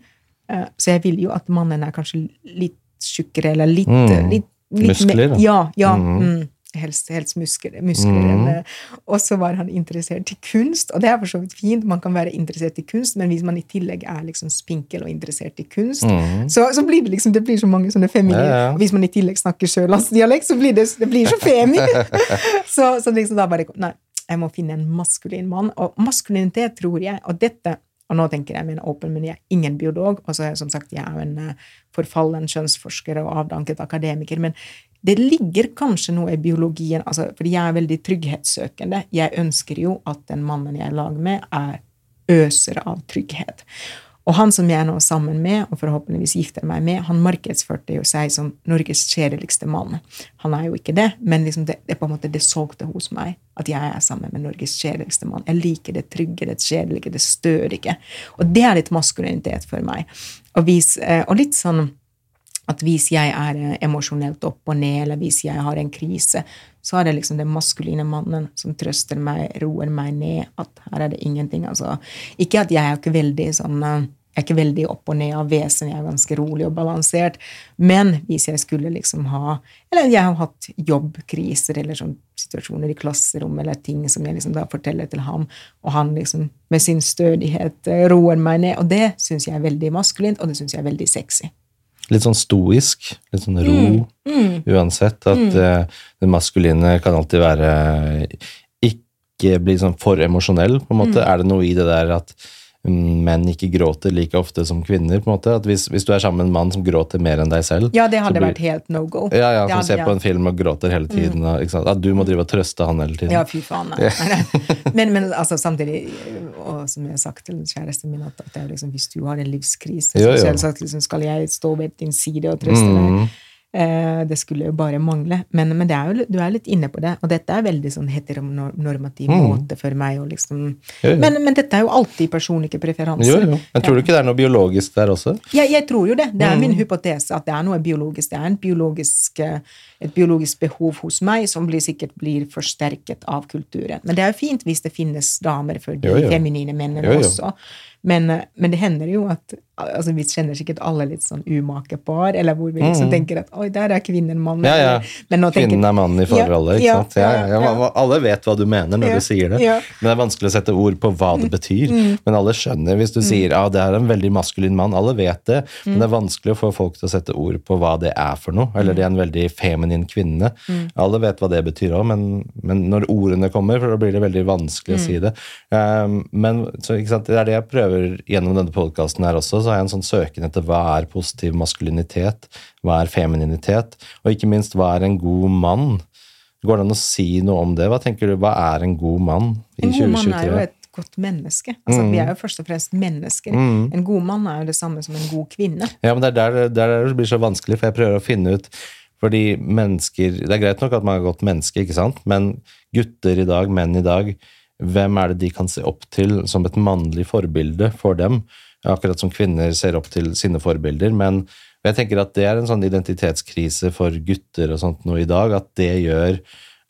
så jeg vil jo at mannen er kanskje litt tjukkere eller litt, mm. litt, litt Muskler, da. Ja. ja mm. Helst, helst muskler. muskler mm. Og så var han interessert i kunst, og det er for så vidt fint. Man kan være interessert i kunst, men hvis man i tillegg er liksom spinkel og interessert i kunst, mm. så, så, blir det liksom det blir så mange sånne feminier. Ja, ja. Hvis man i tillegg snakker sørlandsdialekt, så blir det, det blir så femi! så, så liksom da bare Nei, jeg må finne en maskulin mann. Og maskulinitet, tror jeg, og dette og nå tenker jeg med en åpen, men jeg er ingen biolog. Og så er jeg som sagt jeg er en uh, forfallen kjønnsforsker og avdanket akademiker. Men det ligger kanskje noe i biologien, altså, fordi jeg er veldig trygghetssøkende. Jeg ønsker jo at den mannen jeg er lag med, er øser av trygghet. Og han som jeg er nå sammen med, og forhåpentligvis gifter meg med, han markedsførte jo seg som Norges kjedeligste mann. Han er jo ikke det, men liksom det, det, på en måte det solgte hos meg at jeg er sammen med Norges kjedeligste mann. Jeg liker det trygge, det kjedelige, det stødige. Og det er litt maskulinitet for meg. Og, vis, eh, og litt sånn at hvis jeg er eh, emosjonelt opp og ned, eller hvis jeg har en krise, så er det liksom den maskuline mannen som trøster meg, roer meg ned. At her er det ingenting. Altså, ikke at jeg er ikke veldig sånn eh, jeg er ikke veldig opp og ned av vesen, jeg er ganske rolig og balansert. Men hvis jeg skulle liksom ha Eller jeg har hatt jobbkriser eller sånn situasjoner i klasserom eller ting som jeg liksom da forteller til ham, og han liksom med sin stødighet eh, roer meg ned. Og det syns jeg er veldig maskulint, og det syns jeg er veldig sexy litt sånn stoisk, litt sånn ro, mm, mm, uansett. At uh, det maskuline kan alltid være ikke bli sånn for emosjonell, på en måte? Mm. Er det noe i det der at menn ikke gråter like ofte som kvinner? på en måte? At hvis, hvis du er sammen med en mann som gråter mer enn deg selv Ja, det hadde blir- vært helt no go. Ja, ja, som ser jeg- på en film og gråter hele tiden. Og, ikke sant? At du må drive og trøste han hele tiden. Ja, fy faen. Nei. Men, men altså, samtidig, og som jeg har sagt til kjæresten min, at, at liksom, hvis du har en livskrise, Jo, jo. så selvsagt liksom, skal jeg stå ved din side og trøste Mm. deg. Eh, det skulle jo bare mangle. Men, men det er jo, du er litt inne på det, og dette er veldig sånn heteronormativ Mm. måte for meg å liksom Jo, jo. men, men dette er jo alltid personlige preferanser. Jo, jo. Men tror du ikke det er noe biologisk der også? Jeg, jeg tror jo det. Det er Mm. min hypotese at det er noe biologisk. Det er en biologisk, eh, et biologisk behov hos meg som blir, sikkert blir forsterket av kulturen. Men det er jo fint hvis det finnes damer for de Jo, feminine mennene også. Men, eh, men det hender jo at altså Vi kjenner sikkert alle litt sånn umake par, eller hvor vi liksom tenker at oi, der er kvinnen mannen. Mm. Ja, ja. Men nå tenker- Kvinnen er mannen i forholdet, ikke Ja, sant? Ja, ja. Alle vet hva du mener når du sier det, men det er vanskelig å sette ord på hva det betyr. Men alle skjønner hvis du sier ja, det er en veldig maskulin mann. Alle vet det, men det er vanskelig å få folk til å sette ord på hva det er for noe. Eller det er en veldig feminin kvinne. Alle vet hva det betyr òg, men, men når ordene kommer, for da blir det veldig vanskelig å si det. Um, men så, det er det jeg prøver gjennom denne podkasten her også, så har jeg en sånn søken etter hva er positiv maskulinitet, hva er femininitet, og ikke minst hva er en god mann? Går det an å si noe om det? Hva tenker du, hva er en god mann i En god mann er jo et godt menneske. Altså, Vi er jo først og fremst mennesker. En god mann er jo det samme som en god kvinne. Ja, men det er der, er der det blir så vanskelig, for jeg prøver å finne ut fordi mennesker Det er greit nok at man er et godt menneske, ikke sant? men gutter i dag, menn i dag, hvem er det de kan se opp til som et mannlig forbilde for dem? Akkurat som kvinner ser opp til sine forbilder. Men jeg tenker at det er en sånn identitetskrise for gutter og sånt nå i dag, at det gjør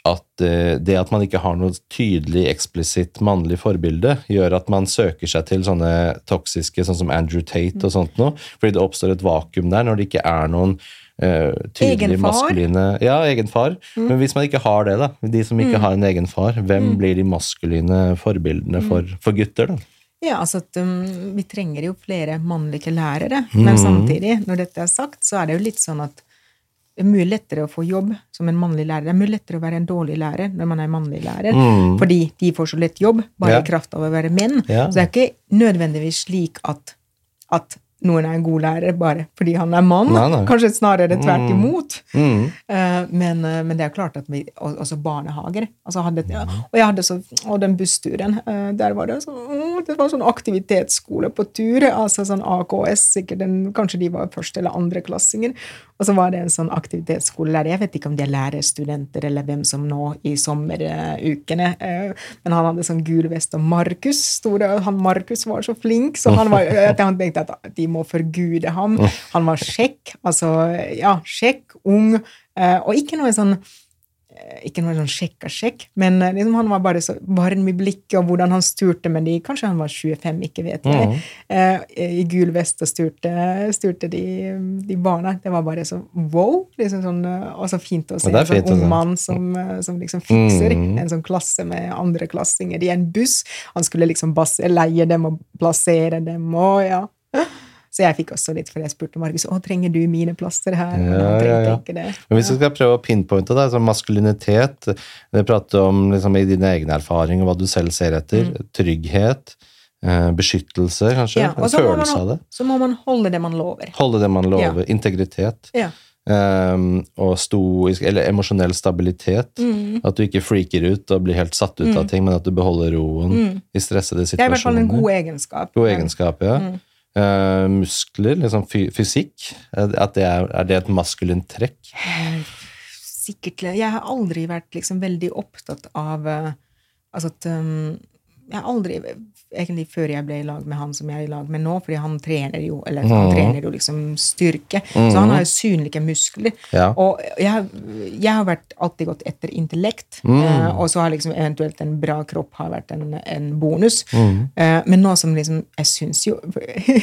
at eh, det at man ikke har noe tydelig, eksplisitt mannlig forbilde, gjør at man søker seg til sånne toksiske, sånn som Andrew Tate og sånt noe, fordi det oppstår et vakuum der når det ikke er noen uh, tydelig Egen maskuline Ja, egen far. Men hvis man ikke har det, da, de som ikke har en egen far, hvem blir de maskuline forbildene for, for gutter, da? Ja, altså at um, Vi trenger jo flere mannlige lærere, men samtidig, når dette er sagt, så er det jo litt sånn at det er mye lettere å få jobb som en mannlig lærer. Det er mye lettere å være en dårlig lærer når man er mannlig lærer, fordi de får så lett jobb bare Ja. i kraft av å være menn. Ja. Så det er ikke nødvendigvis slik at, at noen er en god lærer bare fordi han er mann. Nei, nei. Kanskje snarere tvert imot. Mm. Eh, men, eh, men det er klart at vi, altså også barnehager. Altså hadde, ja, og jeg hadde så, og den bussturen, eh, der var det sånn, det var sånn aktivitetsskole på tur. altså sånn AKS, sikkert den, kanskje de var første- eller andreklassinger. Og så var det en sånn aktivitetsskolelærer. jeg vet ikke om de er lærerstudenter eller hvem som nå i sommerukene, eh, men han hadde sånn gul vest, og Markus store, han Markus var så flink, så han, var, han tenkte at de må forgude ham. Han var sjekk, altså ja, sjekk, ung, eh, og ikke noe sånn ikke noe sånn sjekka-sjekk, men eh, liksom han var bare så varm i blikket, og hvordan han sturte med de Kanskje han var 25, ikke vet jeg. eh, I gul vest og sturte, sturte de, de barna. Det var bare så wow! liksom sånn, eh, Og så fint å se en sånn ung mann som, eh, som liksom fikser Mm. en sånn klasse med andreklassinger i en buss. Han skulle liksom leie dem og plassere dem, og ja. Så jeg fikk også litt, for jeg spurte Markus å, trenger du mine plasser her. Ja, ja, ja. det. Men hvis vi skal prøve å pinpointe det, så maskulinitet Vi prater om liksom, i dine egne erfaringer, hva du selv ser etter. Trygghet. Eh, beskyttelse, kanskje. Mm. Ja, en følelse man av det. Så må man holde det man lover. Holde det man lover. Integritet. Ja. Um, og stoisk, eller emosjonell stabilitet. Mm. At du ikke freaker ut og blir helt satt ut av ting, men at du beholder roen i stressede Det er i hvert fall en god egenskap. God egenskap, ja. Eh, muskler, liksom fy fysikk. At det er, er det et maskulint trekk? Sikkert Jeg har aldri vært liksom veldig opptatt av uh, Altså at um, Jeg har aldri Egentlig før jeg ble i lag med han som jeg er i lag med nå, fordi han trener jo eller han mm. trener jo liksom styrke. Så han har jo synlige muskler. Ja. Og jeg, har- jeg har vært, alltid gått etter intellekt, Mm. eh, og så har liksom eventuelt en bra kropp har vært en, en bonus. Mm. Eh, men nå som liksom Jeg syns jo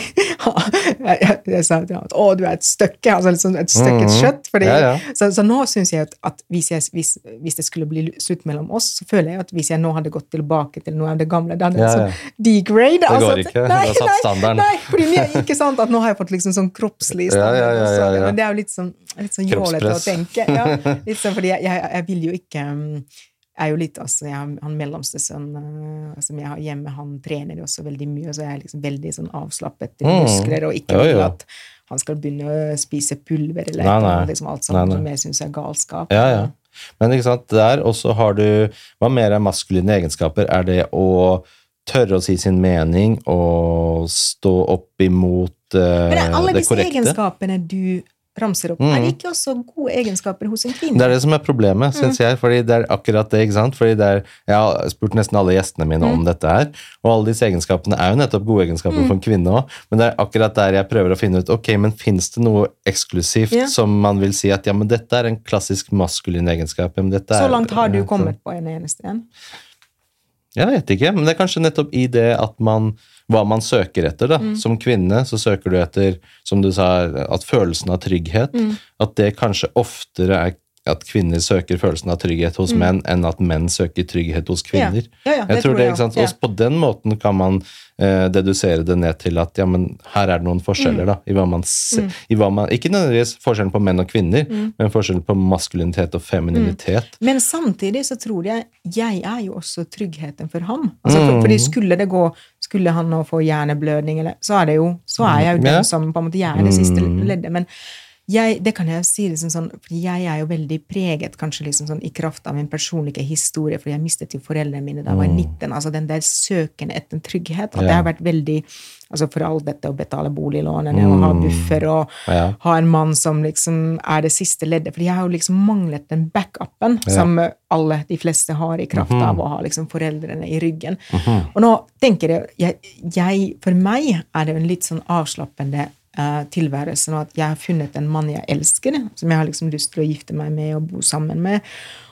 jeg, jeg, sa til ham at, å, du er et støkke', altså liksom et støkket Mhm. kjøtt. Fordi, Ja, ja. Så, så nå syns jeg at, at hvis, hvis, hvis det skulle bli slutt mellom oss, så føler jeg at hvis jeg nå hadde gått tilbake til noe av det gamle, da hadde jeg Ja, sånn. Degrade. Det går at- ikke. Du har satt standarden. Nei, fordi jeg, ikke sant at nå har jeg fått liksom sånn kroppslig standard. ja, ja, ja. Men det er jo litt sånn, litt sånn jålete å tenke. Ja, litt sånn fordi jeg, jeg, jeg vil jo ikke jeg er jo litt altså, jeg Han mellomste sønn eh, som jeg har hjemme, han trener jo også veldig mye, så jeg er liksom veldig sånn avslappet i Mm. muskler, og ikke vil at han skal begynne å spise pulver eller Nei, eller nei. liksom alt Nei, nei. som jeg syns er galskap. Ja, ja. Men ikke sant, der også har du Hva mer er maskuline egenskaper? Er det å tørre å si sin mening og stå opp imot uh, Men er alle det disse korrekte? egenskapene du ramser opp, Mm. er det ikke også gode egenskaper hos en kvinne? Det er det som er problemet, syns jeg. fordi det er akkurat det, ikke sant? Fordi det er, Jeg har spurt nesten alle gjestene mine om dette her, og alle disse egenskapene er jo nettopp gode egenskaper for en kvinne òg, men det er akkurat der jeg prøver å finne ut ok, men fins det noe eksklusivt Ja. som man vil si at ja, men dette er en klassisk maskulin egenskap? Men dette Så er, langt har du kommet på en eneste en. Jeg vet ikke, men det er kanskje nettopp i det at man hva man søker etter. da. Som kvinne så søker du etter, som du sa, at følelsen av trygghet. At det kanskje oftere er at kvinner søker følelsen av trygghet hos menn, enn at menn søker trygghet hos kvinner. Ja, ja, ja, jeg tror det, ikke sant? ja. Også på den måten kan man eh, dedusere det ned til at ja, men her er det noen forskjeller, Mm. da. I hva man, se, i hva man Ikke nødvendigvis forskjellen på menn og kvinner, Mm. men forskjellen på maskulinitet og femininitet. Men samtidig så tror jeg jeg er jo også tryggheten for ham. Altså for, Mm. fordi skulle det gå Skulle han nå få hjerneblødning, eller, så er det jo så er jeg jo den som på en måte er det siste Mm. leddet. Men jeg, det kan jeg jo si liksom sånn, for jeg er jo veldig preget kanskje liksom sånn i kraft av min personlige historie, for jeg mistet jo foreldrene mine da jeg var 19. altså Den der søken etter trygghet. At Mm. Ja. det har vært veldig altså For alt dette å betale boliglånene og ha buffer og Mm. Ja. ha en mann som liksom er det siste leddet. For jeg har jo liksom manglet den backupen som alle, de fleste, har i kraft Mhm. av å ha liksom foreldrene i ryggen. Og nå tenker jeg, jeg, jeg For meg er det jo en litt sånn avslappende eh, og nå at jeg har funnet en mann jeg elsker, som jeg har liksom lyst til å gifte meg med og bo sammen med.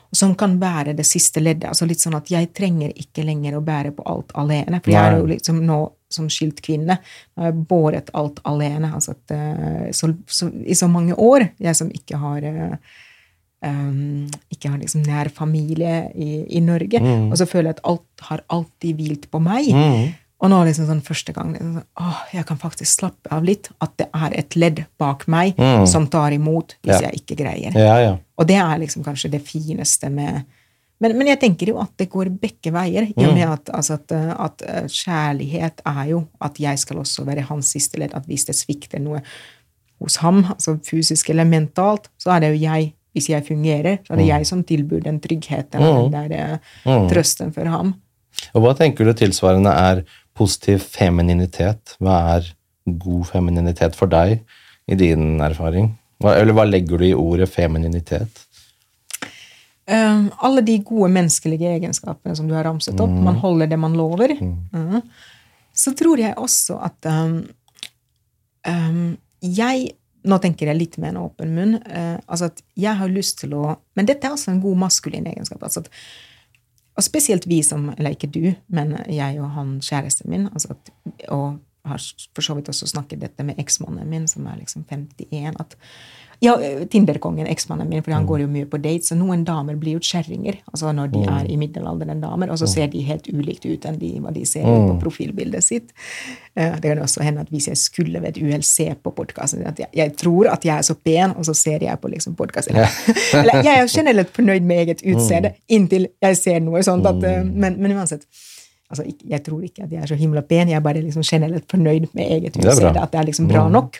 Og som kan være det siste leddet. altså litt sånn at Jeg trenger ikke lenger å bære på alt alene. For jeg er jo liksom nå som skilt kvinne har jeg båret alt alene. altså at, eh, så, så, I så mange år, jeg som ikke har um, ikke har liksom nær familie i, i Norge. Og så føler jeg at alt har alltid hvilt på meg. Mm. Og nå liksom sånn første gang liksom sånn, åh, jeg kan faktisk slappe av litt. At det er et ledd bak meg som tar imot hvis Ja. jeg ikke greier. Ja, ja. Og det er liksom kanskje det fineste med men, men jeg tenker jo at det går begge veier. I og med at, altså at, uh, at uh, kjærlighet er jo at jeg skal også være hans siste ledd. At hvis det svikter noe hos ham, altså fysisk eller mentalt, så er det jo jeg, hvis jeg fungerer, så er det jeg som tilbyr den tryggheten eller den der mm. trøsten for ham. Og hva tenker du tilsvarende er positiv femininitet? Hva er god femininitet for deg, i din erfaring? Hva, eller hva legger du i ordet femininitet? Um, alle de gode menneskelige egenskapene som du har ramset opp. Man holder det man lover. Mhm. Så tror jeg også at um, um, jeg Nå tenker jeg litt med en åpen munn. uh, altså at jeg har lyst til å Men dette er også en god maskulin egenskap. altså at og spesielt vi som Eller ikke du, men jeg og han kjæresten min. Altså at, og har for så vidt også snakket dette med eksmannen min, som er liksom 51. at ja, Tinder-kongen, eksmannen min, for han går jo mye på dates. Og noen damer blir jo kjerringer altså når de er i middelalderen damer, og så ser de helt ulikt ut enn de, hva de ser på profilbildet sitt. Eh, Det kan også hende at hvis jeg skulle ved et uhell se på podkasten at jeg, jeg tror at jeg er så pen, og så ser jeg på liksom podkasten. Eller jeg er generelt fornøyd med eget utseende inntil jeg ser noe sånt. At, eh, men, men uansett. Altså, jeg tror ikke at jeg er så himla pen, jeg er bare liksom generelt fornøyd med eget utseende. At det er liksom bra nok.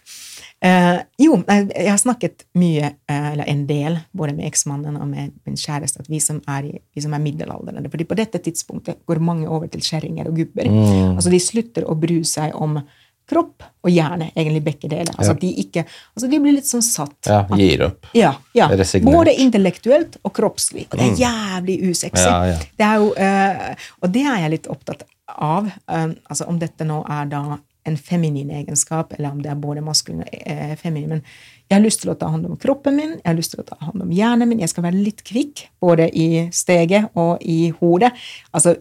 Eh, jo, jeg har snakket mye, eh, eller en del, både med eksmannen og med min kjæreste, at vi som er, vi som er middelaldrende fordi på dette tidspunktet går mange over til kjerringer og gubber. Mm. Altså De slutter å bry seg om kropp og hjerne, egentlig begge deler. Altså ja. de ikke, altså de blir litt sånn satt. Ja, gir opp. Ja, ja. Resignert. Både intellektuelt og kroppslig. Og det er jævlig usexy. Ja, ja. Det er jo, eh, og det er jeg litt opptatt av. eh, altså Om dette nå er da en feminin egenskap, eller om det er både maskulin og eh, feminin. Men jeg har lyst til å ta hånd om kroppen min, jeg har lyst til å ta hånd om hjernen min. Jeg skal være litt kvikk, både i steget og i hodet. Altså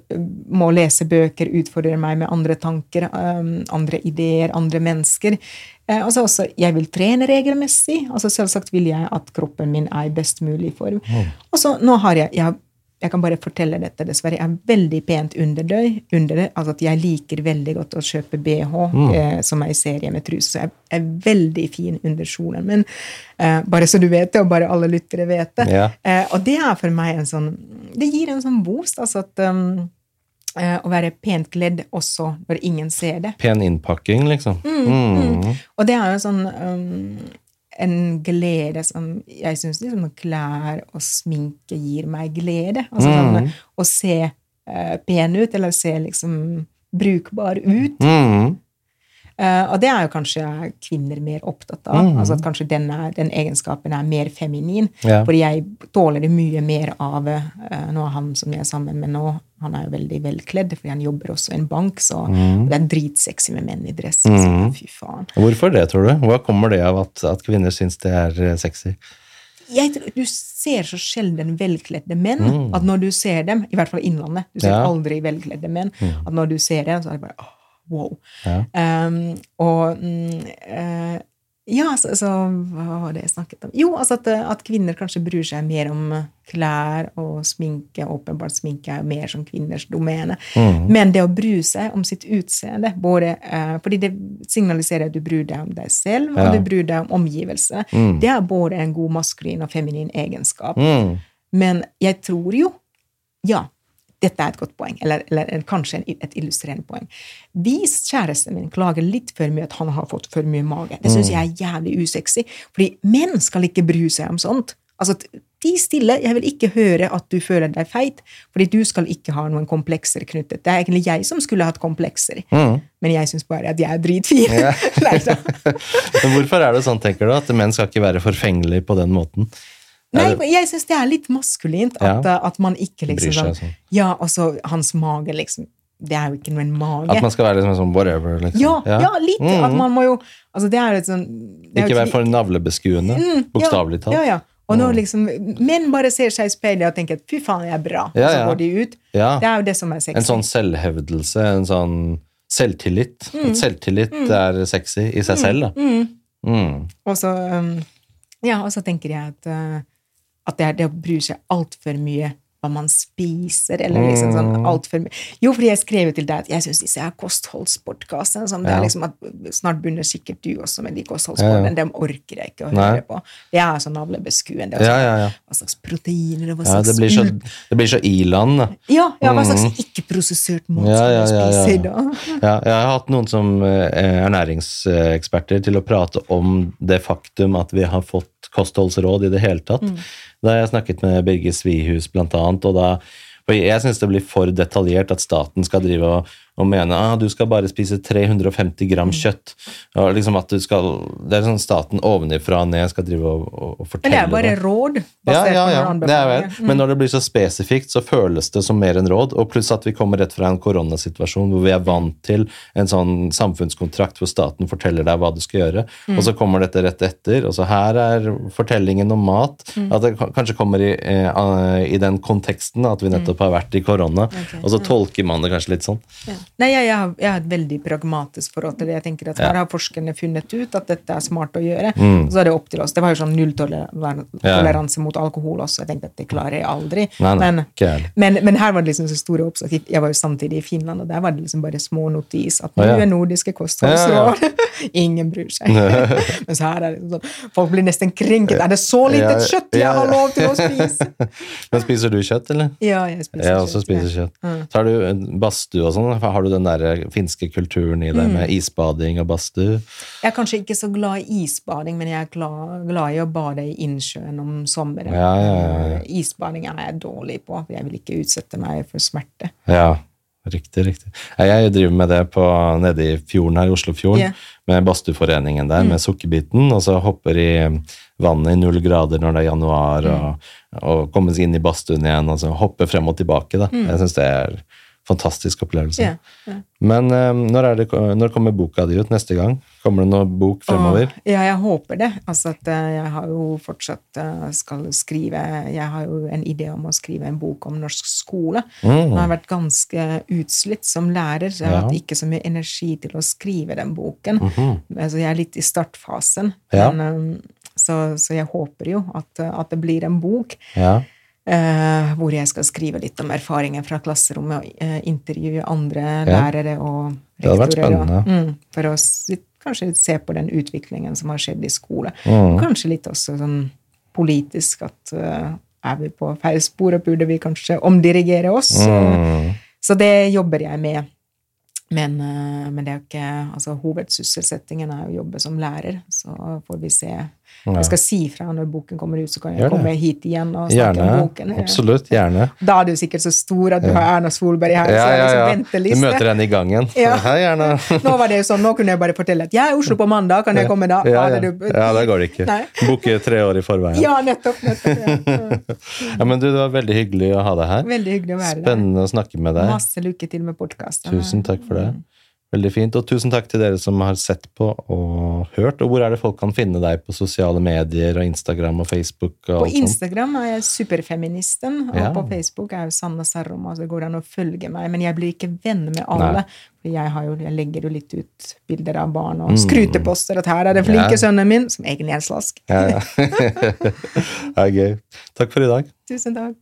må lese bøker, utfordre meg med andre tanker, andre ideer, andre mennesker. Eh, altså også, jeg vil trene regelmessig. altså Selvsagt vil jeg at kroppen min er i best mulig form. Og så nå har jeg, jeg har jeg kan bare fortelle dette, dessverre. Jeg er veldig pent underdøy. Under det, altså at Jeg liker veldig godt å kjøpe bh eh, som er i serie med truse. Så jeg er veldig fin under kjolen min. Eh, bare så du vet det, og bare alle lyttere vet det. Ja. Eh, og det er for meg en sånn det gir en sånn boost, altså at um, eh, å være pent kledd også når ingen ser det. Pen innpakking, liksom. Mm. Og det er jo sånn um, en glede som Jeg syns liksom klær og sminke gir meg glede. Altså sånn å se uh, pen ut, eller se liksom brukbar ut. Mm. Eh, og det er jo kanskje kvinner mer opptatt av. altså at Kanskje den, er, den egenskapen er mer feminin. Ja. Fordi jeg tåler det mye mer av uh, Nå han som jeg er sammen med nå, han er jo veldig velkledd, fordi han jobber også i en bank, så det er dritsexy med menn i dress. Mm. fy faen. Hvorfor det, tror du? Hva kommer det av at, at kvinner syns det er eh, sexy? Jeg tror, du ser så sjelden velkledde menn at når du ser dem, i hvert fall i Innlandet Du ser Ja. aldri velkledde menn. At når du ser dem, så er det bare åh, wow. Ja. Um, og mm, eh, Ja, så, så hva var det jeg snakket om? Jo, altså at, at kvinner kanskje bryr seg mer om klær og sminke. Åpenbart sminke er mer som kvinners domene. Men det å bry seg om sitt utseende, både, uh, fordi det signaliserer at du bryr deg om deg selv, Ja. og du bryr deg om omgivelsene, det er både en god maskulin og feminin egenskap. Mm. Men jeg tror jo Ja, dette er et godt poeng, eller, eller kanskje et illustrerende poeng. Hvis kjæresten min klager litt for mye at han har fått for mye mage, det syns jeg er jævlig usexy, fordi menn skal ikke bry seg om sånt. Altså, ti stille, jeg vil ikke høre at du føler deg feit, fordi du skal ikke ha noen komplekser knyttet. Det er egentlig jeg som skulle hatt komplekser, men jeg syns bare at jeg er dritfin. Nei da. Men hvorfor er det sånn, tenker du, at menn skal ikke være forfengelige på den måten? Nei, jeg syns det er litt maskulint at, Ja. at man ikke liksom Bryr seg sånn sånn. Ja, og så hans mage, liksom. Det er jo ikke noe mage. At man skal være liksom sånn whatever, liksom? ja, ja, litt. At man må jo Altså, det er litt sånn er Ikke være for navlebeskuende, bokstavelig talt. Ja, ja. Og når liksom menn bare ser seg i speilet og tenker 'fy faen, jeg er bra', Ja, og så går de ut. Ja. Det er jo det som er sexy. En sånn selvhevdelse, en sånn selvtillit. At selvtillit er sexy i seg selv, da. Mm. Og så um, Ja, og så tenker jeg at, uh, at det er det å bry seg altfor mye hva man spiser, eller liksom sånn Mm. altfor mye Jo, fordi jeg skrev jo til deg at jeg syns disse her kostholdspodkastene sånn, Ja. liksom Snart begynner sikkert du også med de kostholdspodene, Ja, ja. dem orker jeg ikke å Nei. høre på. Det er så navlebeskuende. Ja. Hva slags proteiner og hva ja slags det, blir så, det blir så i-land. Ja, hva slags ikke-prosessert mat skal du ja, ja, spise i ja. dag? Jeg har hatt noen som eh, ernæringseksperter til å prate om det faktum at vi har fått kostholdsråd i det hele tatt. Da har jeg snakket med Birger Svihus annet, og da og jeg syns det blir for detaljert at staten skal drive og, og mene ah, du skal bare spise 350 gram kjøtt. Og liksom at du skal, Det er sånn staten ovenifra og ned skal drive og, og, og Men det er bare råd. Ja, ja, ja. Det er vel. Men når det blir så spesifikt, så føles det som mer enn råd. Og pluss at vi kommer rett fra en koronasituasjon hvor vi er vant til en sånn samfunnskontrakt hvor staten forteller deg hva du skal gjøre, og så kommer dette rett etter. Og så her er fortellingen om mat. At det kanskje kommer i, eh, i den konteksten at vi nettopp har vært i korona, og så tolker man det kanskje litt sånn. Ja. Nei, jeg, har, jeg har et veldig pragmatisk forhold til det. Jeg tenker at Ja. Her har forskerne funnet ut at dette er smart å gjøre. Mm. Og så er det opp til oss. Det var jo sånn nulltoleranse mot alkohol også. Jeg tenkte at det klarer jeg aldri. Nei, nei, men, men, men her var det liksom så store oppslag. Jeg var jo samtidig i Finland, og der var det liksom bare små notis at nå ja. er nordiske kostholdsråd. Ingen bryr seg. Mens her er det liksom sånn Folk blir nesten krenket. Er det så lite Ja, kjøtt jeg har lov til å spise? Men spiser du kjøtt, eller? Ja, jeg spiser Jeg også spiser ja. kjøtt. Så har du en badstue og sånn. Har du den der finske kulturen i Mm. deg med isbading og badstue? Jeg er kanskje ikke så glad i isbading, men jeg er glad, glad i å bade i innsjøen om sommeren. Ja, ja, ja, ja. Isbading er jeg dårlig på. for Jeg vil ikke utsette meg for smerte. Ja, riktig, riktig. Jeg driver med det på, nede i fjorden her, i Oslofjorden, yeah. med badstueforeningen Mm. der, med sukkerbiten, og så hopper i vannet i null grader når det er januar, Mm. og, og kommer inn i badstuen igjen, og så hopper frem og tilbake. Da. Jeg syns det er fantastisk opplevelse. Yeah, ja. Men um, når, det, når kommer boka di ut neste gang? Kommer det noe bok fremover? Og, ja, jeg håper det. Altså at eh, jeg har jo fortsatt eh, skal skrive Jeg har jo en idé om å skrive en bok om norsk skole. Mm. Jeg har vært ganske utslitt som lærer, så jeg har Ja. hatt ikke så mye energi til å skrive den boken. Altså jeg er litt i startfasen. Ja. Men, um, så, så jeg håper jo at, at det blir en bok. Ja. Eh, hvor jeg skal skrive litt om erfaringer fra klasserommet og eh, intervjue andre lærere og rektorer. og- Mm, for å kanskje se på den utviklingen som har skjedd i skole. Mm. Kanskje litt også sånn politisk at uh, er vi på feil spor, og burde vi kanskje omdirigere oss? Mm. Så det jobber jeg med. Men, uh, men det er jo ikke altså hovedsysselsettingen er å jobbe som lærer, så får vi se. Jeg skal si fra når boken kommer ut, så kan jeg komme hit igjen og snakke Gjerne. om boken. Absolutt. Gjerne. Da er du sikkert så stor at du har Erna Solberg her, Ja, ja, ja. Du møter henne i gangen. Ja. Gjerne. Nå var det jo sånn, nå kunne jeg bare fortelle at jeg er i Oslo på mandag, kan jeg komme da? Ja, ja. du- ja, da går det ikke. Nei. Booke tre år i forveien. Ja, nettopp. nettopp ja. Ja, men du, Det var veldig hyggelig å ha deg her. Veldig hyggelig å være der. Spennende å snakke med deg. Masse lykke til med podkasten. Tusen takk for det. Veldig fint. Og tusen takk til dere som har sett på og hørt. Og hvor er det folk kan finne deg på sosiale medier og Instagram og Facebook? og På? Instagram er jeg superfeministen, og Ja. på Facebook er jo Sanne Sarrom. Altså det går an å følge meg, men jeg blir ikke venn med alle. Nei. For jeg, har jo, jeg legger jo litt ut bilder av barn og skryteposter at her er den flinke Mm. Ja. sønnen min, som egentlig er en slask. Ja, ja. det er gøy. Takk for i dag. Tusen takk.